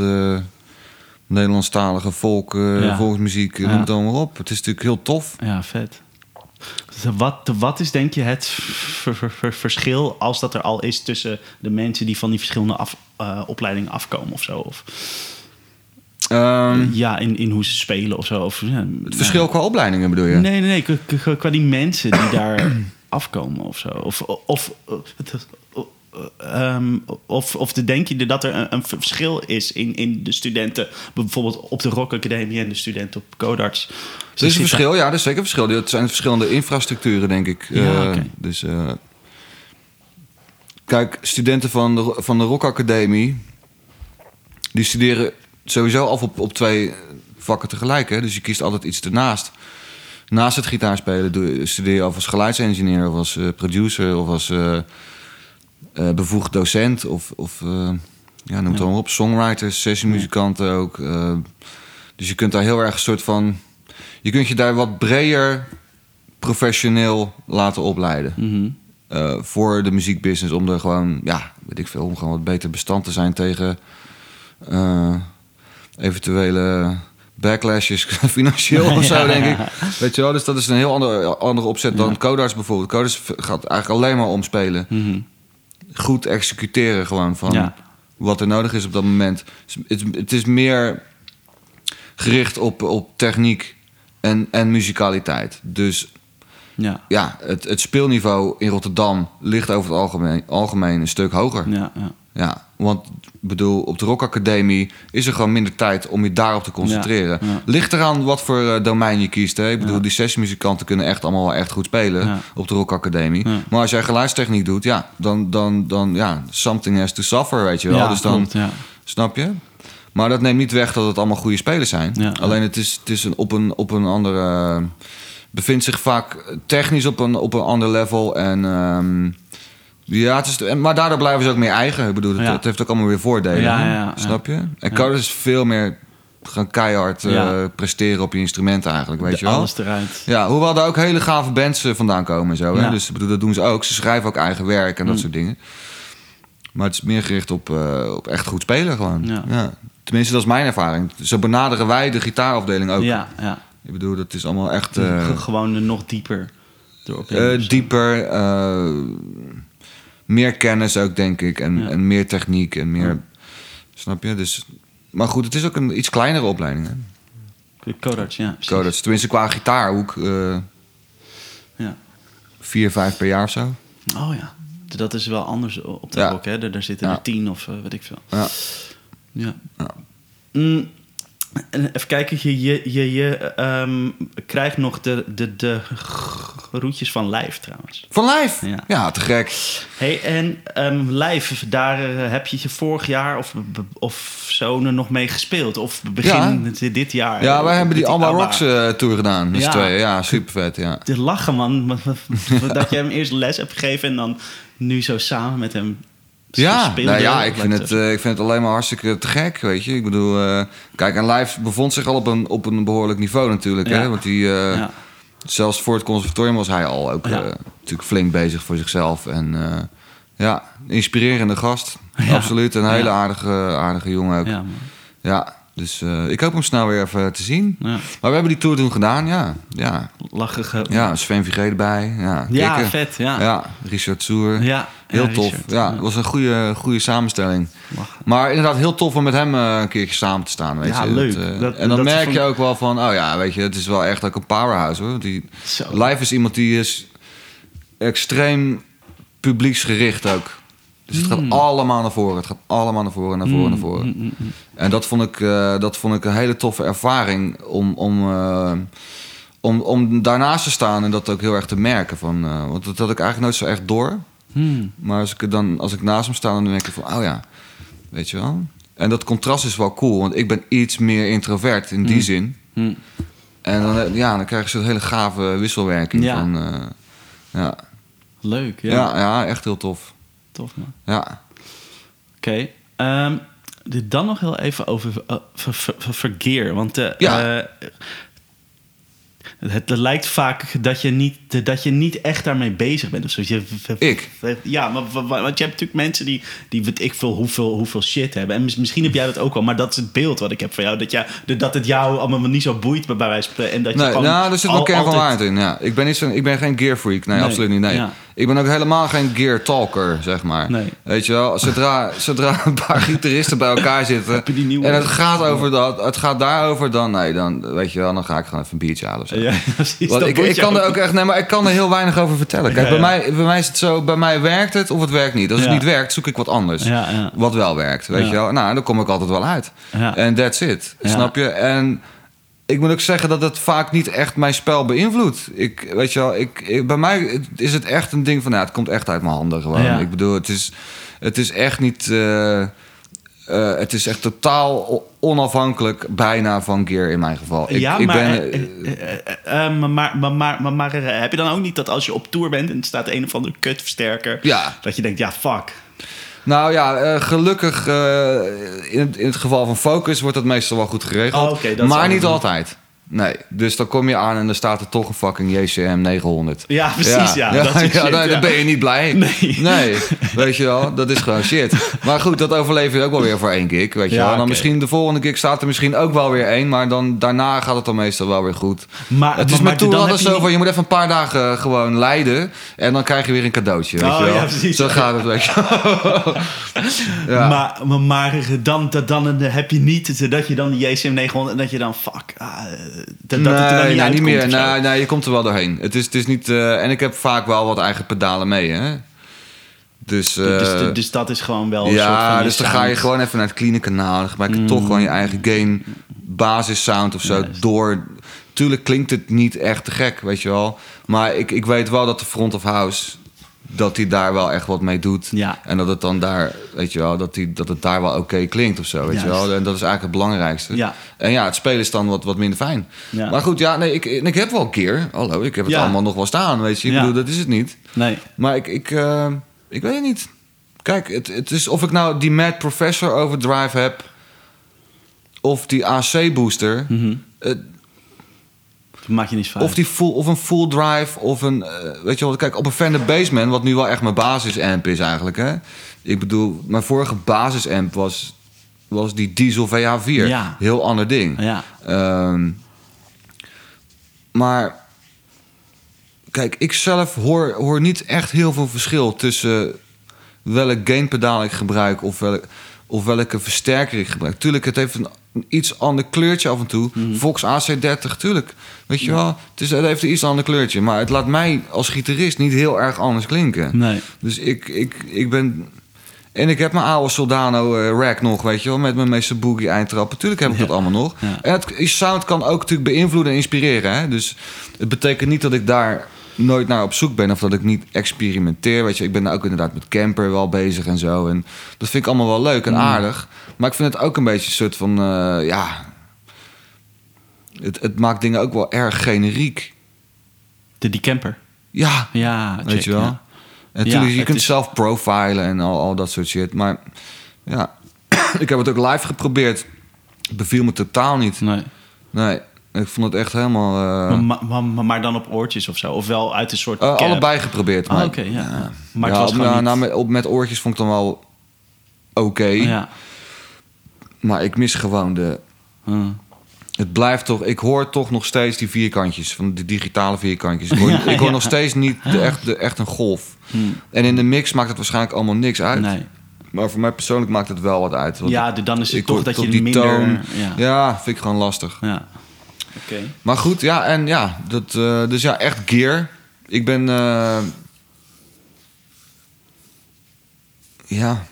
Nederlandstalige volk, Ja. volksmuziek, noem het allemaal op. Het is natuurlijk heel tof. ja vet. Dus Wat, wat is denk je het ver- ver- ver- verschil als dat er al is tussen de mensen die van die verschillende af, opleidingen afkomen of zo? Of, Ehm, ja, in, in hoe ze spelen of zo. Of, ja, het verschil qua opleidingen bedoel je? Nee, nee, nee. Qua- die mensen die daar afkomen of zo. Of, of, ehm, of, of de- denk je dat er een, een verschil is in, in de studenten, bijvoorbeeld op de Rock Academie en de studenten op Codarts? Er is een verschil, ja, er is zeker een verschil. Het zijn verschillende infrastructuren, denk ik. Ja, Eh. Dus, eh, kijk, studenten van de, van de Rock Academie... die studeren sowieso af op, op twee vakken tegelijk. Hè? Dus je kiest altijd iets ernaast. Naast het gitaarspelen doe, studeer je of als geluidsengineer... of als eh, producer of als... eh, bevoegd docent of, of ja, noem het Ja. dan op, songwriters, sessiemuzikanten ook. dus je kunt daar heel erg een soort van... Je kunt je daar wat breder professioneel laten opleiden. Mhm. voor de muziekbusiness. Om er gewoon, ja, weet ik veel, om gewoon wat beter bestand te zijn tegen eventuele backlashes financieel of zo, denk ik. Weet je wel, dus dat is een heel andere, andere opzet dan Codarts bijvoorbeeld. Codarts gaat eigenlijk alleen maar om spelen. Mhm. Goed executeren gewoon van Ja. wat er nodig is op dat moment. Het, het is meer gericht op, op techniek en, en muzikaliteit. Dus Ja. ja, het, het speelniveau in Rotterdam ligt over het algemeen, algemeen een stuk hoger. Ja. Ja, ja. Want bedoel, op de Rock Academie is er gewoon minder tijd om je daarop te concentreren. Ja, ja. Ligt eraan wat voor eh, domein je kiest. Hè? Ik bedoel, Ja. die sessiemuzikanten kunnen echt allemaal wel echt goed spelen op de Rock Academie. Maar als jij geluidstechniek doet, ja, dan, dan, dan ja, something has to suffer, weet je wel. Dus dan. Snap je? Maar dat neemt niet weg dat het allemaal goede spelers zijn. Alleen het is, het is een, op, een, op een andere. bevindt zich vaak technisch op een, op een ander level. En. ehm, ja, het is, en- maar daardoor blijven ze ook meer eigen. Ik bedoel, het, Ja. het heeft ook allemaal weer voordelen. Ja, ja, ja. Snap je? En Ja. Coders is veel meer gaan keihard eh, Ja. presteren op je instrument eigenlijk, weet De- je wel? Alles eruit. Ja, hoewel daar ook hele gave bands eh, vandaan komen en zo. Hè? Ja. Dus ik bedoel, dat doen ze ook. Ze schrijven ook eigen werk en dat Mm. soort dingen. Maar het is meer gericht op, eh, op echt goed spelen gewoon. Ja. Tenminste, dat is mijn ervaring. Zo benaderen wij de gitaarafdeling ook. Ja, ja. Ik bedoel, dat is allemaal echt G- Gewoon nog dieper erop dieper. Meer kennis ook, denk ik. En, Ja. en meer techniek en meer... Ja. Snap je? Dus, maar goed, het is ook een iets kleinere opleiding. Hè? Codarts, ja. precies. Codarts. Tenminste, qua gitaarhoek... eh Ja. vier, vijf per jaar of zo. Oh ja. Dat is wel anders op de Ja. hè? Daar, daar zitten er tien of eh, weet ik veel. Ja. Ja. Ja. Mm, even kijken, je, je, je, je ehm, krijgt nog de, de, de roetjes van lijf trouwens. Van live? Ja. Ja, te gek. hey, en ehm lijf, daar eh, heb je je vorig jaar of, of zo nog mee gespeeld? Of begin dit jaar? Ja, wij hebben die Alma. Rocks eh, tour gedaan. Dus Ja. twee. Ja, super vet. Ja. De lachen, man. dat je hem eerst les hebt gegeven en dan nu zo samen met hem Ja, nou ja ik, vind het, eh, ik vind het alleen maar hartstikke te gek, weet je. Ik bedoel, eh, kijk, en Live bevond zich al op een, op een behoorlijk niveau natuurlijk. Ja. Hè? Want die, eh, ja. zelfs voor het conservatorium was hij al ook Ja. natuurlijk flink bezig voor zichzelf. En ja, inspirerende gast. Absoluut. Een hele aardige, aardige jongen ook. Ja, dus eh, ik hoop hem snel weer even te zien. ja. Maar we hebben die tour toen gedaan, ja. Ja, Lachige. ja Sven Vigé erbij. Ja, Ja, vet. Ja. Ja, Richard Soer. Ja, Heel tof. Richard. Ja, het was een goede, goede samenstelling. Lachen. Maar inderdaad, heel tof om met hem eh, een keertje samen te staan. Weet Ja, je. leuk. eh, Dat- en dan dat merk je ook wel van, oh ja, weet je, het is wel echt ook een powerhouse hoor. Die, Zo. Live is iemand die is extreem publieksgericht ook. Dus het gaat allemaal naar voren. Het gaat allemaal naar voren, naar voren, naar voren. Mm, mm, mm. En dat vond ik, eh, dat vond ik een hele toffe ervaring om, om, eh, om, om daarnaast te staan en dat ook heel erg te merken. Van, eh, want dat had ik eigenlijk nooit zo echt door. Hmm. Maar als ik, dan, als ik naast hem sta, dan denk ik van, oh ja, weet je wel. En dat contrast is wel cool, want ik ben iets meer introvert in die Mm. zin. Hmm. En dan, ja, dan krijg je zo'n hele gave wisselwerking Ja. van... ja. Leuk, ja. Ja. Ja, echt heel tof. Tof, man. Ja. Oké. ehm, dit dan nog heel even over uh, ver, ver- ver- vergeer. Want eh, Ja. eh, het, het lijkt vaak dat je, niet, dat je niet echt daarmee bezig bent. Of zo. Je, Ik? Ja, maar, wa- wa- want je hebt natuurlijk mensen die, die weet ik veel hoeveel, hoeveel shit hebben. En mis- misschien heb jij dat ook wel. Maar dat is het beeld wat ik heb van jou. Dat, jij, dat het jou allemaal niet zo boeit bij wijze van spreken. En dat je Nee, nou, er zit wel kern van altijd- waarheid in. Ja. Ik, ben niet zo'n- ik ben geen gear freak. Nee, Nee, absoluut niet. Nee. ja. Ik ben ook helemaal geen gear talker, zeg maar. Nee. Weet je wel, zodra, zodra een paar gitaristen bij elkaar zitten... En het gaat, over dat, het gaat daarover, dan, nee, dan, weet je wel, dan ga ik gewoon even een biertje halen of zo. Ja, precies. Want ik, ik kan er ook echt, nee, maar ik kan er heel weinig over vertellen. Kijk, Ja, bij, mij, bij mij is het zo, bij mij werkt het of het werkt niet. Als het niet werkt, zoek ik wat anders. Wat wel werkt, weet je wel. Nou, dan kom ik altijd wel uit. En that's it, snap je? En ik moet ook zeggen dat het vaak niet echt mijn spel beïnvloedt. Ik, weet je wel, ik, ik- bij mij is het echt een ding van, nou, het komt echt uit mijn handen gewoon. Ja. Ik bedoel, het is, het is echt niet... eh, eh, het is echt totaal onafhankelijk bijna van gear in mijn geval. Ik, ja, ik maar, ben, eh, maar, maar, maar, maar, heb je dan ook niet dat als je op tour bent en er staat een of andere kutversterker, Ja. dat je denkt, ja, fuck. Nou ja, eh, gelukkig eh, in, het, in het geval van Focus wordt dat meestal wel goed geregeld. Oh, maar niet altijd. Nee, dus dan kom je aan en dan staat er toch een fucking JCM 900. Ja, precies, ja. dat ja, shit, dan, ben je niet blij. Nee. Nee, weet je wel, dat is gewoon shit. Maar goed, dat overleef je ook wel weer voor één gig, weet je wel. En dan misschien de volgende gig staat er misschien ook wel weer één, maar dan, daarna gaat het dan meestal wel weer goed. Maar, Het is maar, met maar Tour dan altijd zo van, je moet even een paar dagen eh, gewoon lijden en dan krijg je weer een cadeautje, weet Oh, je wel. ja, precies. Zo gaat het, weet je wel. ja. Maar, maar, maar dan, dan, dan heb je niet dat je dan die JCM 900 en dat je dan fuck. ah, dat, dat het er dan nee, niet nee, meer. Nee, nee, je komt er wel doorheen. Het is, het is niet. eh, en ik heb vaak wel wat eigen pedalen mee, hè. Dus, eh, dus, dus dat is gewoon wel een soort ja, van je dus dan ga je gewoon even naar het clean kanaal. Dan gebruik je toch gewoon je eigen gain basis sound of zo Juist. door. Tuurlijk klinkt het niet echt te gek, weet je wel. Maar ik, ik weet wel dat de front of house dat hij daar wel echt wat mee doet. Ja. En dat het dan daar, weet je wel, dat, die, dat het daar wel oké klinkt of zo, weet je wel. En dat is eigenlijk het belangrijkste. Ja. En ja, het spelen is dan wat, wat minder fijn. Ja. Maar goed, ja, nee, ik, ik heb wel een keer. Hallo, ik heb het allemaal nog wel staan, weet je. Ik bedoel, dat is het niet. Nee. Maar ik, ik, eh, ik weet het niet. Kijk, het, het is of ik nou die Mad Professor Overdrive heb... of die AC Booster... Eh, Dat je niet zo of, die full, of een full drive, of een... eh, weet je wel, kijk, op een Fender Bassman... wat nu wel echt mijn basisamp is eigenlijk, hè. Ik bedoel, mijn vorige basisamp was, was die Diesel VH4. Ja. Heel ander ding. Ja. Ehm, maar kijk, ik zelf hoor, hoor niet echt heel veel verschil tussen welk gainpedaal ik gebruik of, welk, of welke versterker ik gebruik. Tuurlijk, het heeft een, een iets ander kleurtje af en toe. Mhm. Vox AC30, tuurlijk. Weet je wel, het, is, het heeft een iets ander kleurtje. Maar het laat mij als gitarist niet heel erg anders klinken. Nee. Dus ik, ik, ik ben... En ik heb mijn oude Soldano eh, rack nog, weet je wel, met mijn meeste boogie eindtrappen. Tuurlijk heb ik dat allemaal nog. Ja. En het, sound kan ook natuurlijk beïnvloeden en inspireren. Hè? Dus het betekent niet dat ik daar nooit naar op zoek ben of dat ik niet experimenteer. Weet je, ik ben ook inderdaad met camper wel bezig en zo. En dat vind ik allemaal wel leuk en Mm. aardig. Maar ik vind het ook een beetje een soort van, eh, ja... Het, het maakt dingen ook wel erg generiek. De die camper. Ja, Ja, Weet check, je wel? ja. En natuurlijk, je kunt is- zelf profilen en al, al dat soort shit. Maar ja, ik heb het ook live geprobeerd. Beviel me totaal niet. Nee. Nee, ik vond het echt helemaal... eh, Maar, maar, maar, maar dan op oortjes of zo? Of wel uit een soort eh, allebei geprobeerd. Ah, Maar, oké, ja. Maar ja, was op- nou, niet... nou, met, op, met oortjes vond ik dan wel oké. Ja. Maar ik mis gewoon de... Het blijft toch... Ik hoor toch nog steeds die vierkantjes. Van de digitale vierkantjes. Ik hoor, ik nog steeds niet de, echt, de, echt een golf. Hm. En in de mix maakt het waarschijnlijk allemaal niks uit. Nee. Maar voor mij persoonlijk maakt het wel wat uit. Ja, dan is het toch dat je die minder... toon. Ja. Ja, vind ik gewoon lastig. Ja. Maar goed, ja, en ja, dat, eh, dus ja, echt gear. Ik ben, eh, ja,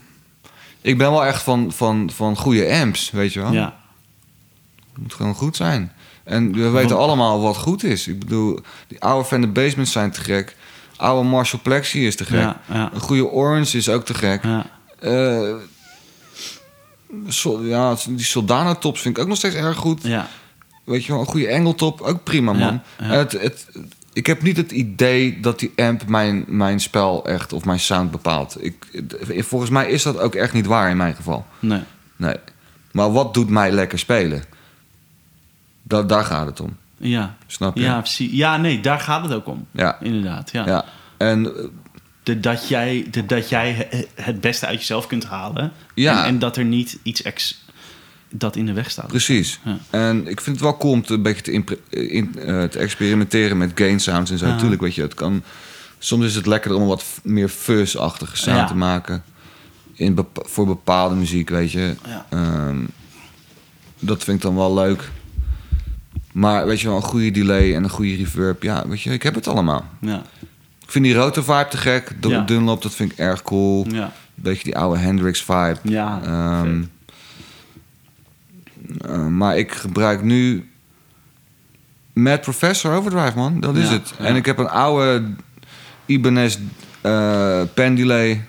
ik ben wel echt van, van, van goede amps, weet je wel. Ja. Moet gewoon goed zijn. En we weten Want- allemaal wat goed is. Ik bedoel, die oude Fender Basements zijn te gek. Oude Marshall Plexi is te gek. Ja, ja. Een goede Orange is ook te gek. Ja. Ja, die Soldano tops vind ik ook nog steeds erg goed. Ja. Weet je wel, een goede engeltop, ook prima man. Ja, ja. En Het, het, ik heb niet het idee dat die amp mijn, mijn spel echt of mijn sound bepaalt. Ik, volgens mij is dat ook echt niet waar in mijn geval. Nee. Nee. Maar wat doet mij lekker spelen? Da, daar gaat het om. Ja. Snap je? Ja, precies. Ja, nee, daar gaat het ook om. Ja. Inderdaad, ja. Ja. En eh, De, dat jij, de, dat jij he- het beste uit jezelf kunt halen. Ja. En, en dat er niet iets ex dat in de weg staat. precies. Ja. En ik vind het wel cool om te, een beetje te, in, eh, te experimenteren met gain sounds en zo. Ja. Tuurlijk, weet je, het kan... Soms is het lekkerder om wat meer fuzz-achtige sound Ja. te maken. In bepa- voor bepaalde muziek, weet je. Ehm, dat vind ik dan wel leuk. Maar weet je wel, een goede delay en een goede reverb. Ja, weet je, ik heb het allemaal. Ja. Ik vind die rotor vibe te gek. Dunlop, dat vind ik erg cool. Ja. Beetje die oude Hendrix vibe. Ja, Ehm, eh, maar ik gebruik nu Mad Professor Overdrive, man. Dat is Ja, het. ja. En ik heb een oude Ibanez eh pen delay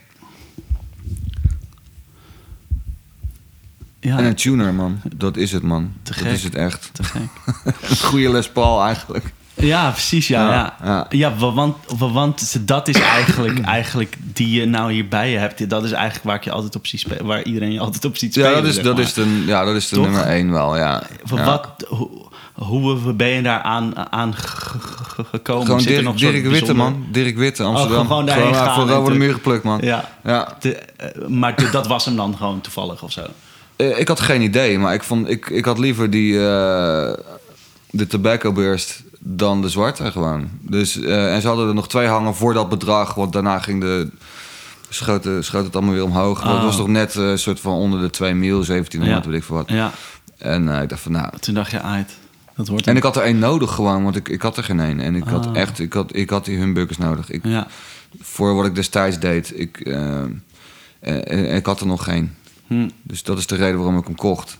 Ja, en een tuner, man. Dat is het, man. Te dat gek. is het echt. te gek. Goede Les Paul eigenlijk. Ja, precies, ja. Ja, Ja, ja. wa- want, wa- want dat is eigenlijk, eigenlijk die je nou hierbij je hebt. Dat is eigenlijk waar, ik je altijd op zie spelen, waar iedereen je altijd op ziet spelen. Ja, dat is, zeg dat is de, ja, dat is de Toch? nummer één wel, ja. Wa- Ja. Wat, hoe, hoe ben je daar aan, aan ge- ge- gekomen? Gewoon Dirk, nog Dirk Witte, man. Dirk Witte, Amsterdam. gewoon daarheen ja, gaan voor de muur geplukt, man. Ja. Ja. De, eh, maar de- dat was hem dan gewoon toevallig of zo. Eh, ik had geen idee, maar ik, vond, ik, ik had liever die, eh, de tobacco burst dan de zwarte gewoon. Dus, eh, en ze hadden er nog twee hangen voor dat bedrag, want daarna ging de, schoot, schoot het allemaal weer omhoog. Oh. Dat was toch net eh, een soort van onder de 2 mil, 1700, Ja. weet ik veel wat. Ja, En eh, ik dacht van nou... toen dacht je, uit. Dat wordt En ik had er één nodig gewoon, want ik, ik had er geen één. En ik had Ah. echt, ik had, ik had die humbuckers nodig. Ik, Ja, Voor wat ik destijds deed, ik, ik had er nog geen. hm, Dus dat is de reden waarom ik hem kocht.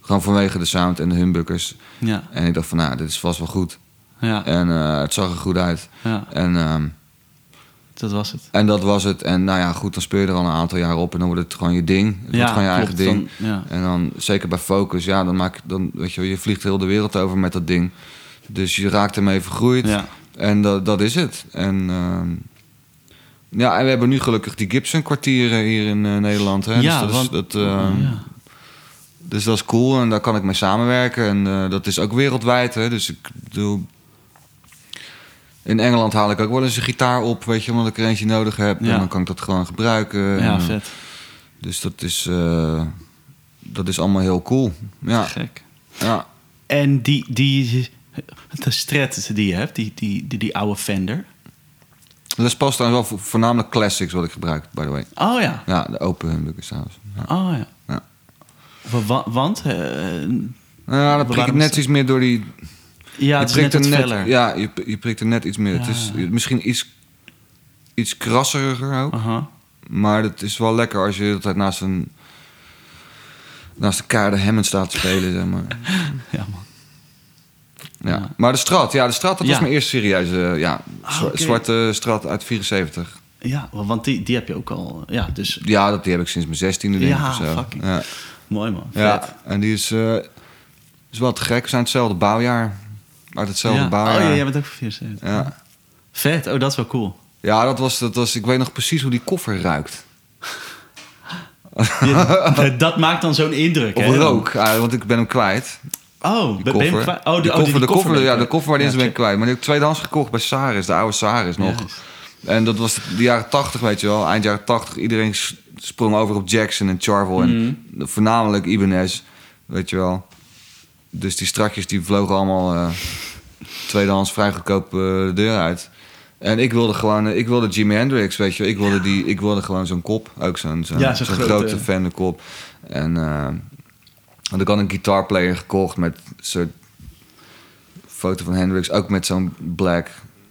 Gewoon vanwege de sound en de humbuckers. ja, En ik dacht van, nou, dit is vast wel goed. Ja, En eh, het zag er goed uit. ja, En, ehm, dat was het. en dat was het. En nou ja, goed, dan speel je er al een aantal jaar op. En dan wordt het gewoon je ding. Het wordt gewoon je eigen ding. dan- ja. En dan, zeker bij Focus, ja, dan maak je, dan, weet je, je vliegt heel de wereld over met dat ding. Dus je raakt ermee vergroeid. Ja. En dat, dat is het. En, ehm, ja, en we hebben nu gelukkig die Gibson-kwartieren hier in eh, Nederland. Hè? Ja, dus dat, want- is, dat, ehm, dus dat is cool en daar kan ik mee samenwerken. En eh, dat is ook wereldwijd. Hè? Dus ik bedoel... In Engeland haal ik ook wel eens een gitaar op, weet je, omdat ik er eentje nodig heb. Ja. En dan kan ik dat gewoon gebruiken. ja, En, eh, vet. Dus dat is, eh, dat is allemaal heel cool. Ja, Gek. ja. En die, die, de strat die je hebt, die, die, die, die oude Fender. Dat past dan wel vo- voornamelijk classics wat ik gebruik, by the way. Oh ja, Ja, de open humbuckers trouwens. Ja. oh ja. Ja. Wa- wa- Want? eh, Nou, dan prik ik net iets meer door die... ja, het is net er net, ja, je, je prikt er net iets meer. Het is misschien iets, iets krasseriger ook. Maar het is wel lekker als je de hele tijd naast een... Naast de keiharde Hammond staat te spelen, zeg maar. Ja, man. Ja. Ja. Maar de Strat, ja, de Strat, dat Ja. was mijn eerste serieuze... Ja, Ah, zwarte Strat uit 74. Ja, want die, die heb je ook al. Ja, dus Ja, dat, die heb ik sinds mijn zestiende, denk ik, Ja, of zo. fucking Ja. mooi man. Vet. Ja, en die is, eh, is wel te gek. We zijn hetzelfde bouwjaar. Uit hetzelfde ja. bouwjaar. Oh ja, jij bent ook van 74. ja. Vet, oh dat is wel cool. Ja, dat was, dat was... Ik weet nog precies hoe die koffer ruikt. Dat maakt dan zo'n indruk, Of hè? rook, want ik ben hem kwijt. Oh, Die ben? Oh, de, Die oh, die- koffer, die de koffer, ja, de koffer waarin Ja, ze ben ik kwijt. Maar die heb ik tweedehands gekocht bij Saris, de oude Saris nog. En dat was de jaren 80, weet je wel. Eind jaren 80. Iedereen sprong over op Jackson en Charvel. En Mhm. voornamelijk Ibanez, weet je wel. Dus die strakjes die vlogen allemaal eh, tweedehands vrij goedkoop eh, de deur uit. En ik wilde gewoon, eh, ik wilde Jimi Hendrix, weet je. Ik wilde, die, ik wilde gewoon zo'n kop. Ook zo'n zo'n Ja, grote- Fender kop. En want ik had een guitarplayer gekocht met een soort foto van Hendrix. Ook met zo'n black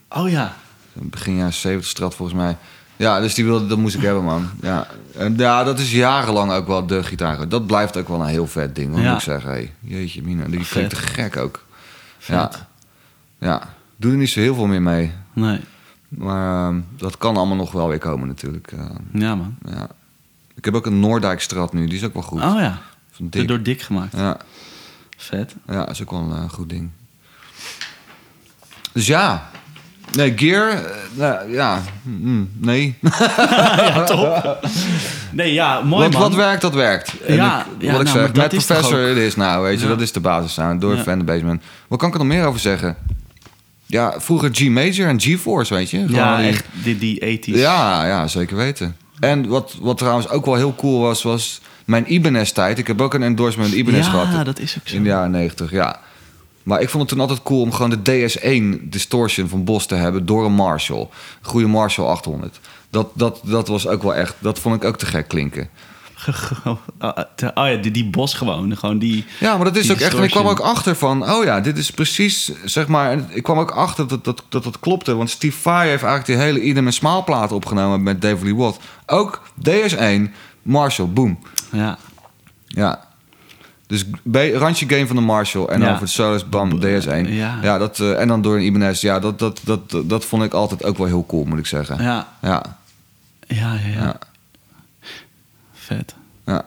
Oh ja. begin jaren 70 strat volgens mij. Ja, dus die wilde, dat moest ik hebben, man. Ja, en ja, dat is jarenlang ook wel de gitaar. Dat blijft ook wel een heel vet ding, hoor, Ja. moet ik zeggen. Hey, jeetje, mina, die klinkt te gek ook. Vet. Ja, ja. Doe er niet zo heel veel meer mee. Nee. Maar ehm, dat kan allemaal nog wel weer komen natuurlijk. eh, Ja, man. ja. Ik heb ook een Noordijk strat nu, die is ook wel goed. Oh ja. Van dik. Door dik gemaakt. Ja, Vet. ja, is ook wel een eh, goed ding. Dus ja. Nee, gear, eh, nou, ja, mm, nee. ja, top. Nee, ja, mooi wat, man. wat werkt, dat werkt. En Ja, ik, ja, ik nou, zeg, met toch Professor, het is nou, weet je, Ja. dat is de basis aan. Door Ja. Fan the Basement. Wat kan ik er nog meer over zeggen? Ja, vroeger G-Major en G-Force, weet je. Gewoon Ja, die- echt die, die 80s. Ja, ja, zeker weten. En wat, wat trouwens ook wel heel cool was, was mijn Ibanez-tijd. Ik heb ook een endorsement Ibanez gehad. Ja, dat is ook zo. In de jaren 90, ja. Maar ik vond het toen altijd cool om gewoon de DS1 distortion van Bos te hebben door een Marshall. Een goede Marshall 800. Dat, dat, dat was ook wel echt, dat vond ik ook te gek klinken. oh ja, die, die bos gewoon. Gewoon die... Ja, maar dat is ook echt. En ik kwam ook achter van, oh ja, dit is precies, zeg maar. Ik kwam ook achter dat dat, dat, dat klopte. Want Steve Vai heeft eigenlijk die hele Idem en Smaal plaat opgenomen met David Lee Watt. Ook DS1, Marshall, boom. Ja. Ja. Dus B- randje game van de Marshall. En Ja. dan voor solos, bam, DS1. Ja. dat, eh, en dan door een Ibanez. Ja, dat, dat, dat, dat, dat vond ik altijd ook wel heel cool, moet ik zeggen. Ja. Ja, Ja, ja, ja. ja, Vet. ja.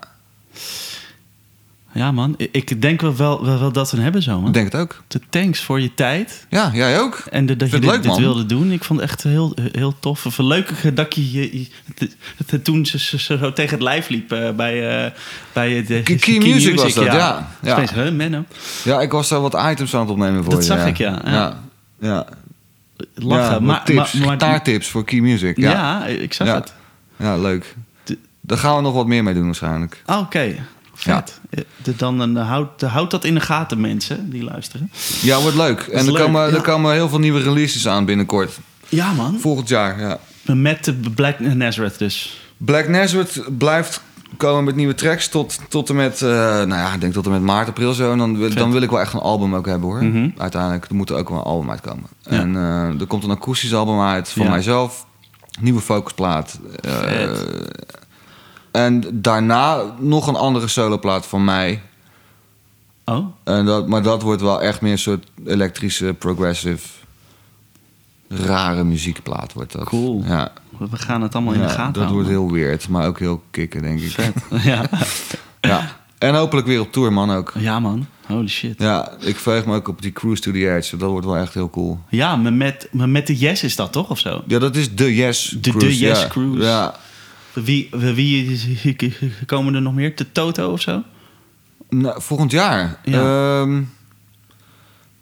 Ja, man. Ik denk wel, wel, wel, wel dat we hem hebben zo, man. Ik denk het ook. De thanks voor je tijd. Ja, jij ook. En de, dat je dit, leuk, dit wilde doen. Ik vond het echt heel, heel tof. Of leuk dat je, je, je- het- het- toen ze, ze- ze zo tegen het lijf liep eh, bij, eh, bij de Key- Key Music was dat, ja. Ja. Huh, Menno? Ja, ik was daar wat items aan het opnemen voor Dat je, zag ja. ik, ja. Ja. Ja, ja. Lachen. Ja, maar, tips, maar, voor Key Music. ja. Ja, ik zag Ja. het. ja leuk. Daar gaan we nog wat meer mee doen waarschijnlijk. Ah, Oké, vet. Eh, dan een, houd, houd dat in de gaten, mensen die luisteren. Ja, wordt leuk. En er leuk, komen, ja. er komen heel veel nieuwe releases aan binnenkort. Ja, man. Volgend jaar, ja. Met de Black Nazareth dus. Black Nazareth blijft komen met nieuwe tracks tot, tot en met, eh, nou ja, ik denk tot en met maart, april zo. En dan dan wil ik wel echt een album ook hebben hoor. Mhm. Uiteindelijk, er moet er ook wel een album uitkomen. Ja. En eh, er komt een akoestisch album uit van Ja. mijzelf. Nieuwe focusplaat. Vet. En daarna nog een andere soloplaat van mij. Oh, En dat, maar dat wordt wel echt meer een soort elektrische, progressive, rare muziekplaat wordt dat. Cool. Ja, we gaan het allemaal in de gaten dat houden. wordt heel weird, maar ook heel kicken, denk ik. vet. ja. Ja. En hopelijk weer op tour, man, ook. ja, man. Holy shit. Ja, ik verheug me ook op die Cruise to the Edge. Dat wordt wel echt heel cool. Ja, maar met, maar met de Yes is dat toch, of zo? Ja, dat is de Yes De- de Cruise. Yes ja. Cruise. Ja. Wie, wie komen er nog meer? De Toto of zo? Nou, volgend jaar. Ja. Ehm,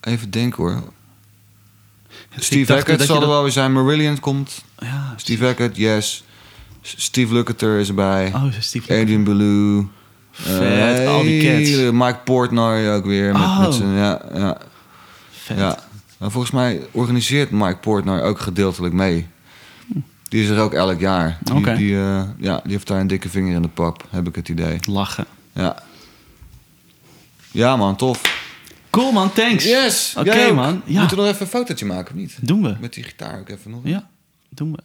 even denken hoor. Steve Hackett zal er dat- wel weer zijn. Marillion komt. Ja, Steve Hackett, yes. Steve Lukather is erbij. Oh, Steve. Adrian Belew. Vet, Eh, al die cats. hele- Mike Portnoy ook weer. Met, Oh. met zijn, ja, ja, Vet. ja. Maar volgens mij organiseert Mike Portnoy ook gedeeltelijk mee. Die is er ook elk jaar. Die, eh, ja, die heeft daar een dikke vinger in de pap, heb ik het idee. Lachen. Ja, ja man, tof. Cool, man. Thanks. Yes! Oké, man. Ja. Moeten we nog even een fotootje maken, of niet? Doen we. Met die gitaar ook even nog. Ja, doen we.